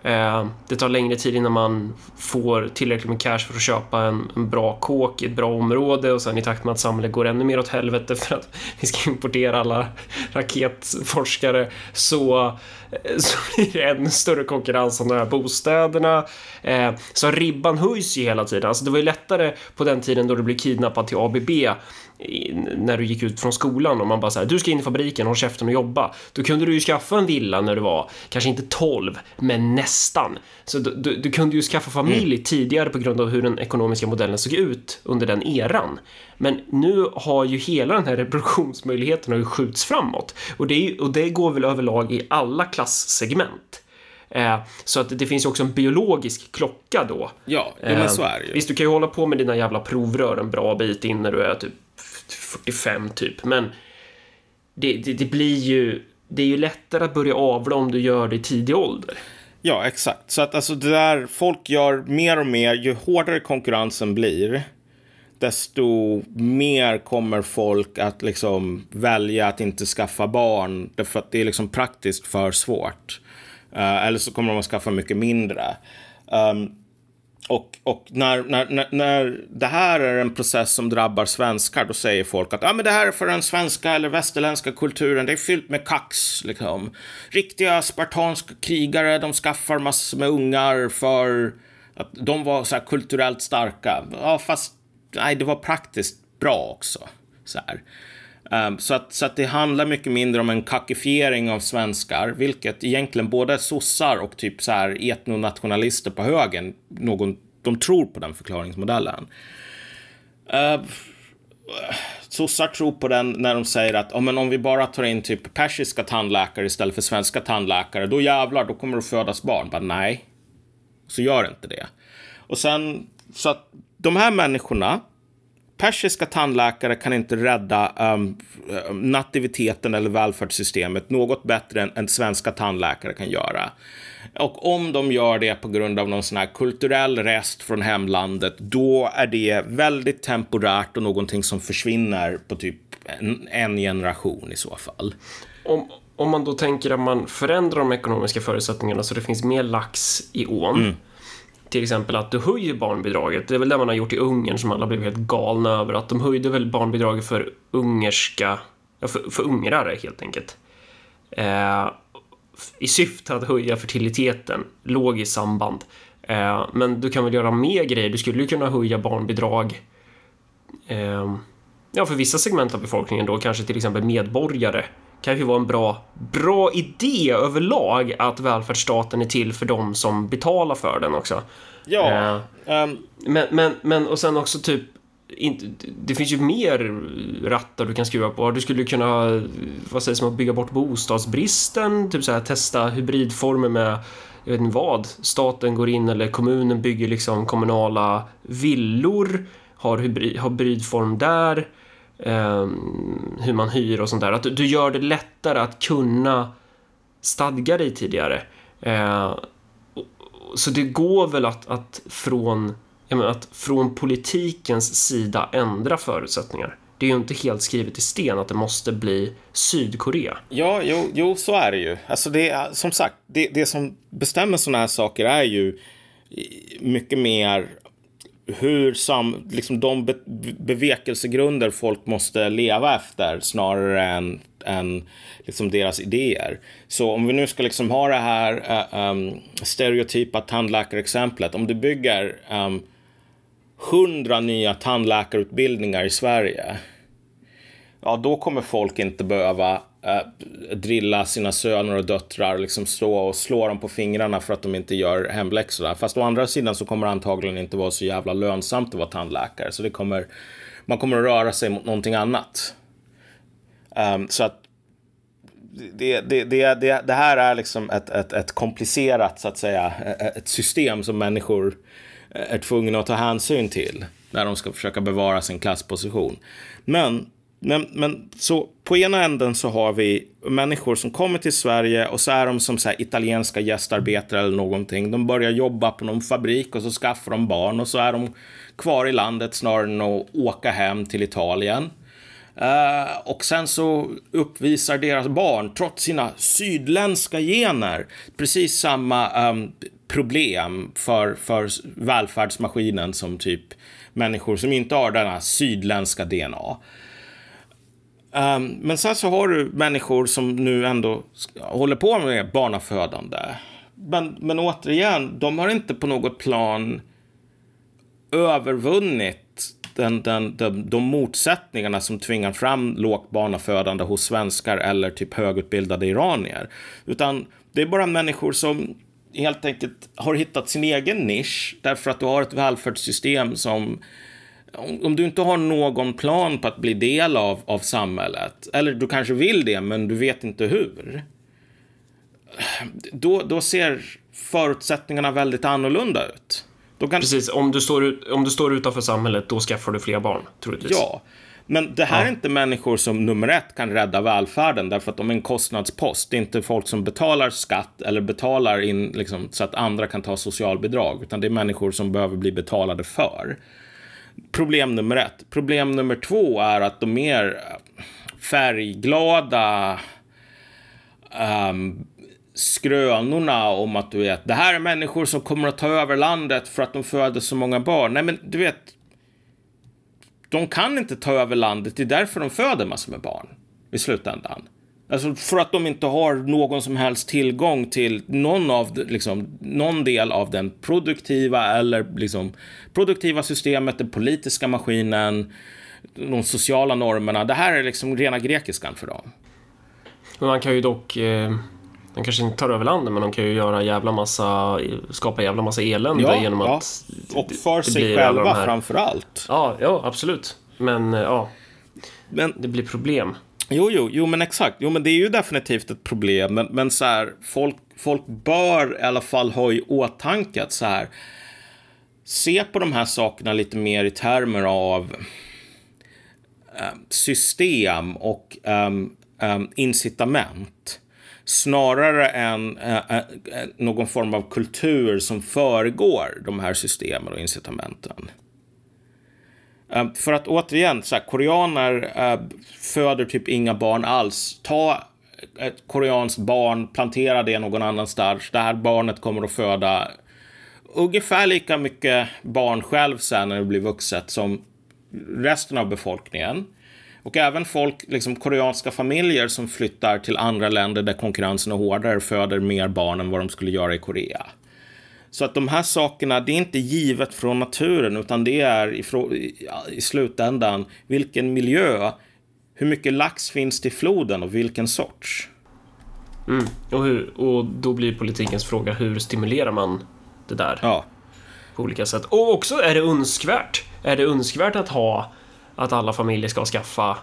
Eh, det tar längre tid innan man får tillräckligt med cash för att köpa en, en, bra kåk i ett bra område och sen i takt med att samhället går ännu mer åt helvete för att vi ska importera alla raketforskare så, eh, så blir det ännu större konkurrens om de här bostäderna. Eh, så ribban höjs ju hela tiden. Alltså det var ju lättare på den tiden då du blev kidnappad till ABB när du gick ut från skolan och man bara såhär, du ska in i fabriken, håll käften och jobba. Då kunde du ju skaffa en villa när du var, kanske inte 12, men nästan. Så du, du, du kunde ju skaffa familj mm. tidigare på grund av hur den ekonomiska modellen såg ut under den eran. Men nu har ju hela den här reproduktionsmöjligheten ju skjuts framåt och det, och det går väl överlag i alla klasssegment. Eh, så att det finns ju också en biologisk klocka då. Ja, men eh, så är det ju. Visst, du kan ju hålla på med dina jävla provrör en bra bit in när du är typ 45 typ, men det, det, det blir ju det är ju lättare att börja avla om du gör det i tidig ålder. Ja, exakt. Så att alltså det där folk gör mer och mer, ju hårdare konkurrensen blir, desto mer kommer folk att liksom välja att inte skaffa barn därför att det är liksom praktiskt för svårt. Uh, eller så kommer de att skaffa mycket mindre. Um, och, och när, när, när, det här är en process som drabbar svenskar, då säger folk att ah, men det här är för den svenska eller västerländska kulturen, det är fyllt med kax. Liksom. Riktiga spartanska krigare, de skaffar massor med ungar för att de var så kulturellt starka. Ja, fast nej, det var praktiskt bra också. Så här. Um, så, att, så att det handlar mycket mindre om en kakifiering av svenskar, vilket egentligen både sossar och typ så här etnonationalister på högen, någon, de tror på den förklaringsmodellen. Uh, sossar tror på den när de säger att oh, men om vi bara tar in typ persiska tandläkare istället för svenska tandläkare, då jävlar, då kommer det födas barn. Bara, nej, så gör inte det. Och sen, så att de här människorna persiska tandläkare kan inte rädda um, nativiteten eller välfärdssystemet något bättre än, än svenska tandläkare kan göra. Och om de gör det på grund av någon sån här kulturell rest från hemlandet, då är det väldigt temporärt och någonting som försvinner på typ en, en generation i så fall. Om, om man då tänker att man förändrar de ekonomiska förutsättningarna så det finns mer lax i ån, mm till exempel att du höjer barnbidraget. Det är väl det man har gjort i Ungern som alla blev helt galna över. Att de höjde väl barnbidraget för ungerska, för, för ungrare helt enkelt. Eh, I syfte att höja fertiliteten, logiskt samband. Eh, men du kan väl göra mer grejer. Du skulle ju kunna höja barnbidrag eh, ja, för vissa segment av befolkningen då, kanske till exempel medborgare kan ju vara en bra, bra idé överlag att välfärdsstaten är till för dem som betalar för den också. Ja. Eh, um... men, men, men, och sen också typ det finns ju mer rattar du kan skruva på. Du skulle kunna, vad sägs om att bygga bort bostadsbristen, typ så här testa hybridformer med jag vet inte vad, staten går in eller kommunen bygger liksom kommunala villor, har hybrid, hybridform där, Ehm, hur man hyr och sånt där. Att du, gör det lättare att kunna stadga dig tidigare. Eh, så det går väl att, att från menar, att från politikens sida ändra förutsättningar. Det är ju inte helt skrivet i sten att det måste bli Sydkorea. Ja, jo, jo så är det ju. Alltså det, som sagt, det, det som bestämmer sådana här saker är ju mycket mer hur sam, liksom de be, bevekelsegrunder folk måste leva efter snarare än, än liksom deras idéer. Så om vi nu ska liksom ha det här um, stereotypa tandläkarexemplet. Om du bygger um, hundra nya tandläkarutbildningar i Sverige. Ja, då kommer folk inte behöva äh, drilla sina söner och döttrar, liksom slå och slå dem på fingrarna för att de inte gör hemläxorna. Fast å andra sidan så kommer det antagligen inte vara så jävla lönsamt att vara tandläkare, så det kommer, man kommer att röra sig mot någonting annat. Um, så att det, det, det, det, det här är liksom ett, ett, ett komplicerat, så att säga, e-, ett system som människor är tvungna att ta hänsyn till när de ska försöka bevara sin klassposition. Men, men, men så på ena änden så har vi människor som kommer till Sverige och så är de som så italienska gästarbetare eller någonting. De börjar jobba på någon fabrik och så skaffar de barn och så är de kvar i landet snarare än att åka hem till Italien. Uh, och sen så uppvisar deras barn, trots sina sydländska gener, precis samma um, problem för, för välfärdsmaskinen som typ människor som inte har denna sydländska DNA. Um, men sen så har du människor som nu ändå håller på med barnafödande. Men, men återigen, de har inte på något plan övervunnit den, den, den, de motsättningarna som tvingar fram lågt barnafödande hos svenskar eller typ högutbildade iranier. Utan det är bara människor som helt enkelt har hittat sin egen nisch därför att du har ett välfärdssystem som om, du inte har någon plan på att bli del av, av samhället, eller du kanske vill det, men du vet inte hur. Då, då ser förutsättningarna väldigt annorlunda ut. Kan... Precis, om du, står ut, om du står utanför samhället, då skaffar du fler barn, troligtvis. Ja, men det här ja. är inte människor som nummer ett kan rädda välfärden därför att de är en kostnadspost. Det är inte folk som betalar skatt eller betalar in liksom, så att andra kan ta socialbidrag, utan det är människor som behöver bli betalade för. Problem nummer ett. Problem nummer två är att de mer eh, färgglada um, skrönorna om att du vet, det här är människor som kommer att ta över landet för att de föder så många barn. Nej, men du vet, de kan inte ta över landet. Det är därför de föder massor med barn i slutändan. Alltså för att de inte har någon som helst tillgång till någon, av, liksom, någon del av den produktiva eller liksom, produktiva systemet, den politiska maskinen, de sociala normerna. Det här är liksom rena grekiskan för dem. Men man kan ju dock eh de kanske inte tar över landet, men de kan ju göra jävla massa, skapa jävla massa elände ja, genom ja. att... Och för det, sig själva här... framför allt. Ja, ja, absolut. Men ja, men, det blir problem. Jo, jo, jo, men exakt. Jo, men det är ju definitivt ett problem. Men, men så här, folk, folk bör i alla fall ha i åtanke att så här, se på de här sakerna lite mer i termer av eh, system och eh, eh, incitament snarare än eh, eh, någon form av kultur som föregår de här systemen och incitamenten. Ehm, för att återigen, så här, koreaner äh, föder typ inga barn alls. Ta ett koreanskt barn, plantera det någon annanstans. Det här barnet kommer att föda ungefär lika mycket barn själv sen när det blir vuxet som resten av befolkningen. Och även folk, liksom koreanska familjer som flyttar till andra länder där konkurrensen är hårdare föder mer barn än vad de skulle göra i Korea. Så att de här sakerna, det är inte givet från naturen, utan det är i, i slutändan vilken miljö hur mycket lax finns i floden och vilken sorts? Mm. Och, hur, och då blir politikens fråga hur stimulerar man det där Ja. på olika sätt? Och också är det önskvärt? Är det önskvärt att ha att alla familjer ska skaffa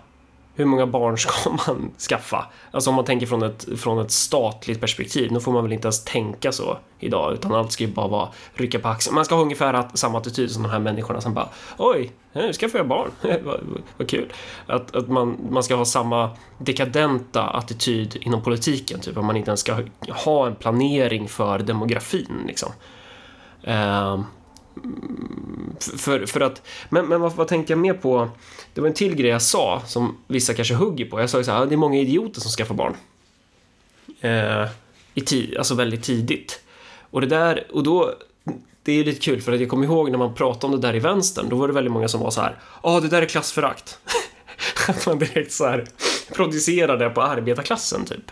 hur många barn ska man skaffa? Alltså om man tänker från ett, från ett statligt perspektiv, nu får man väl inte ens tänka så idag, utan allt ska ju bara vara rycka på axeln. Man ska ha ungefär samma attityd som de här människorna som bara Oj, nu ska jag barn, vad, vad kul. Att, att man, man ska ha samma dekadenta attityd inom politiken, typ att man inte ens ska ha en planering för demografin liksom. Ehm, Mm, för, för att, men, men vad, vad tänkte jag mer på? Det var en till grej jag sa som vissa kanske hugger på. Jag sa ju så här, det är många idioter som skaffar barn. Eh, i tid, alltså väldigt tidigt. Och det där, och då, det är ju lite kul för att jag kommer ihåg när man pratade om det där i vänstern, då var det väldigt många som var så här, ja ah, det där är klassförakt. att man direkt så här producerade på arbetarklassen typ.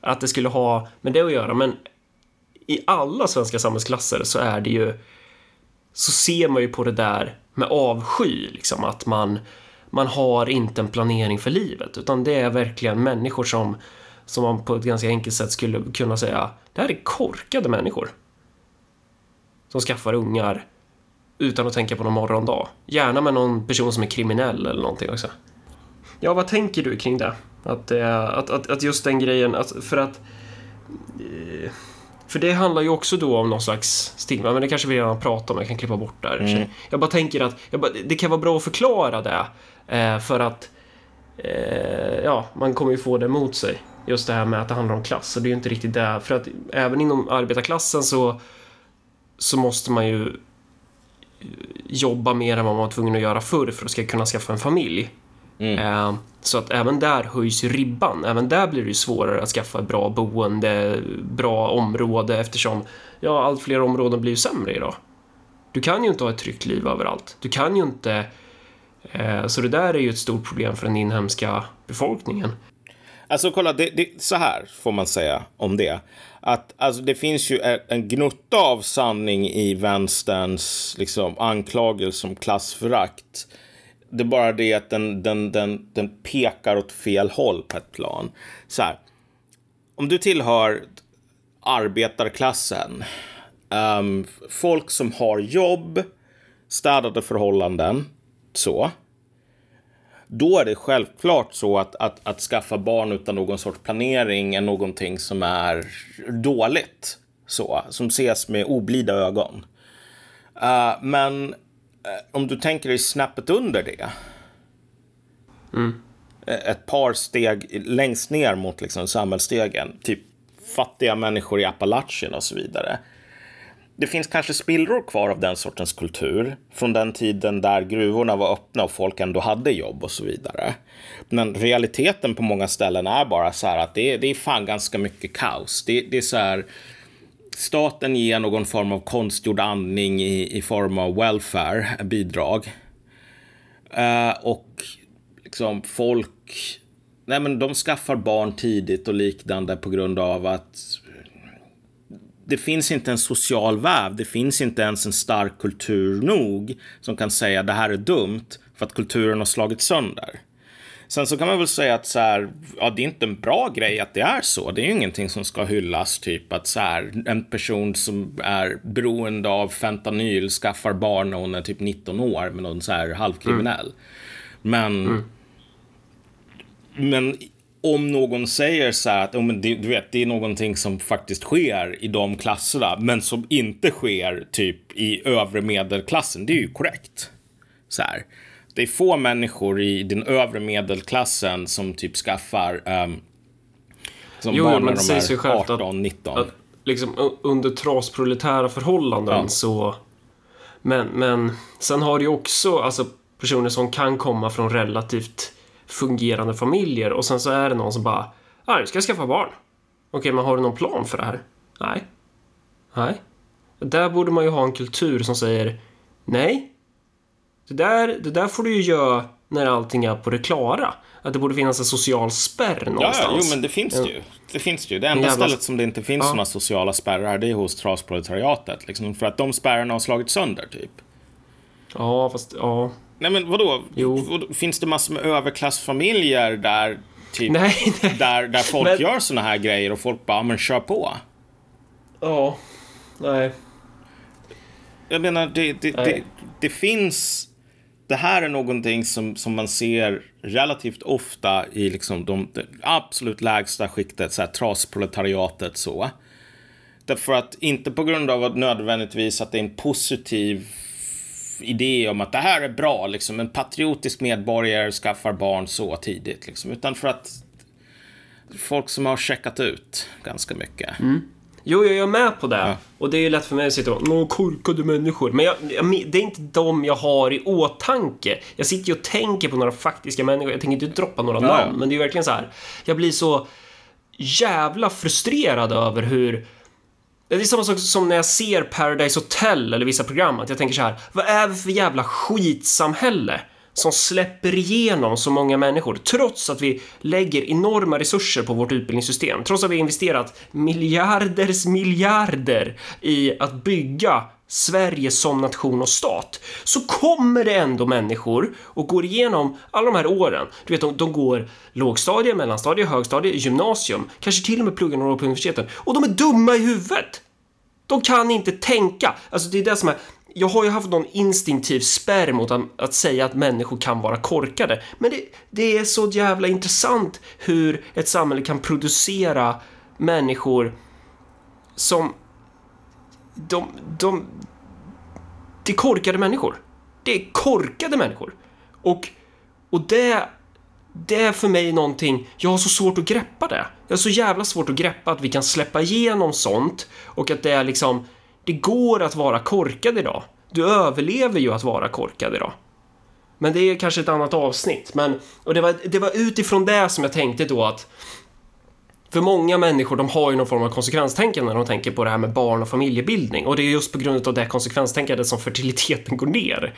Att det skulle ha med det att göra, men i alla svenska samhällsklasser så är det ju så ser man ju på det där med avsky, liksom att man, man har inte en planering för livet, utan det är verkligen människor som, som man på ett ganska enkelt sätt skulle kunna säga, det här är korkade människor. Som skaffar ungar utan att tänka på någon morgondag. Gärna med någon person som är kriminell eller någonting också. Ja, vad tänker du kring det? Att, eh, att, att, att just den grejen, att, för att eh, för det handlar ju också då om någon slags stigma, men det kanske vi redan pratat om, jag kan klippa bort där. Mm. Jag bara tänker att bara, det kan vara bra att förklara det, eh, för att eh, ja, man kommer ju få det emot sig. Just det här med att det handlar om klass, och det är ju inte riktigt det, för att även inom arbetarklassen så, så måste man ju jobba mer än vad man var tvungen att göra förr för att ska kunna skaffa en familj. Mm. Eh, så att även där höjs ribban. Även där blir det ju svårare att skaffa bra boende, bra område eftersom ja, allt fler områden blir sämre idag. Du kan ju inte ha ett tryggt liv överallt. Du kan ju inte... Eh, så det där är ju ett stort problem för den inhemska befolkningen. Alltså kolla, det, det, så här får man säga om det. Att alltså, det finns ju en gnutta av sanning i vänsterns liksom, anklagelse om klassförakt. Det är bara det att den, den, den, den pekar åt fel håll på ett plan. Så här, om du tillhör arbetarklassen, um, folk som har jobb, städade förhållanden, så. Då är det självklart så att, att, att skaffa barn utan någon sorts planering är någonting som är dåligt. Så, som ses med oblida ögon. Uh, men om du tänker dig snäppet under det. Mm. Ett par steg längst ner mot liksom samhällsstegen. Typ fattiga människor i Appalachien och så vidare. Det finns kanske spillror kvar av den sortens kultur från den tiden där gruvorna var öppna och folk ändå hade jobb och så vidare. Men realiteten på många ställen är bara så här att det är, det är fan ganska mycket kaos. Det, det är så här staten ger någon form av konstgjord andning i, i form av welfare, bidrag. Uh, och liksom folk, nej men de skaffar barn tidigt och liknande på grund av att det finns inte en social väv, det finns inte ens en stark kultur nog som kan säga det här är dumt för att kulturen har slagit sönder. Sen så kan man väl säga att så här, ja, det är inte en bra grej att det är så. Det är ju ingenting som ska hyllas, typ att så här, en person som är beroende av fentanyl skaffar barn när hon är typ 19 år med någon så här halvkriminell. Mm. Men, mm. men om någon säger så här att oh, men det, du vet, det är någonting som faktiskt sker i de klasserna, men som inte sker typ i övre medelklassen, det är ju korrekt. Så här det är få människor i den övre medelklassen som typ skaffar um, som jo, barn när de är 18, 19. Att, liksom, under trasproletära förhållanden ja. så... Men, men sen har du ju också alltså, personer som kan komma från relativt fungerande familjer och sen så är det någon som bara ah, jag ska skaffa barn. Okej, men har du någon plan för det här? Nej. Nej. Där borde man ju ha en kultur som säger nej, det där, det där får du ju göra när allting är på det klara. Att det borde finnas en social spärr någonstans. Ja, jo, men det finns det ju. Det finns det ju. Det enda jävla... stället som det inte finns ja. sådana sociala spärrar, det är hos trasproletariatet. Liksom, för att de spärrarna har slagit sönder, typ. Ja, fast ja. Nej men vadå? Jo. Finns det massor med överklassfamiljer där, typ, Nej, nej. där, där folk Men- gör såna här grejer och folk bara, "Ja, men kör på. Ja. Nej. Jag menar, det, det, det, det finns... Det här är någonting som, som man ser relativt ofta i liksom de, de absolut lägsta skiktet, så här, trasproletariatet så. Därför att, inte på grund av att nödvändigtvis att det är en positiv idé om att det här är bra, liksom en patriotisk medborgare skaffar barn så tidigt, liksom, utan för att folk som har checkat ut ganska mycket. Mm. Jo, jag är med på det. Ja. Och det är ju lätt för mig att sitta och Nå, korkade människor. Men jag, jag, det är inte dem jag har i åtanke. Jag sitter ju och tänker på några faktiska människor. Jag tänker inte droppa några Ja, namn, men det är ju verkligen så här. Jag blir så jävla frustrerad över hur det är samma sak som när jag ser Paradise Hotel eller vissa program, att jag tänker så här, vad är det för jävla skitsamhälle som släpper igenom så många människor, trots att vi lägger enorma resurser på vårt utbildningssystem, trots att vi investerat miljarders miljarder i att bygga Sverige som nation och stat, så kommer det ändå människor och går igenom alla de här åren. Du vet, de, de går lågstadie, mellanstadie, högstadie, gymnasium, kanske till och med pluggar några år på universiteten, och de är dumma i huvudet! De kan inte tänka. Alltså det är det som är... Jag har ju haft någon instinktiv spärr mot att, att säga att människor kan vara korkade. Men det, det är så jävla intressant hur ett samhälle kan producera människor som... De... de det är korkade människor. Det är korkade människor. Och, och det, det är för mig någonting, jag har så svårt att greppa det. Jag har så jävla svårt att greppa att vi kan släppa igenom sånt och att det är liksom, det går att vara korkad idag. Du överlever ju att vara korkad idag. Men det är kanske ett annat avsnitt. Men, och det var, det var utifrån det som jag tänkte då att för många människor, de har ju någon form av konsekvenstänkande när de tänker på det här med barn och familjebildning. Och det är just på grund av det konsekvenstänkandet som fertiliteten går ner.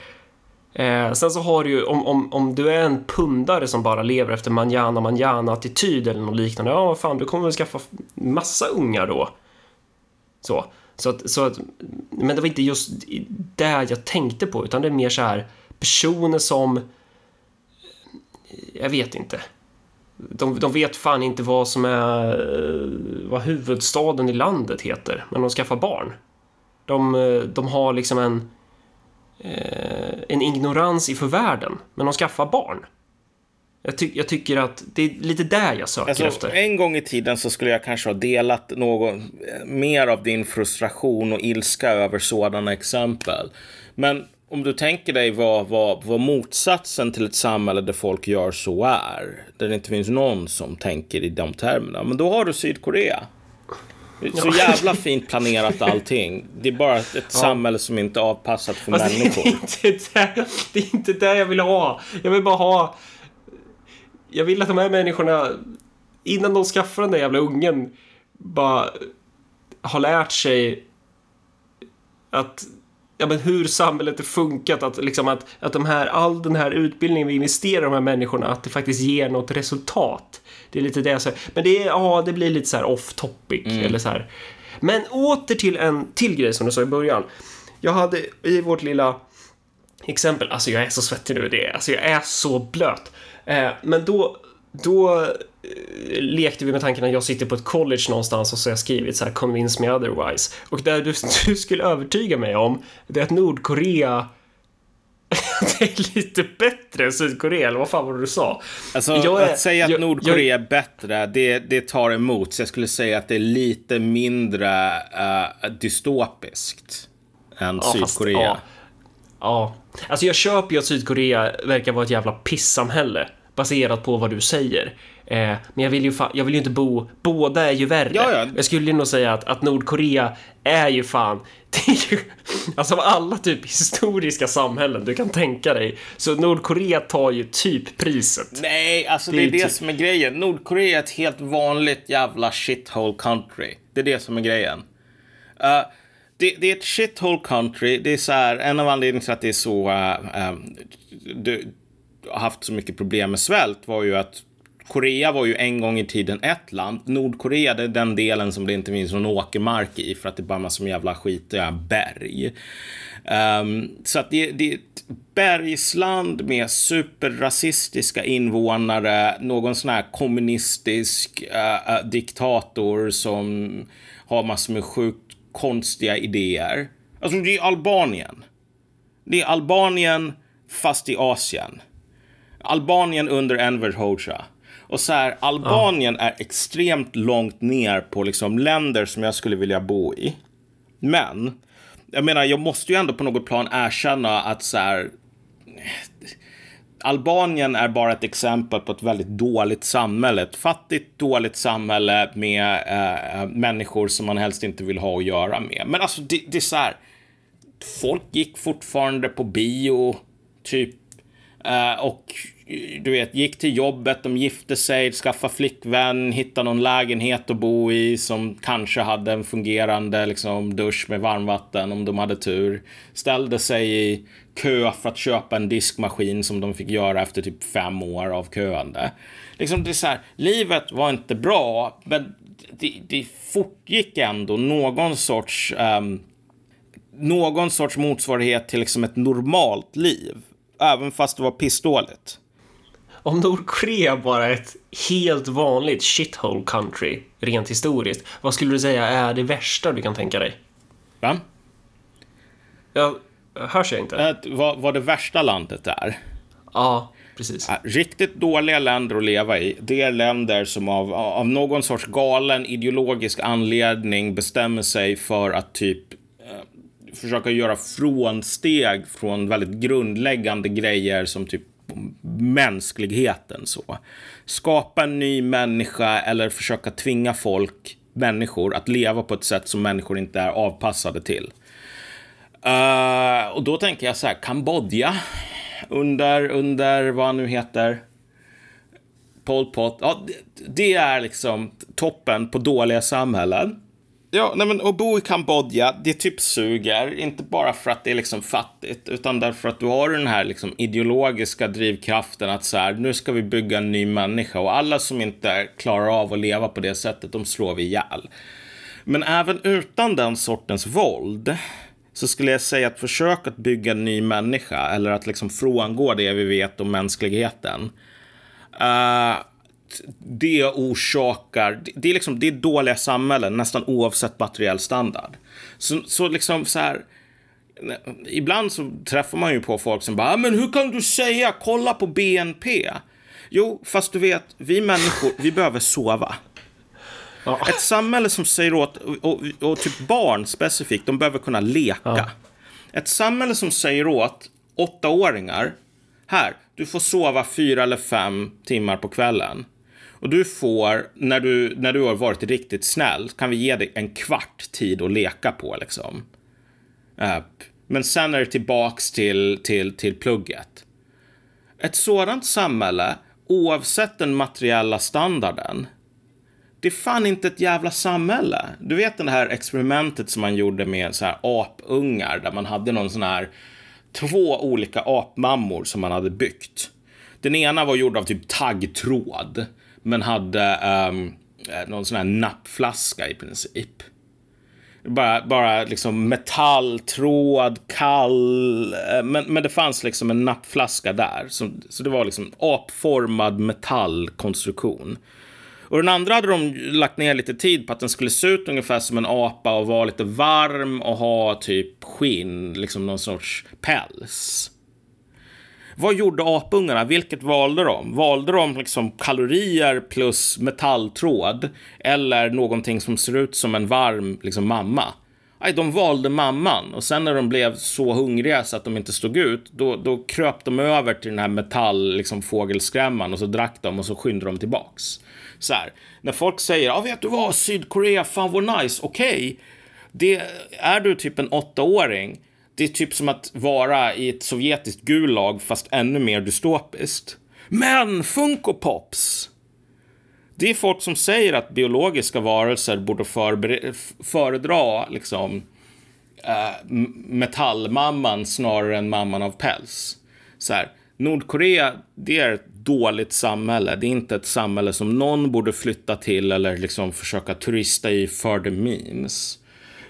Eh, sen så har du ju, om, om, om du är en pundare som bara lever efter manjana manjana attityd eller något liknande, ja vad fan, du kommer väl skaffa massa ungar då. Så. Så att, så att, men det var inte just det jag tänkte på, utan det är mer så här personer som, eh, jag vet inte. De, de vet fan inte vad som är, eh, vad huvudstaden i landet heter, men de skaffar barn. De, eh, de har liksom en, en ignorans inför världen, men de skaffar barn. Jag, ty jag tycker att det är lite där jag söker Alltså, efter. en gång i tiden så skulle jag kanske ha delat någon, mer av din frustration och ilska över sådana exempel. Men om du tänker dig vad, vad, vad motsatsen till ett samhälle där folk gör så är, där det inte finns någon som tänker i de termerna, men då har du Sydkorea. Så jävla fint planerat allting. Det är bara ett samhälle som inte är avpassat för Fast människor. Det är, inte det, det är inte det jag vill ha. Jag vill bara ha... Jag vill att de här människorna, innan de skaffar den där jävla ungen, bara har lärt sig att ja, men hur samhället är funkat, att, liksom att, att de här, all den här utbildningen vi investerar i de här människorna, att det faktiskt ger något resultat. Det är lite det jag säger. Men det, är, ja, det blir lite så här off topic, eller så här. Men åter till en till grej som du sa i början. Jag hade i vårt lilla exempel, alltså jag är så svettig nu, det är, alltså jag är så blöt. Eh, men då, då eh, lekte vi med tanken att jag sitter på ett college någonstans och så har jag skrivit så här “convince me otherwise” och där du, du skulle övertyga mig om det är att Nordkorea det är lite bättre än Sydkorea, eller vad fan var det du sa? Alltså, Jag är- att säga att jag- Nordkorea är bättre, det, det tar emot. Så jag skulle säga att det är lite mindre uh, dystopiskt än Ja, fast- Sydkorea. ja. Ja, alltså jag köper ju att Sydkorea verkar vara ett jävla pissamhälle baserat på vad du säger. Eh, men jag vill, ju jag vill ju inte bo... Båda är ju värre. Ja, ja. Jag skulle ju nog säga att, att Nordkorea är ju fan... Det är ju, alltså av alla typ historiska samhällen du kan tänka dig, så Nordkorea tar ju typ priset. Nej, alltså det, Det är är det typ- som är grejen. Nordkorea är ett helt vanligt jävla shithole country. Det är det som är grejen. Uh, det, det är ett shithole country. Det är så här, en av anledningarna till att det är så... Äh, äh du, har haft så mycket problem med svält var ju att Korea var ju en gång i tiden ett land. Nordkorea det är den delen som det inte finns någon åkermark i för att det bara är massor med jävla skitiga äh, berg. Um, så att det, det är ett bergsland med superrasistiska invånare, någon sån här kommunistisk uh, uh, diktator som har massor med sjuk konstiga idéer. Alltså det är Albanien. Det är Albanien fast i Asien. Albanien under Enver Hoxha. Och så här, Albanien ja. är extremt långt ner på liksom länder som jag skulle vilja bo i. Men, jag menar, jag måste ju ändå på något plan erkänna att så här, Albanien är bara ett exempel på ett väldigt dåligt samhälle. Ett fattigt, dåligt samhälle med eh, eh, människor som man helst inte vill ha att göra med. Men alltså, det, det är så här. Folk gick fortfarande på bio, typ. Eh, och du vet, gick till jobbet, de gifte sig, skaffade flickvän, hittade någon lägenhet att bo i som kanske hade en fungerande liksom, dusch med varmvatten om de hade tur. Ställde sig i kö för att köpa en diskmaskin som de fick göra efter typ fem år av köande. Liksom, det är så här, livet var inte bra, men det, det fortgick ändå någon sorts um, någon sorts motsvarighet till liksom ett normalt liv. Även fast det var pissdåligt om Nordkorea bara är ett helt vanligt shithole country, rent historiskt, vad skulle du säga är det värsta du kan tänka dig? Va? Jag hörs jag inte? Äh, vad, vad det värsta landet är? Ja, precis. Äh, riktigt dåliga länder att leva i, det är länder som av, av någon sorts galen ideologisk anledning bestämmer sig för att typ eh, försöka göra frånsteg från väldigt grundläggande grejer som typ mänskligheten. så. Skapa en ny människa eller försöka tvinga folk, människor, att leva på ett sätt som människor inte är avpassade till. Uh, och då tänker jag så här, Kambodja under, under vad han nu heter, Pol Pot. Ja, det, det är liksom toppen på dåliga samhällen. Ja, nej men att bo i Kambodja, det typ suger. Inte bara för att det är liksom fattigt, utan därför att du har den här liksom ideologiska drivkraften att så här, nu ska vi bygga en ny människa och alla som inte klarar av att leva på det sättet, de slår vi ihjäl. Men även utan den sortens våld så skulle jag säga att försök att bygga en ny människa eller att liksom frångå det vi vet om mänskligheten. Uh, det orsakar, det är liksom, det är dåliga samhällen nästan oavsett materiell standard. Så, så liksom så här, ibland så träffar man ju på folk som bara, ah, men hur kan du säga, kolla på BNP. Jo, fast du vet, vi människor, vi behöver sova. Ja. Ett samhälle som säger åt, och, och, typ barn specifikt, de behöver kunna leka. Ja. Ett samhälle som säger åt åttaåringar, här, du får sova fyra eller fem timmar på kvällen. Och du får, när du, när du har varit riktigt snäll, kan vi ge dig en kvart tid att leka på liksom. Uh, men sen är det tillbaks till, till, till plugget. Ett sådant samhälle, oavsett den materiella standarden, det är fan inte ett jävla samhälle. Du vet det här experimentet som man gjorde med så här apungar där man hade någon sån här två olika apmammor som man hade byggt. Den ena var gjord av typ taggtråd men hade um, någon sån här nappflaska i princip. Bara, bara liksom metalltråd, kall. Eh, men, men det fanns liksom en nappflaska där. Så, så det var liksom apformad metallkonstruktion. Och den andra hade de lagt ner lite tid på att den skulle se ut ungefär som en apa och vara lite varm och ha typ skinn, liksom någon sorts päls. Vad gjorde apungarna? Vilket valde de? Valde de liksom kalorier plus metalltråd eller någonting som ser ut som en varm liksom, mamma? Nej, de valde mamman och sen när de blev så hungriga så att de inte stod ut, då, då kröp de över till den här metall, liksom fågelskrämman och så drack de och så skyndade de tillbaks. Så här, när folk säger, ja vet du vad, Sydkorea, fan vad nice, okej. Okay. Det, är du typ en åttaåring det är typ som att vara i ett sovjetiskt gulag fast ännu mer dystopiskt. Men Funko Pops! Det är folk som säger att biologiska varelser borde föredra liksom, äh, metallmamman snarare än mamman av päls. Så här, Nordkorea, det är ett dåligt samhälle. Det är inte ett samhälle som någon borde flytta till eller liksom försöka turista i för the memes.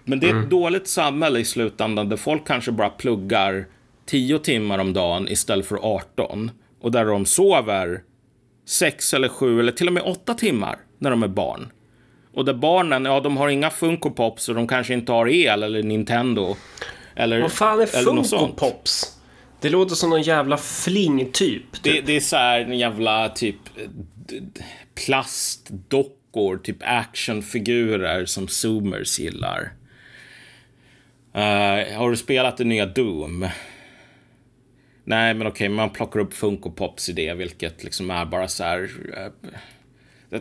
Men det är ett mm. dåligt samhälle i slutändan där folk kanske bara pluggar 10 timmar om dagen istället för 18. Och där de sover 6 eller 7 eller till och med 8 timmar när de är barn. Och där barnen, ja de har inga Funko Pops och de kanske inte har el eller Nintendo. Eller, Vad fan är Funko Pops? Det låter som någon jävla fling-typ. Typ. Det, det, är så här en jävla typ plastdockor, typ actionfigurer som zoomers gillar. Uh, har du spelat det nya Doom? Nej, men okej, okay, man plockar upp Funko Pops i det, vilket liksom är bara så här... Uh,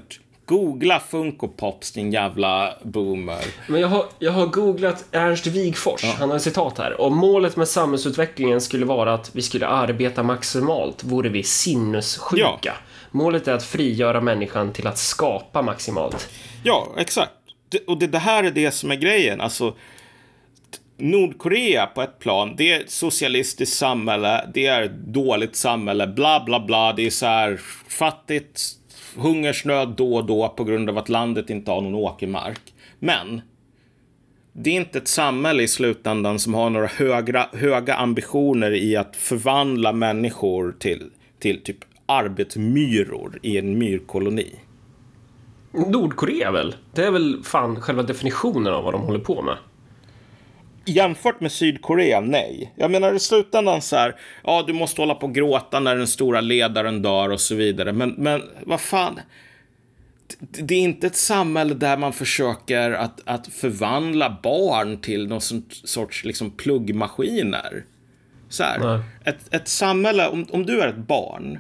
Googla Funko Pops, din jävla boomer. Men jag har, jag har googlat Ernst Wigfors, ja. han har ett citat här. Och målet med samhällsutvecklingen skulle vara att vi skulle arbeta maximalt, vore vi sinnessjuka. Ja. Målet är att frigöra människan till att skapa maximalt. Ja, exakt. Och det, det här är det som är grejen. Alltså, Nordkorea på ett plan, det är ett socialistiskt samhälle, det är ett dåligt samhälle, bla bla bla, det är så här fattigt, hungersnöd då och då på grund av att landet inte har någon åkermark. Men det är inte ett samhälle i slutändan som har några högra, höga ambitioner i att förvandla människor till, till typ arbetsmyror i en myrkoloni. Nordkorea väl? Det är väl fan själva definitionen av vad de håller på med jämfört med Sydkorea, nej. Jag menar i slutändan så här, ja du måste hålla på och gråta när den stora ledaren dör och så vidare. Men, men vad fan. Det är inte ett samhälle där man försöker att, att förvandla barn till någon sorts liksom pluggmaskiner. Så här, ett, ett samhälle, om, om du är ett barn,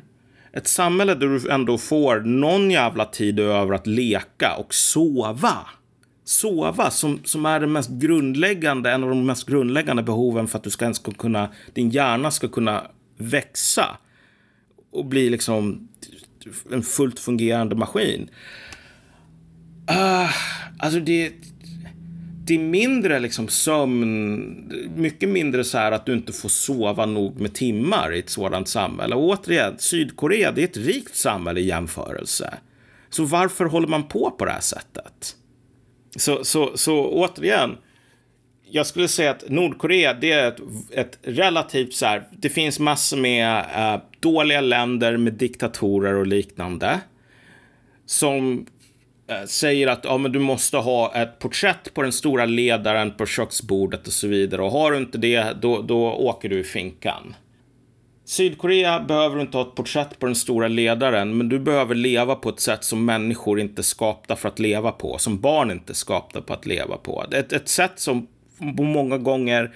ett samhälle där du ändå får någon jävla tid över att leka och sova sova som, som är det mest grundläggande, en av de mest grundläggande behoven för att du ska ens ska kunna, din hjärna ska kunna växa och bli liksom en fullt fungerande maskin. Uh, alltså det, det är mindre liksom sömn, mycket mindre så här att du inte får sova nog med timmar i ett sådant samhälle. Och återigen, Sydkorea, det är ett rikt samhälle i jämförelse. Så varför håller man på på det här sättet? Så, så, så återigen, jag skulle säga att Nordkorea, det är ett, ett relativt så här, det finns massor med äh, dåliga länder med diktatorer och liknande. Som äh, säger att ja, men du måste ha ett porträtt på den stora ledaren på köksbordet och så vidare. Och har du inte det, då, då åker du i finkan. Sydkorea behöver du inte ha ett porträtt på den stora ledaren, men du behöver leva på ett sätt som människor inte är skapta för att leva på, som barn inte är skapta på att leva på. Ett, ett sätt som många gånger,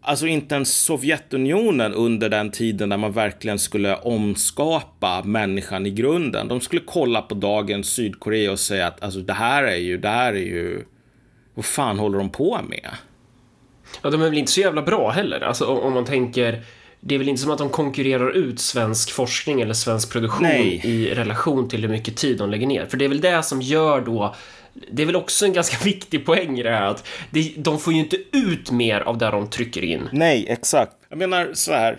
alltså inte ens Sovjetunionen under den tiden när man verkligen skulle omskapa människan i grunden. De skulle kolla på dagens Sydkorea och säga att alltså det här är ju, det här är ju, vad fan håller de på med? Ja, de är väl inte så jävla bra heller, alltså om man tänker det är väl inte som att de konkurrerar ut svensk forskning eller svensk produktion Nej. i relation till hur mycket tid de lägger ner. För det är väl det som gör då det är väl också en ganska viktig poäng i det här att de får ju inte ut mer av det de trycker in. Nej, exakt. Jag menar så här.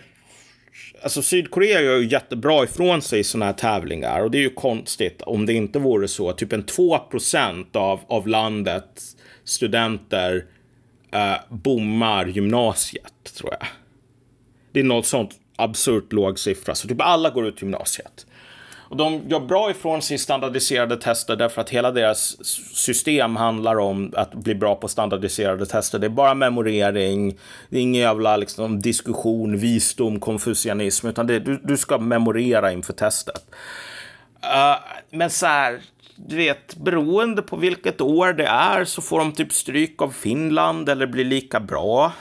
Alltså Sydkorea gör ju jättebra ifrån sig i sådana här tävlingar och det är ju konstigt om det inte vore så. Typ en 2 av, av landets studenter eh, bommar gymnasiet, tror jag. Det är något sånt absurt låg siffra. Så typ alla går ut gymnasiet. Och de gör bra ifrån sig standardiserade tester därför att hela deras system handlar om att bli bra på standardiserade tester. Det är bara memorering, det är ingen jävla liksom, diskussion, visdom, konfucianism, utan det, du, du ska memorera inför testet. Uh, men så här, du vet, beroende på vilket år det är så får de typ stryk av Finland eller blir lika bra.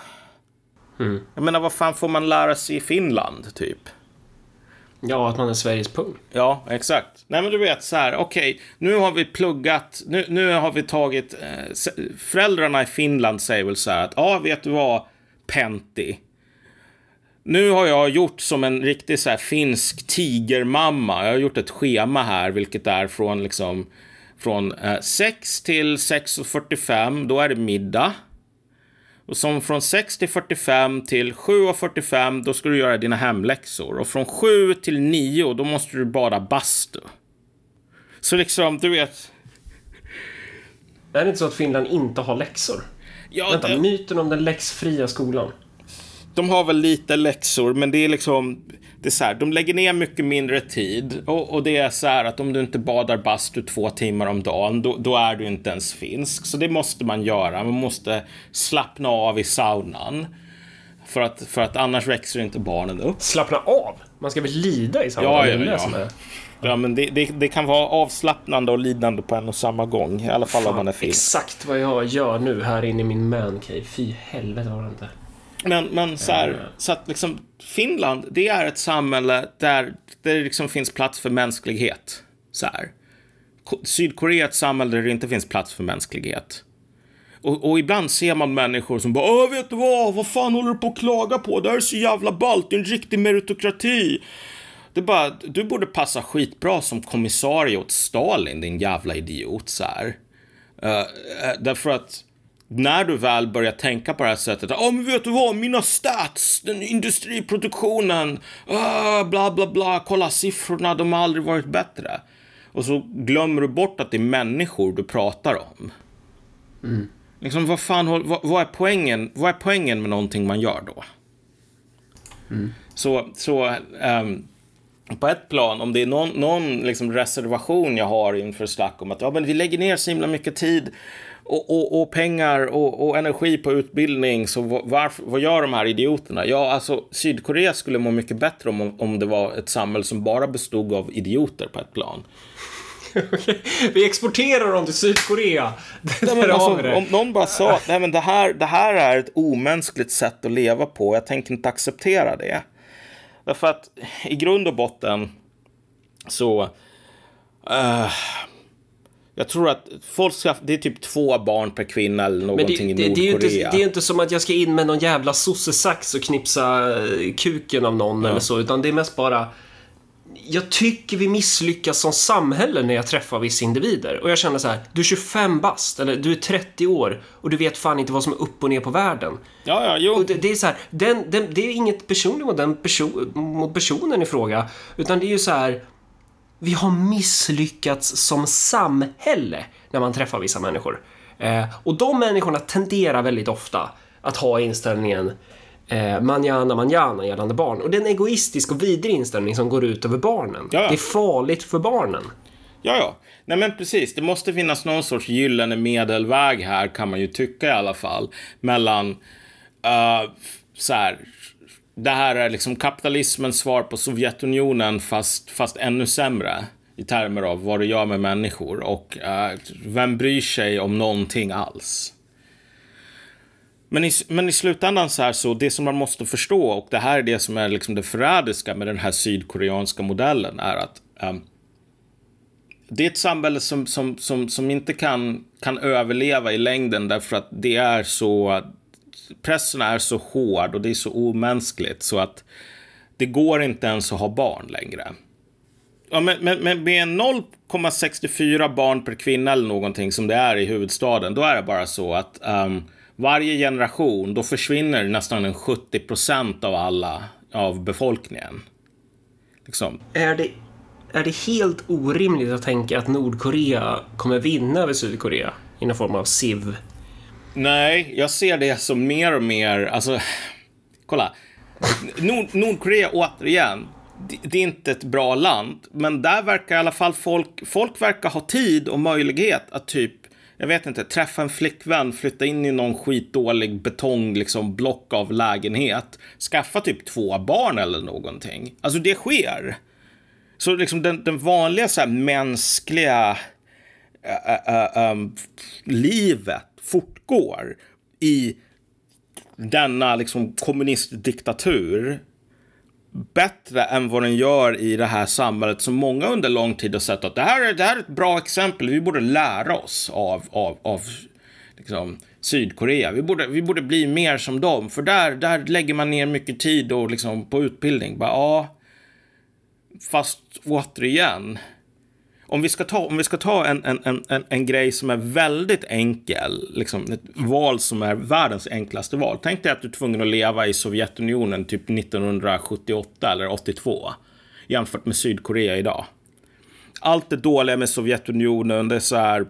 Mm. Jag menar, vad fan får man lära sig i Finland, typ? Ja, att man är Sveriges pung. Ja, exakt. Nej, men du vet så här, okej, okay, nu har vi pluggat, nu, nu har vi tagit, eh, föräldrarna i Finland säger väl så här att, ja, vet du vad, Penti. Nu har jag gjort som en riktig så här finsk tigermamma. Jag har gjort ett schema här, vilket är från liksom från eh, 6 till 6.45. Då är det middag. Och som från 6 till 45 till 7.45 då ska du göra dina hemläxor. Och från 7 till 9 då måste du bada bastu. Så liksom, du vet. Är det inte så att Finland inte har läxor? Ja, Vänta, det- myten om den läxfria skolan. de har väl lite läxor, men det är liksom... Det är så här, de lägger ner mycket mindre tid. Och, och det är så här att om du inte badar bastu två timmar om dagen, då, då är du inte ens finsk. Så det måste man göra. Man måste slappna av i saunan. För att, för att annars växer inte barnen upp. Slappna av! Man ska väl lida i samma Ja, ja, ja. som är- Ja, men det, det, det kan vara avslappnande och lidande på en och samma gång. I alla fall om man är finsk. Exakt vad jag gör nu här inne i min mancave. Fy helvete var det inte. Men, men så här, så att liksom Finland, det är ett samhälle där, där det liksom finns plats för mänsklighet. Så här. Ko- Sydkorea är ett samhälle där det inte finns plats för mänsklighet. Och, och ibland ser man människor som bara Åh, vet du vad? Vad fan håller du på att klaga på? Det här är så jävla ballt. Det är en riktig meritokrati. Det är bara, du borde passa skitbra som kommissarie åt Stalin, din jävla idiot. Så här. Eh, eh, därför att när du väl börjar tänka på det här sättet, ja men vet du vad, mina stats, den industriproduktionen, ah, bla bla bla, kolla siffrorna, de har aldrig varit bättre. Och så glömmer du bort att det är människor du pratar om. Liksom vad fan, vad, vad, är poängen, vad är poängen med någonting man gör då? Så, så ehm, på ett plan, om det är någon, någon liksom reservation jag har inför snack om att ja, men vi lägger ner så himla mycket tid och, och, och pengar och, och energi på utbildning, så va- varför, vad gör de här idioterna? Ja, alltså Sydkorea skulle må mycket bättre om, om det var ett samhälle som bara bestod av idioter på ett plan. Okej, Vi exporterar dem till Sydkorea. Nej, alltså, om någon bara sa att det, här, det här är ett omänskligt sätt att leva på, jag tänker inte acceptera det. Därför att i grund och botten så... eh, jag tror att folk ska, det är typ två barn per kvinna eller någonting det, i det, det, är Nordkorea. inte, det är inte som att jag ska in med någon jävla sossesax och knipsa eh, kuken av någon eller så, utan det är mest bara... Jag tycker vi misslyckas som samhälle när jag träffar vissa individer. Och jag känner så här, du är 25 bast, eller du är 30 år och du vet fan inte vad som är upp och ner på världen. Ja, ja, jo. Och det, det är så här, den, den, det är inget personligt mot, den perso mot personen i fråga, utan det är ju så här, vi har misslyckats som samhälle när man träffar vissa människor. Eh, och de människorna tenderar väldigt ofta att ha inställningen eh, manjana manjana gällande barn. Och det är en egoistisk och vidrig inställning som går ut över barnen. Ja, ja. Det är farligt för barnen. Ja, ja. Nej, men precis. Det måste finnas någon sorts gyllene medelväg här, kan man ju tycka i alla fall. Mellan, uh, så här, det här är liksom kapitalismens svar på Sovjetunionen, fast, fast ännu sämre i termer av vad det gör med människor och uh, vem bryr sig om någonting alls. Men i, men i slutändan så här så, det som man måste förstå och det här är det som är liksom det förrädiska med den här sydkoreanska modellen är att um, det är ett samhälle som, som, som, som inte kan, kan överleva i längden därför att det är så... Pressen är så hård och det är så omänskligt så att det går inte ens att ha barn längre. Ja, men, men, men med 0,64 barn per kvinna eller någonting som det är i huvudstaden, då är det bara så att um, varje generation, då försvinner nästan en 70 procent av alla, av befolkningen. Liksom. Är det, är det helt orimligt att tänka att Nordkorea kommer vinna över Sydkorea i någon form av SIV? Nej, jag ser det som mer och mer, alltså, kolla. Nord Nordkorea återigen, det, är inte ett bra land, men där verkar i alla fall folk, folk verkar ha tid och möjlighet att typ, jag vet inte, träffa en flickvän, flytta in i någon skitdålig betong, liksom block av lägenhet, skaffa typ två barn eller någonting. Alltså det sker. Så liksom den, den vanliga så här mänskliga äh, äh, äh, livet fortgår i denna liksom kommunistdiktatur bättre än vad den gör i det här samhället som många under lång tid har sett att det här är, det här är ett bra exempel. Vi borde lära oss av, av, av liksom, Sydkorea. Vi borde, vi borde bli mer som dem, för där, där lägger man ner mycket tid och liksom, på utbildning. Bara, ja, fast återigen, om vi ska ta, om vi ska ta en, en, en, en grej som är väldigt enkel, liksom ett val som är världens enklaste val. Tänk dig att du är tvungen att leva i Sovjetunionen typ 1978 eller 82 jämfört med Sydkorea idag. Allt det dåliga med Sovjetunionen, det är så här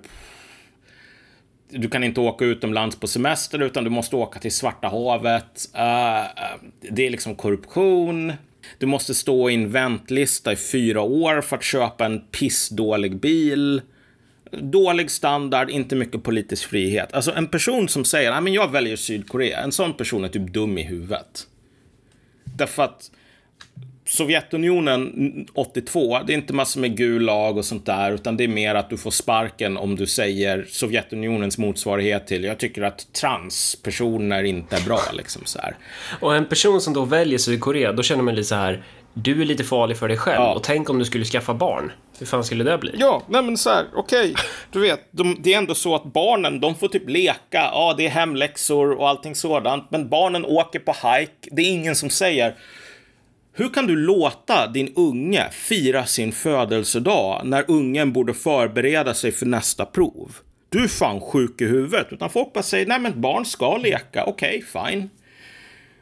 du kan inte åka utomlands på semester utan du måste åka till Svarta havet. Uh, det är liksom korruption. Du måste stå i en väntlista i fyra år för att köpa en pissdålig bil. Dålig standard, inte mycket politisk frihet. Alltså en person som säger att jag väljer Sydkorea, en sån person är typ dum i huvudet. Därför att Sovjetunionen 82, det är inte massor med gul lag och sånt där, utan det är mer att du får sparken om du säger Sovjetunionens motsvarighet till, jag tycker att transpersoner inte är bra, liksom så här. Och en person som då väljer Sydkorea, då känner man lite så här, du är lite farlig för dig själv. Ja. Och tänk om du skulle skaffa barn. Hur fan skulle det bli? Ja, nej men så här, okej. Okay. Du vet, de, det är ändå så att barnen, de får typ leka. Ja, det är hemläxor och allting sådant. Men barnen åker på hike. Det är ingen som säger hur kan du låta din unge fira sin födelsedag när ungen borde förbereda sig för nästa prov? Du är fan sjuk i huvudet. Utan folk bara säger, nej men barn ska leka, okej, okay, fine.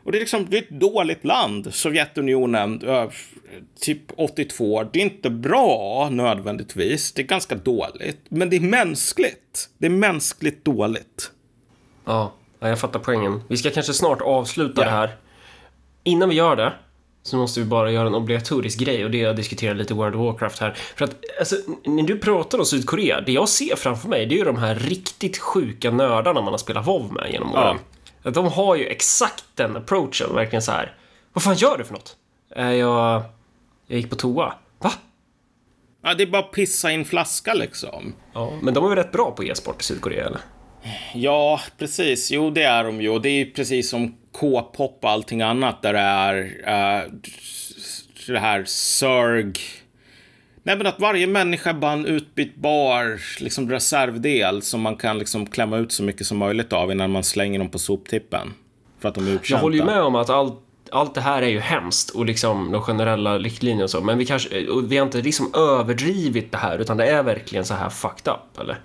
Och det är liksom, det är ett dåligt land, Sovjetunionen, typ 82. Det är inte bra nödvändigtvis, det är ganska dåligt. Men det är mänskligt. Det är mänskligt dåligt. Ja, jag fattar poängen. Vi ska kanske snart avsluta ja. det här. Innan vi gör det så måste vi bara göra en obligatorisk grej och det är att diskutera lite World of Warcraft här. För att, alltså, när du pratar om Sydkorea, det jag ser framför mig, det är ju de här riktigt sjuka nördarna man har spelat WoW med genom åren. Ja. De har ju exakt den approachen, verkligen så här. Vad fan gör du för något? Jag, jag gick på toa. Va? Ja, det är bara att pissa i en flaska liksom. Ja, men de är väl rätt bra på e-sport i Sydkorea, eller? Ja, precis. Jo, det är de ju. Det är precis som K-pop och allting annat där det är uh, det här sörg. Nej, men att varje människa bara en utbytbar liksom, reservdel som man kan liksom klämma ut så mycket som möjligt av innan man slänger dem på soptippen. För att de är uttjänta. Jag håller ju med om att allt allt det här är ju hemskt och liksom de generella riktlinjerna och så, men vi kanske, vi har inte liksom överdrivit det här, utan det är verkligen så här fucked up, eller?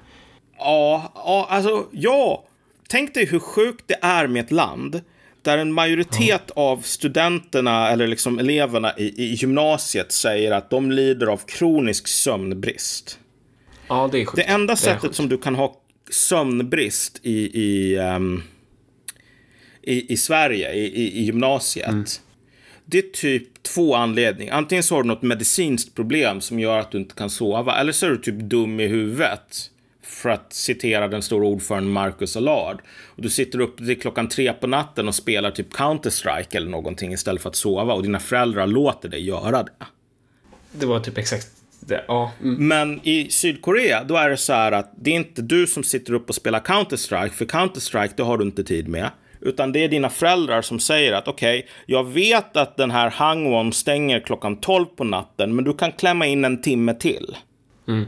Ja, ja, alltså ja. Tänk dig hur sjukt det är med ett land där en majoritet ja. av studenterna eller liksom eleverna i, i, gymnasiet säger att de lider av kronisk sömnbrist. Ja, det är sjukt. Det enda det sättet som du kan ha sömnbrist i, i, um, i, i Sverige, i, i, gymnasiet, mm. det är typ två anledningar. Antingen så har du något medicinskt problem som gör att du inte kan sova, eller så är du typ dum i huvudet för att citera den stora ordföranden Marcus Allard. Och du sitter uppe till klockan tre på natten och spelar typ Counter-Strike eller någonting istället för att sova och dina föräldrar låter dig göra det. Det var typ exakt det, ja. Mm. Men i Sydkorea, då är det så här att det är inte du som sitter upp och spelar Counter-Strike, för Counter-Strike, det har du inte tid med. Utan det är dina föräldrar som säger att okej, okay, jag vet att den här Hangwon stänger klockan 12 på natten, men du kan klämma in en timme till. Mm.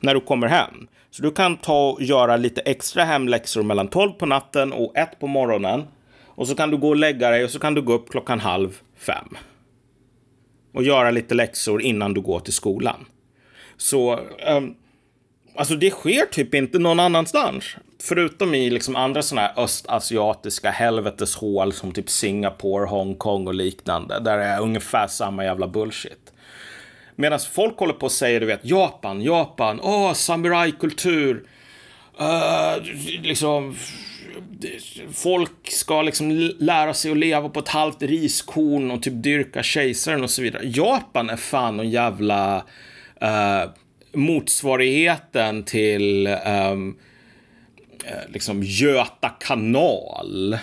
När du kommer hem. Så du kan ta och göra lite extra hemläxor mellan 12 på natten och 1 på morgonen. Och så kan du gå och lägga dig och så kan du gå upp klockan halv fem. Och göra lite läxor innan du går till skolan. Så, um, alltså det sker typ inte någon annanstans. Förutom i liksom andra sådana här östasiatiska helveteshål som typ Singapore, Hongkong och liknande. Där det är ungefär samma jävla bullshit. Medan folk håller på och säger, du vet, Japan, Japan, åh, oh, samurajkultur. Uh, liksom, folk ska liksom lära sig att leva på ett halvt riskorn och typ dyrka kejsaren och så vidare. Japan är fan någon jävla uh, motsvarigheten till um, liksom Göta kanal.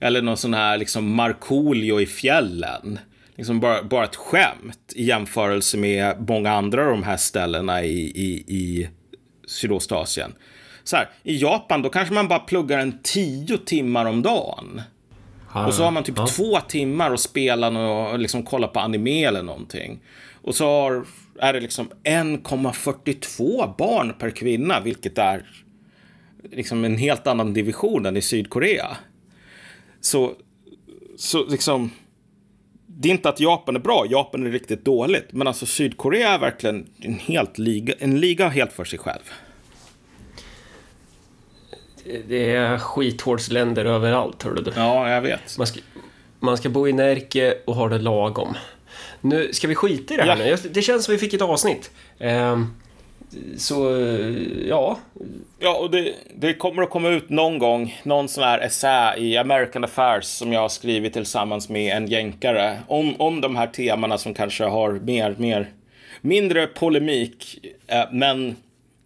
Eller någon sån här liksom Markoolio i fjällen liksom bara, bara ett skämt i jämförelse med många andra av de här ställena i, i, i Sydostasien. Så här, I Japan då kanske man bara pluggar en tio timmar om dagen. Ah, och så har man typ ja. två timmar att spela och liksom kolla på anime eller någonting. Och så har, är det liksom 1,42 barn per kvinna, vilket är liksom en helt annan division än i Sydkorea. Så, så liksom det är inte att Japan är bra, Japan är riktigt dåligt. Men alltså Sydkorea är verkligen en, helt liga, en liga helt för sig själv. Det är skithårdsländer överallt, hörde du. Ja, jag vet. Man ska, man ska bo i Närke och ha det lagom. Nu ska vi skita i det här Ja. nu. Det känns som vi fick ett avsnitt. Ehm, så, eh, ja. Ja, och det, det kommer att komma ut någon gång, någon sån här essä i American Affairs som jag har skrivit tillsammans med en jänkare om, om de här temana som kanske har mer, mer, mindre polemik, eh, men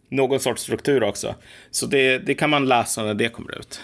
någon sorts struktur också. Så det, det kan man läsa när det kommer ut.